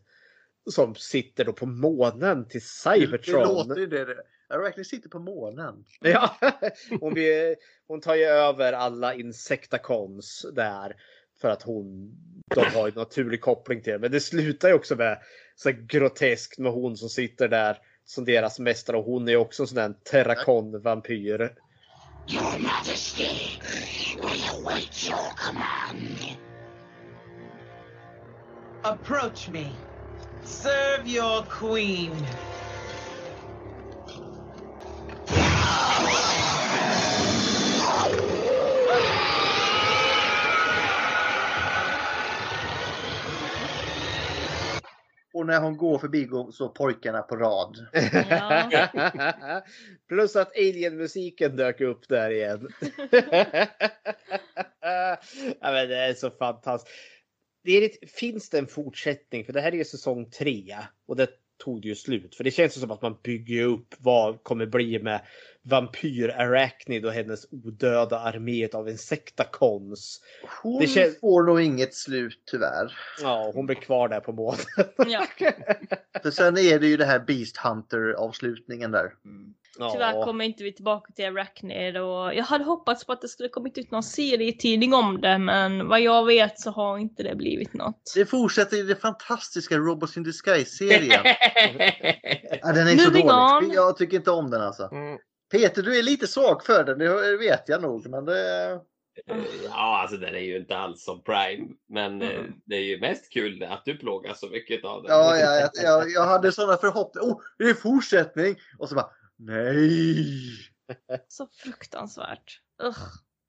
som sitter då på månen till Det Cybertron. låter det. det. Arachnid sitter på månen. Ja, hon, blir, hon tar ju över alla Insectacons där för att hon de har en naturlig koppling till det. Men det slutar ju också med så groteskt med hon som sitter där som deras mästare och hon är också en sån där terrakon-vampyr. Your Majesty, we await your command. Approach me. Serve your queen. Och när hon går förbi så pojkarna på rad. Plus att Alien-musiken dök upp där igen. ja, men det är så fantastiskt. Det är lite, finns det en fortsättning? För det här är ju säsong tre och det tog det ju slut. För det känns ju som att man bygger upp vad kommer bli med Vampyr Arachnid och hennes odöda armé av Insectacons. Hon Det känns- får nog inget slut tyvärr. Ja, hon blir kvar där på månen. Ja. För sen är det ju det här Beast Hunter avslutningen där. Tyvärr kommer inte vi tillbaka till Arachnid och jag hade hoppats på att det skulle kommit ut någon serietidning om det men vad jag vet så har inte det blivit något. Det fortsätter i den fantastiska Robots in Disguise-serien. ja, den är så Moving dålig. on. Jag tycker inte om den alltså. Peter, du är lite svag för den, det vet jag nog. Men det... Eh, Ja, alltså den är ju inte alls som Prime. Men eh, Mm. det är ju mest kul att du plågas så mycket av den. Ja, ja, jag, jag, hade sådana förhoppningar. Oh, det är fortsättning! Och så bara, nej! Så fruktansvärt. Ugh.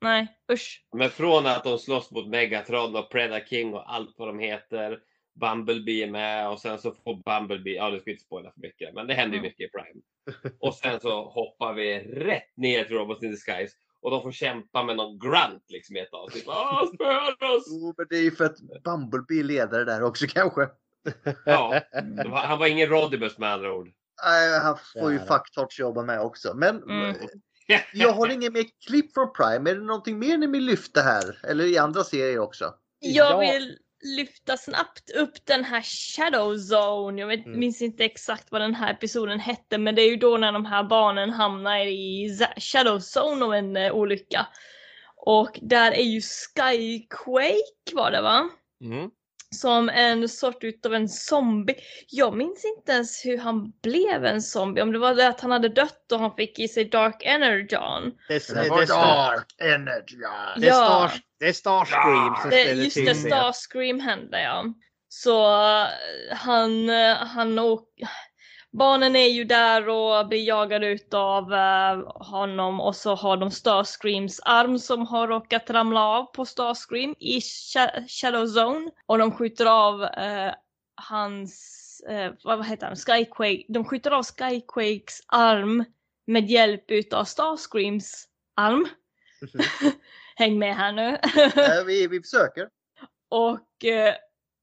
Nej, usch. Men från att de slåss mot Megatron och Predator King och allt vad de heter. Bumblebee är med och sen så får Bumblebee, ja nu ska inte spoila för mycket, men det händer ju Mm. mycket i Prime. Och sen så hoppar vi rätt ner till Robots in Disguise och de får kämpa med någon grunt liksom i ett avsnitt. Åh, spöar oss! Jo, men det är ju för att Bumblebee är ledare där också kanske. Ja, han var ingen Rodibus med andra ord. Nej, han får ju fucktouch jobba med också. Men Mm. jag har inget mer klipp från Prime. Är det någonting mer ni vill lyfta här? Eller i andra serier också? Jag vill lyfta snabbt upp den här Shadow Zone. Jag vet, Mm. minns inte exakt vad den här episoden hette men det är ju då när de här barnen hamnar i Shadow Zone av en eh, olycka. Och där är ju Skyquake var det va? Mm. Som en sort utav en zombie. Jag minns inte ens hur han blev en zombie. Om det var det att han hade dött och han fick i sig Dark Energon. Det, Det var Dark Energy. Det är, Ja. Star, det är Starscream som Det, just det. Starscream hände ja. Så eh, han, eh, han och Barnen är ju där och blir jagade utav eh, honom och så har de Starscreams arm som har råkat ramla av på Starscream i Sha- Shadow Zone. Och de skjuter av eh, hans, eh, vad heter han, Skyquake. De skjuter av Skyquakes arm med hjälp utav Starscreams arm. Häng med här nu. Vi, vi försöker. Och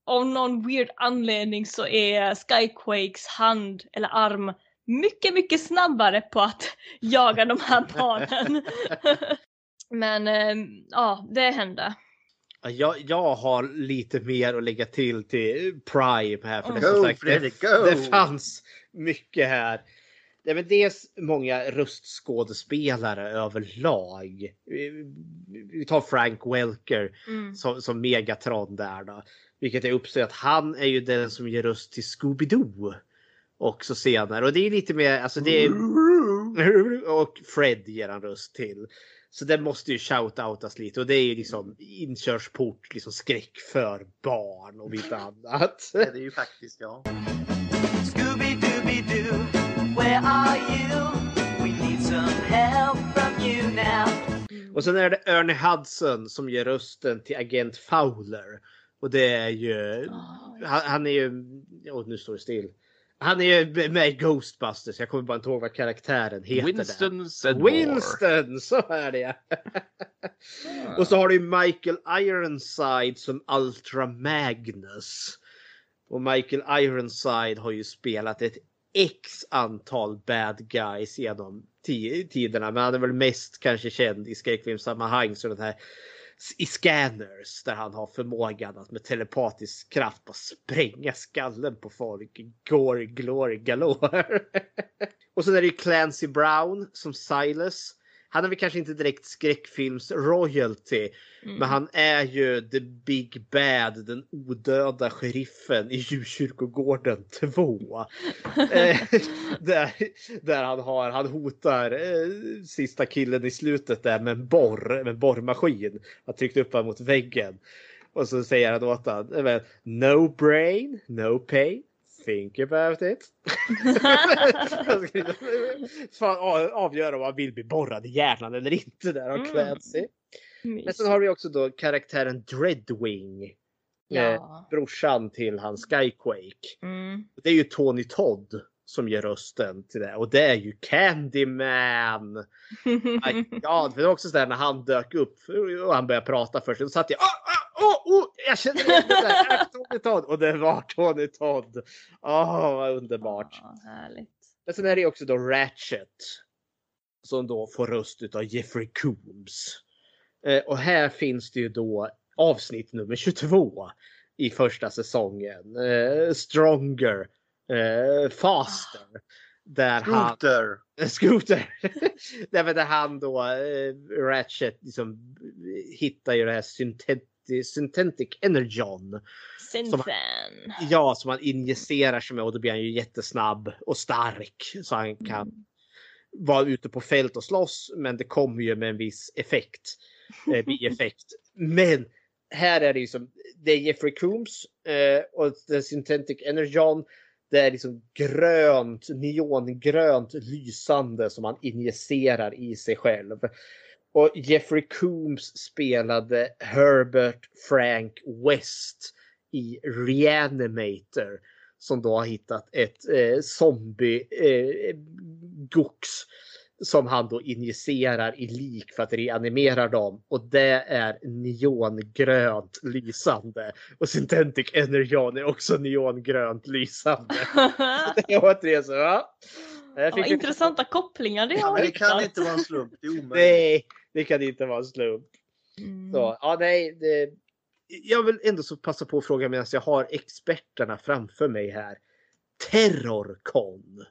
av någon weird anledning så är Skyquakes hand eller arm mycket, mycket snabbare på att jaga de här barnen. Men eh, ja, det hände. Ja, Jag, jag har lite mer att lägga till till Prime här. För Mm. det, som Go, sagt, Fredrik, det, go! det fanns mycket här. Det är väl dels många röstskådespelare överlag. Vi- tar Frank Welker Mm. som, som Megatron där då. Vilket jag uppser att han är ju den som ger röst till Scooby-Doo. Också senare. Och det är lite mer, alltså det är... Och Fred ger han röst till. Så den måste ju shout-outas lite och det är ju liksom inkörsport, liksom skräck för barn och inte annat. Det är ju faktiskt, ja. Scooby-Dooby-Doo, where are you? We need some help from you now. Och sen är det Ernie Hudson som ger rösten till agent Fowler. Och det är ju, han, han är ju, oh, nu står det still. Han är ju med i Ghostbusters, jag kommer bara inte ihåg vad karaktären heter. Winston där. Sedmore. Winston, så är det ja. Och så har du Michael Ironside som Ultra Magnus. Och Michael Ironside har ju spelat ett X antal bad guys genom tiderna. Men han är väl mest kanske känd i skräckfilmssammanhang så den här i Scanners där han har förmågan att med telepatisk kraft bara spränga skallen på folk. Gore, glory, galore. Och sen är det ju Clancy Brown som Silas. Han är väl kanske inte direkt skräckfilms royalty. Mm. Men han är ju the big bad, den odöda sheriffen i Djurkyrkogården 2. eh, där, där han har, han hotar eh, sista killen i slutet där med en borr, med en borrmaskin. Han tryckt upp honom mot väggen. Och så säger han åt honom, no brain, no pain. Think about it. Fan, av- avgöra om han vill bli borrad i hjärnan eller inte där av Mm. Clancy. Men sen har vi också då karaktären Dreadwing. Ja. Eh, brorsan till han Skyquake. Mm. Det är ju Tony Todd som ger rösten till det och det är ju Candyman. För det var också sådär när han dök upp och han började prata först. Då satt jag oh, oh, oh, jag känner igen det där. Tony Todd och det var Tony Todd. Åh, vad underbart. Härligt. Men sen är det också då Ratchet. Som då får röst utav Jeffrey Combs. Eh, och här finns det ju då avsnitt nummer 22 i första säsongen. Eh, Stronger. Eh, faster. Där Scooter. Han, Scooter. där, men där han då, eh, Ratchet, liksom hittar ju det här synthetic, synthetic energon. Synthan. Ja, som han injicerar sig med och då blir han ju jättesnabb och stark. Så han kan vara ute på fält och slåss. Men det kommer ju med en viss effekt. Eh, bieffekt. Men här är det ju som, det är Jeffrey Combs eh, och The Synthetic Energon. Det är liksom grönt, neongrönt lysande som han injicerar i sig själv. Och Jeffrey Coombs spelade Herbert Frank West i Reanimator. Som då har hittat ett eh, zombie eh, gox som han då injicerar i lik för att reanimera dem. Och det är neongrönt lysande. Och Synthetic Energon är också neongrönt lysande. det är återigen så. Ja. Ja, intressanta kopplingar det Ja, har men det kan inte vara en slump. Det är omöjligt. Nej, det kan inte vara en slump. Mm. Så, ja, nej, det, jag vill ändå så passa på att fråga medan jag har experterna framför mig här. Terrorcon.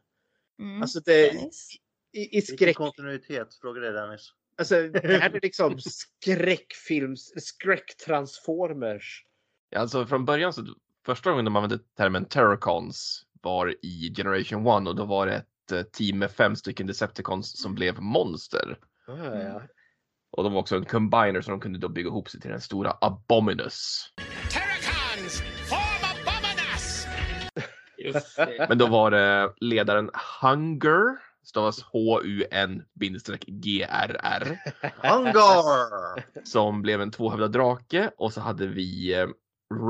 Mm. Alltså det, Dennis. I, i Vilken skräck, kontinuitet? Fråga det Dennis. alltså är det liksom skräckfilms, skräcktransformers? Ja, Alltså från början så första gången de använde termen Terrorcons var i Generation 1 och då var det ett eh, team med fem stycken Decepticons som blev monster. Ah, ja. Och de var också en combiner så de kunde då bygga ihop sig till den stora Abominus. Terracons, form Abominus! Just det. Men då var det ledaren Hunger, stavas H-U-N-G-R-R, Hunger! som blev en tvåhövdad drake och så hade vi eh,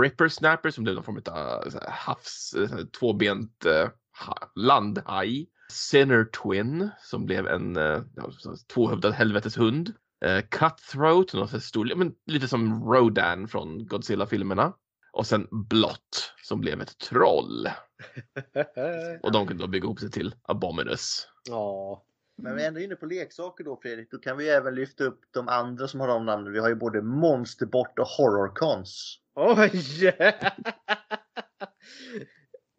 Ripper Snapper som blev någon form av så här havs, eh, så här tvåbent eh, ha- landhaj. Sinner Twin som blev en eh, tvåhövdad helveteshund. Eh, Cutthroat, här stor, men lite som Rodan från Godzilla-filmerna. Och sen Blott som blev ett troll. Och de kunde då bygga ihop sig till Abominus. Ja. Men vi är ändå inne på leksaker då Fredrik. Då kan vi även lyfta upp de andra som har de namnen. Vi har ju både Monsterbot och Horrorcons. Oj!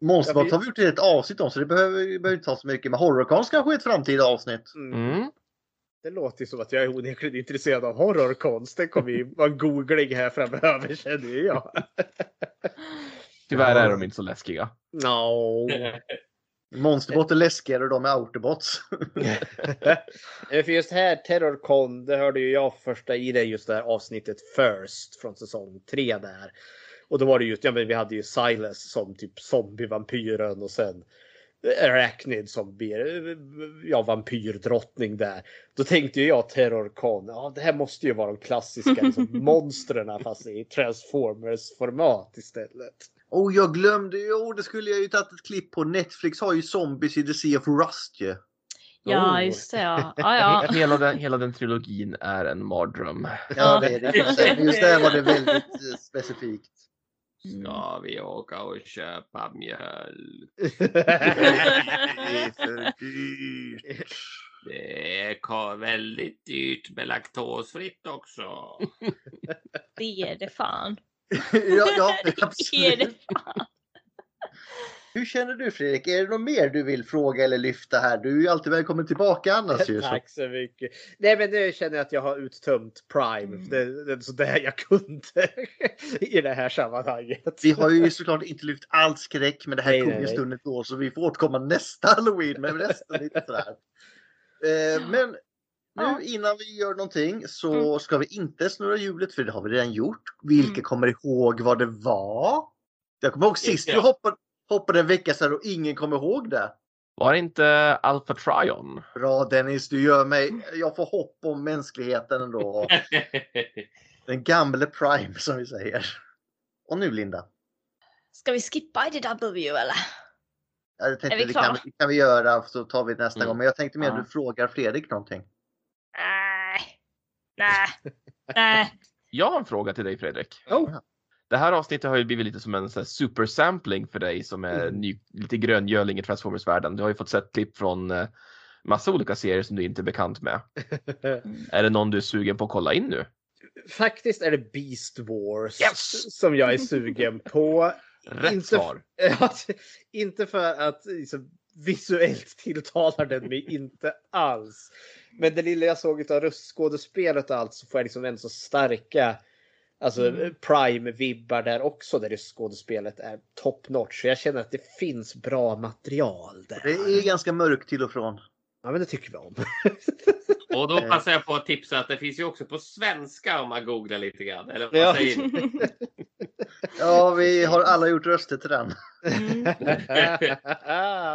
Monsterbot har vi gjort ett avsnitt om så det behöver behöver inte ta så mycket. Men Horrorcons kanske är ett framtida avsnitt. Mm. Det låter ju som att jag är onekligen intresserad av horrorkonst. Det kommer ju vara googling här framöver känner jag. Tyvärr är de inte så läskiga. No. Monsterbot är läskigare och de är autobots. Eh, För just här, Terrorcon, det hörde ju jag första i det just det här avsnittet First från säsong 3 där. Och då var det just, ja men vi hade ju Silas som typ zombievampyren och sen Arachnid som blir, ja vampyrdrottning där. Då tänkte ju jag Terrorcon, ja det här måste ju vara de klassiska liksom, monstren fast i Transformers format istället. Oh, jag glömde ju, oh, det skulle jag ju tagit ett klipp på. Netflix har ju Zombies i The Sea of Rust ju. Ja, Oh. just det ja. ja, ja. He- Hela, den, hela den trilogin är en mardröm. Ja, det är det. Just där var det väldigt eh, specifikt. Ska vi åka och köpa mjölk? Det är för dyrt. Det är väldigt dyrt med laktosfritt också. Det är det fan. Ja, ja, Det absolut. det. Hur känner du Fredrik? Är det något mer du vill fråga eller lyfta här? Du är ju alltid välkommen tillbaka annars ju. Så. Tack så mycket. Nej men nu känner jag att jag har uttömt Prime. Det, det är sådär jag kunde i det här sammanhanget. Vi har ju såklart inte lyft allt skräck men det här nej, ju då så vi får återkomma nästa halloween med resten lite sådär. Eh, men nu Ja. innan vi gör någonting så Mm. ska vi inte snurra hjulet för det har vi redan gjort. Vilka Mm. kommer ihåg vad det var? Jag kommer ihåg sist vi hoppade, hoppade en vecka sedan och ingen kommer ihåg det. Var det inte Alpha Trion? Bra Dennis, du gör mig, jag får hopp om mänskligheten ändå. Den gamle Prime som vi säger. Och nu Linda. Ska vi skippa IDW eller? Jag tänkte, Är vi det kan, klara? vi- kan vi göra så tar vi nästa Mm. gång. Men jag tänkte mer Ja. att du frågar Fredrik någonting. Nej. Nej. Jag har en fråga till dig Fredrik. Oh. Det här avsnittet har ju blivit lite som en här supersampling för dig som är Mm. ny, lite gröngöling i Transformers-världen. Du har ju fått sett klipp från eh, massa olika serier som du inte är bekant med. Är det någon du är sugen på att kolla in nu? Faktiskt är det Beast Wars Yes! som jag är sugen på. Rätt Inte- svar. Inte för att liksom, visuellt tilltalar den mig inte alls. Men det lilla jag såg av röstskådespelet och allt så får jag liksom ändå så starka alltså, Mm. Prime-vibbar där också där röstskådespelet är top notch. Så jag känner att det finns bra material där. Det är ganska mörkt till och från. Ja men det tycker vi om. Och då passar jag på att tipsa att det finns ju också på svenska om man googlar lite grann. Eller vad Ja. säger? Ja, vi har alla gjort röster till den.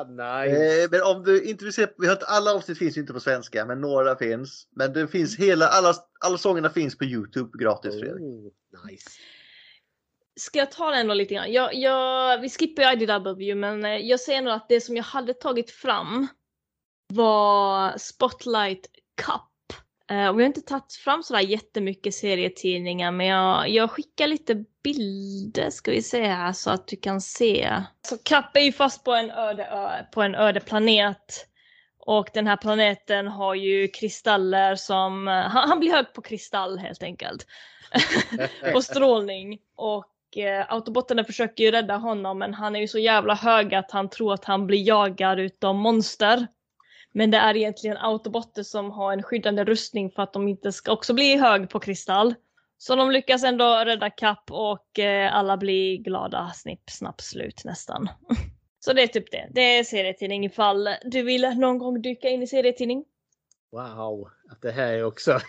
nice. Eh, Men om du se, vi har inte, alla avsnitt finns ju inte på svenska, men några finns. Men det finns hela, alla, alla sångerna finns på Youtube gratis Fredrik. Oh, nice. Ska jag ta den då lite grann? Jag, jag, vi skippar ju IDW men eh, jag säger nog att det som jag hade tagit fram var Spotlight Cup. Uh, och vi har inte tagit fram sådär jättemycket serietidningar men jag, jag skickar lite bilder ska vi se här så att du kan se. Så Kapp är ju fast på en öde ö, på en öde planet. Och den här planeten har ju kristaller som, eh, han, han blir hög på kristall helt enkelt. och strålning. Och eh, autobotterna försöker ju rädda honom men han är ju så jävla hög att han tror att han blir jagad utav monster. Men det är egentligen autobotter som har en skyddande rustning för att de inte ska också bli hög på kristall. Så de lyckas ändå rädda kapp och eh, alla blir glada. Snipp, snapp, slut nästan. Så det är typ det. Det är serietidning ifall du vill någon gång dyka in i serietidning. Wow, att det här är också...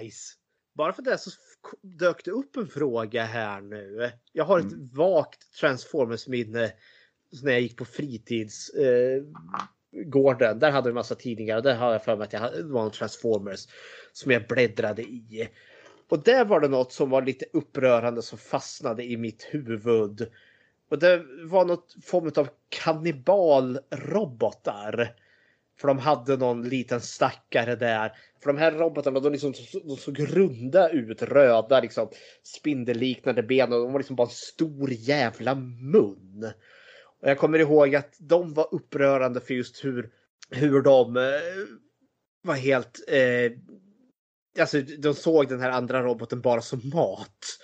nice. Bara för det så dök det upp en fråga här nu. Jag har ett vagt Transformers-minne när jag gick på fritidsgården. Eh, där hade vi massa tidningar och där har jag för mig att jag hade, det var en Transformers som jag bläddrade i. Och där var det något som var lite upprörande som fastnade i mitt huvud. Och det var något form av kannibalrobotar. För de hade någon liten stackare där. För de här robotarna de, liksom, de såg runda ut, röda liksom spindelliknande ben och de var liksom bara en stor jävla mun. Och jag kommer ihåg att de var upprörande för just hur, hur de eh, var helt... Eh, alltså de såg den här andra roboten bara som mat.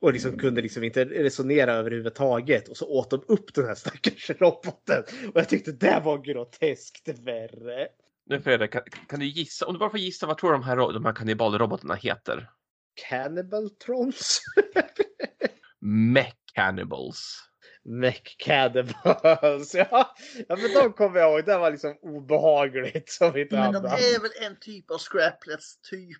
Och liksom kunde liksom inte resonera överhuvudtaget. Och så åt de upp den här stackars roboten. Och jag tyckte det var groteskt värre. Nu Fredrik, kan, kan du gissa, om du bara får gissa vad tror du de här, de här kannibalrobotarna heter? Cannibaltrons? Mech McCannibals. Ja, ja, men de kommer jag ihåg. Det var liksom obehagligt som inte Men de är väl en typ av scraplets typ.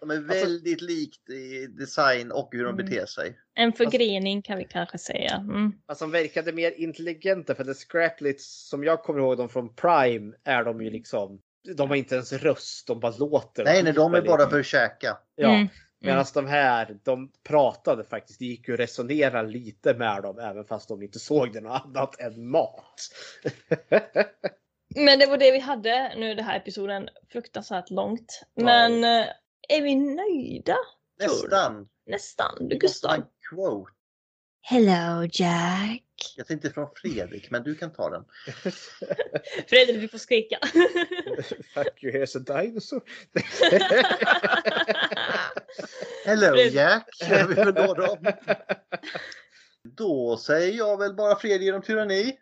De är väldigt likt i design och hur de Mm. beter sig. En förgrening kan vi kanske säga. Mm. Alltså de verkade mer intelligenta för The Scraplets som jag kommer ihåg dem från Prime är de ju liksom. De har inte ens röst, de bara låter. Nej, nej, de är bara för att käka. Ja. Mm. Medan de här, de pratade faktiskt. Det gick ju att resonera lite med dem även fast de inte såg det något annat än mat. Men det var det vi hade. Nu det här episoden fruktansvärt långt. Men eh, är vi nöjda? Nästan. Nästan. Du Gustav. Quote. Hello, Jack. Jag tänkte från Fredrik, men du kan ta den. Fredrik, du får skrika. Fuck you, here's a dinosaur. Hello Fred Jack, kör vi för då dem. Då säger jag väl bara fred genom tyranni.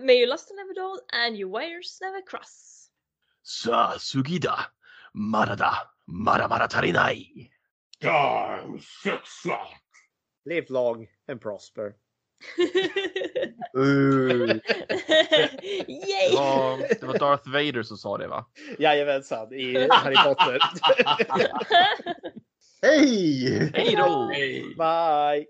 May you lust and never dull and your wires never cross. Sa sugida marada maramara Live long and prosper. Uh, Yay! Det var, det var Darth Vader som sa det va? Jajamensan, i Harry Potter. Hej! Hej då! Bye!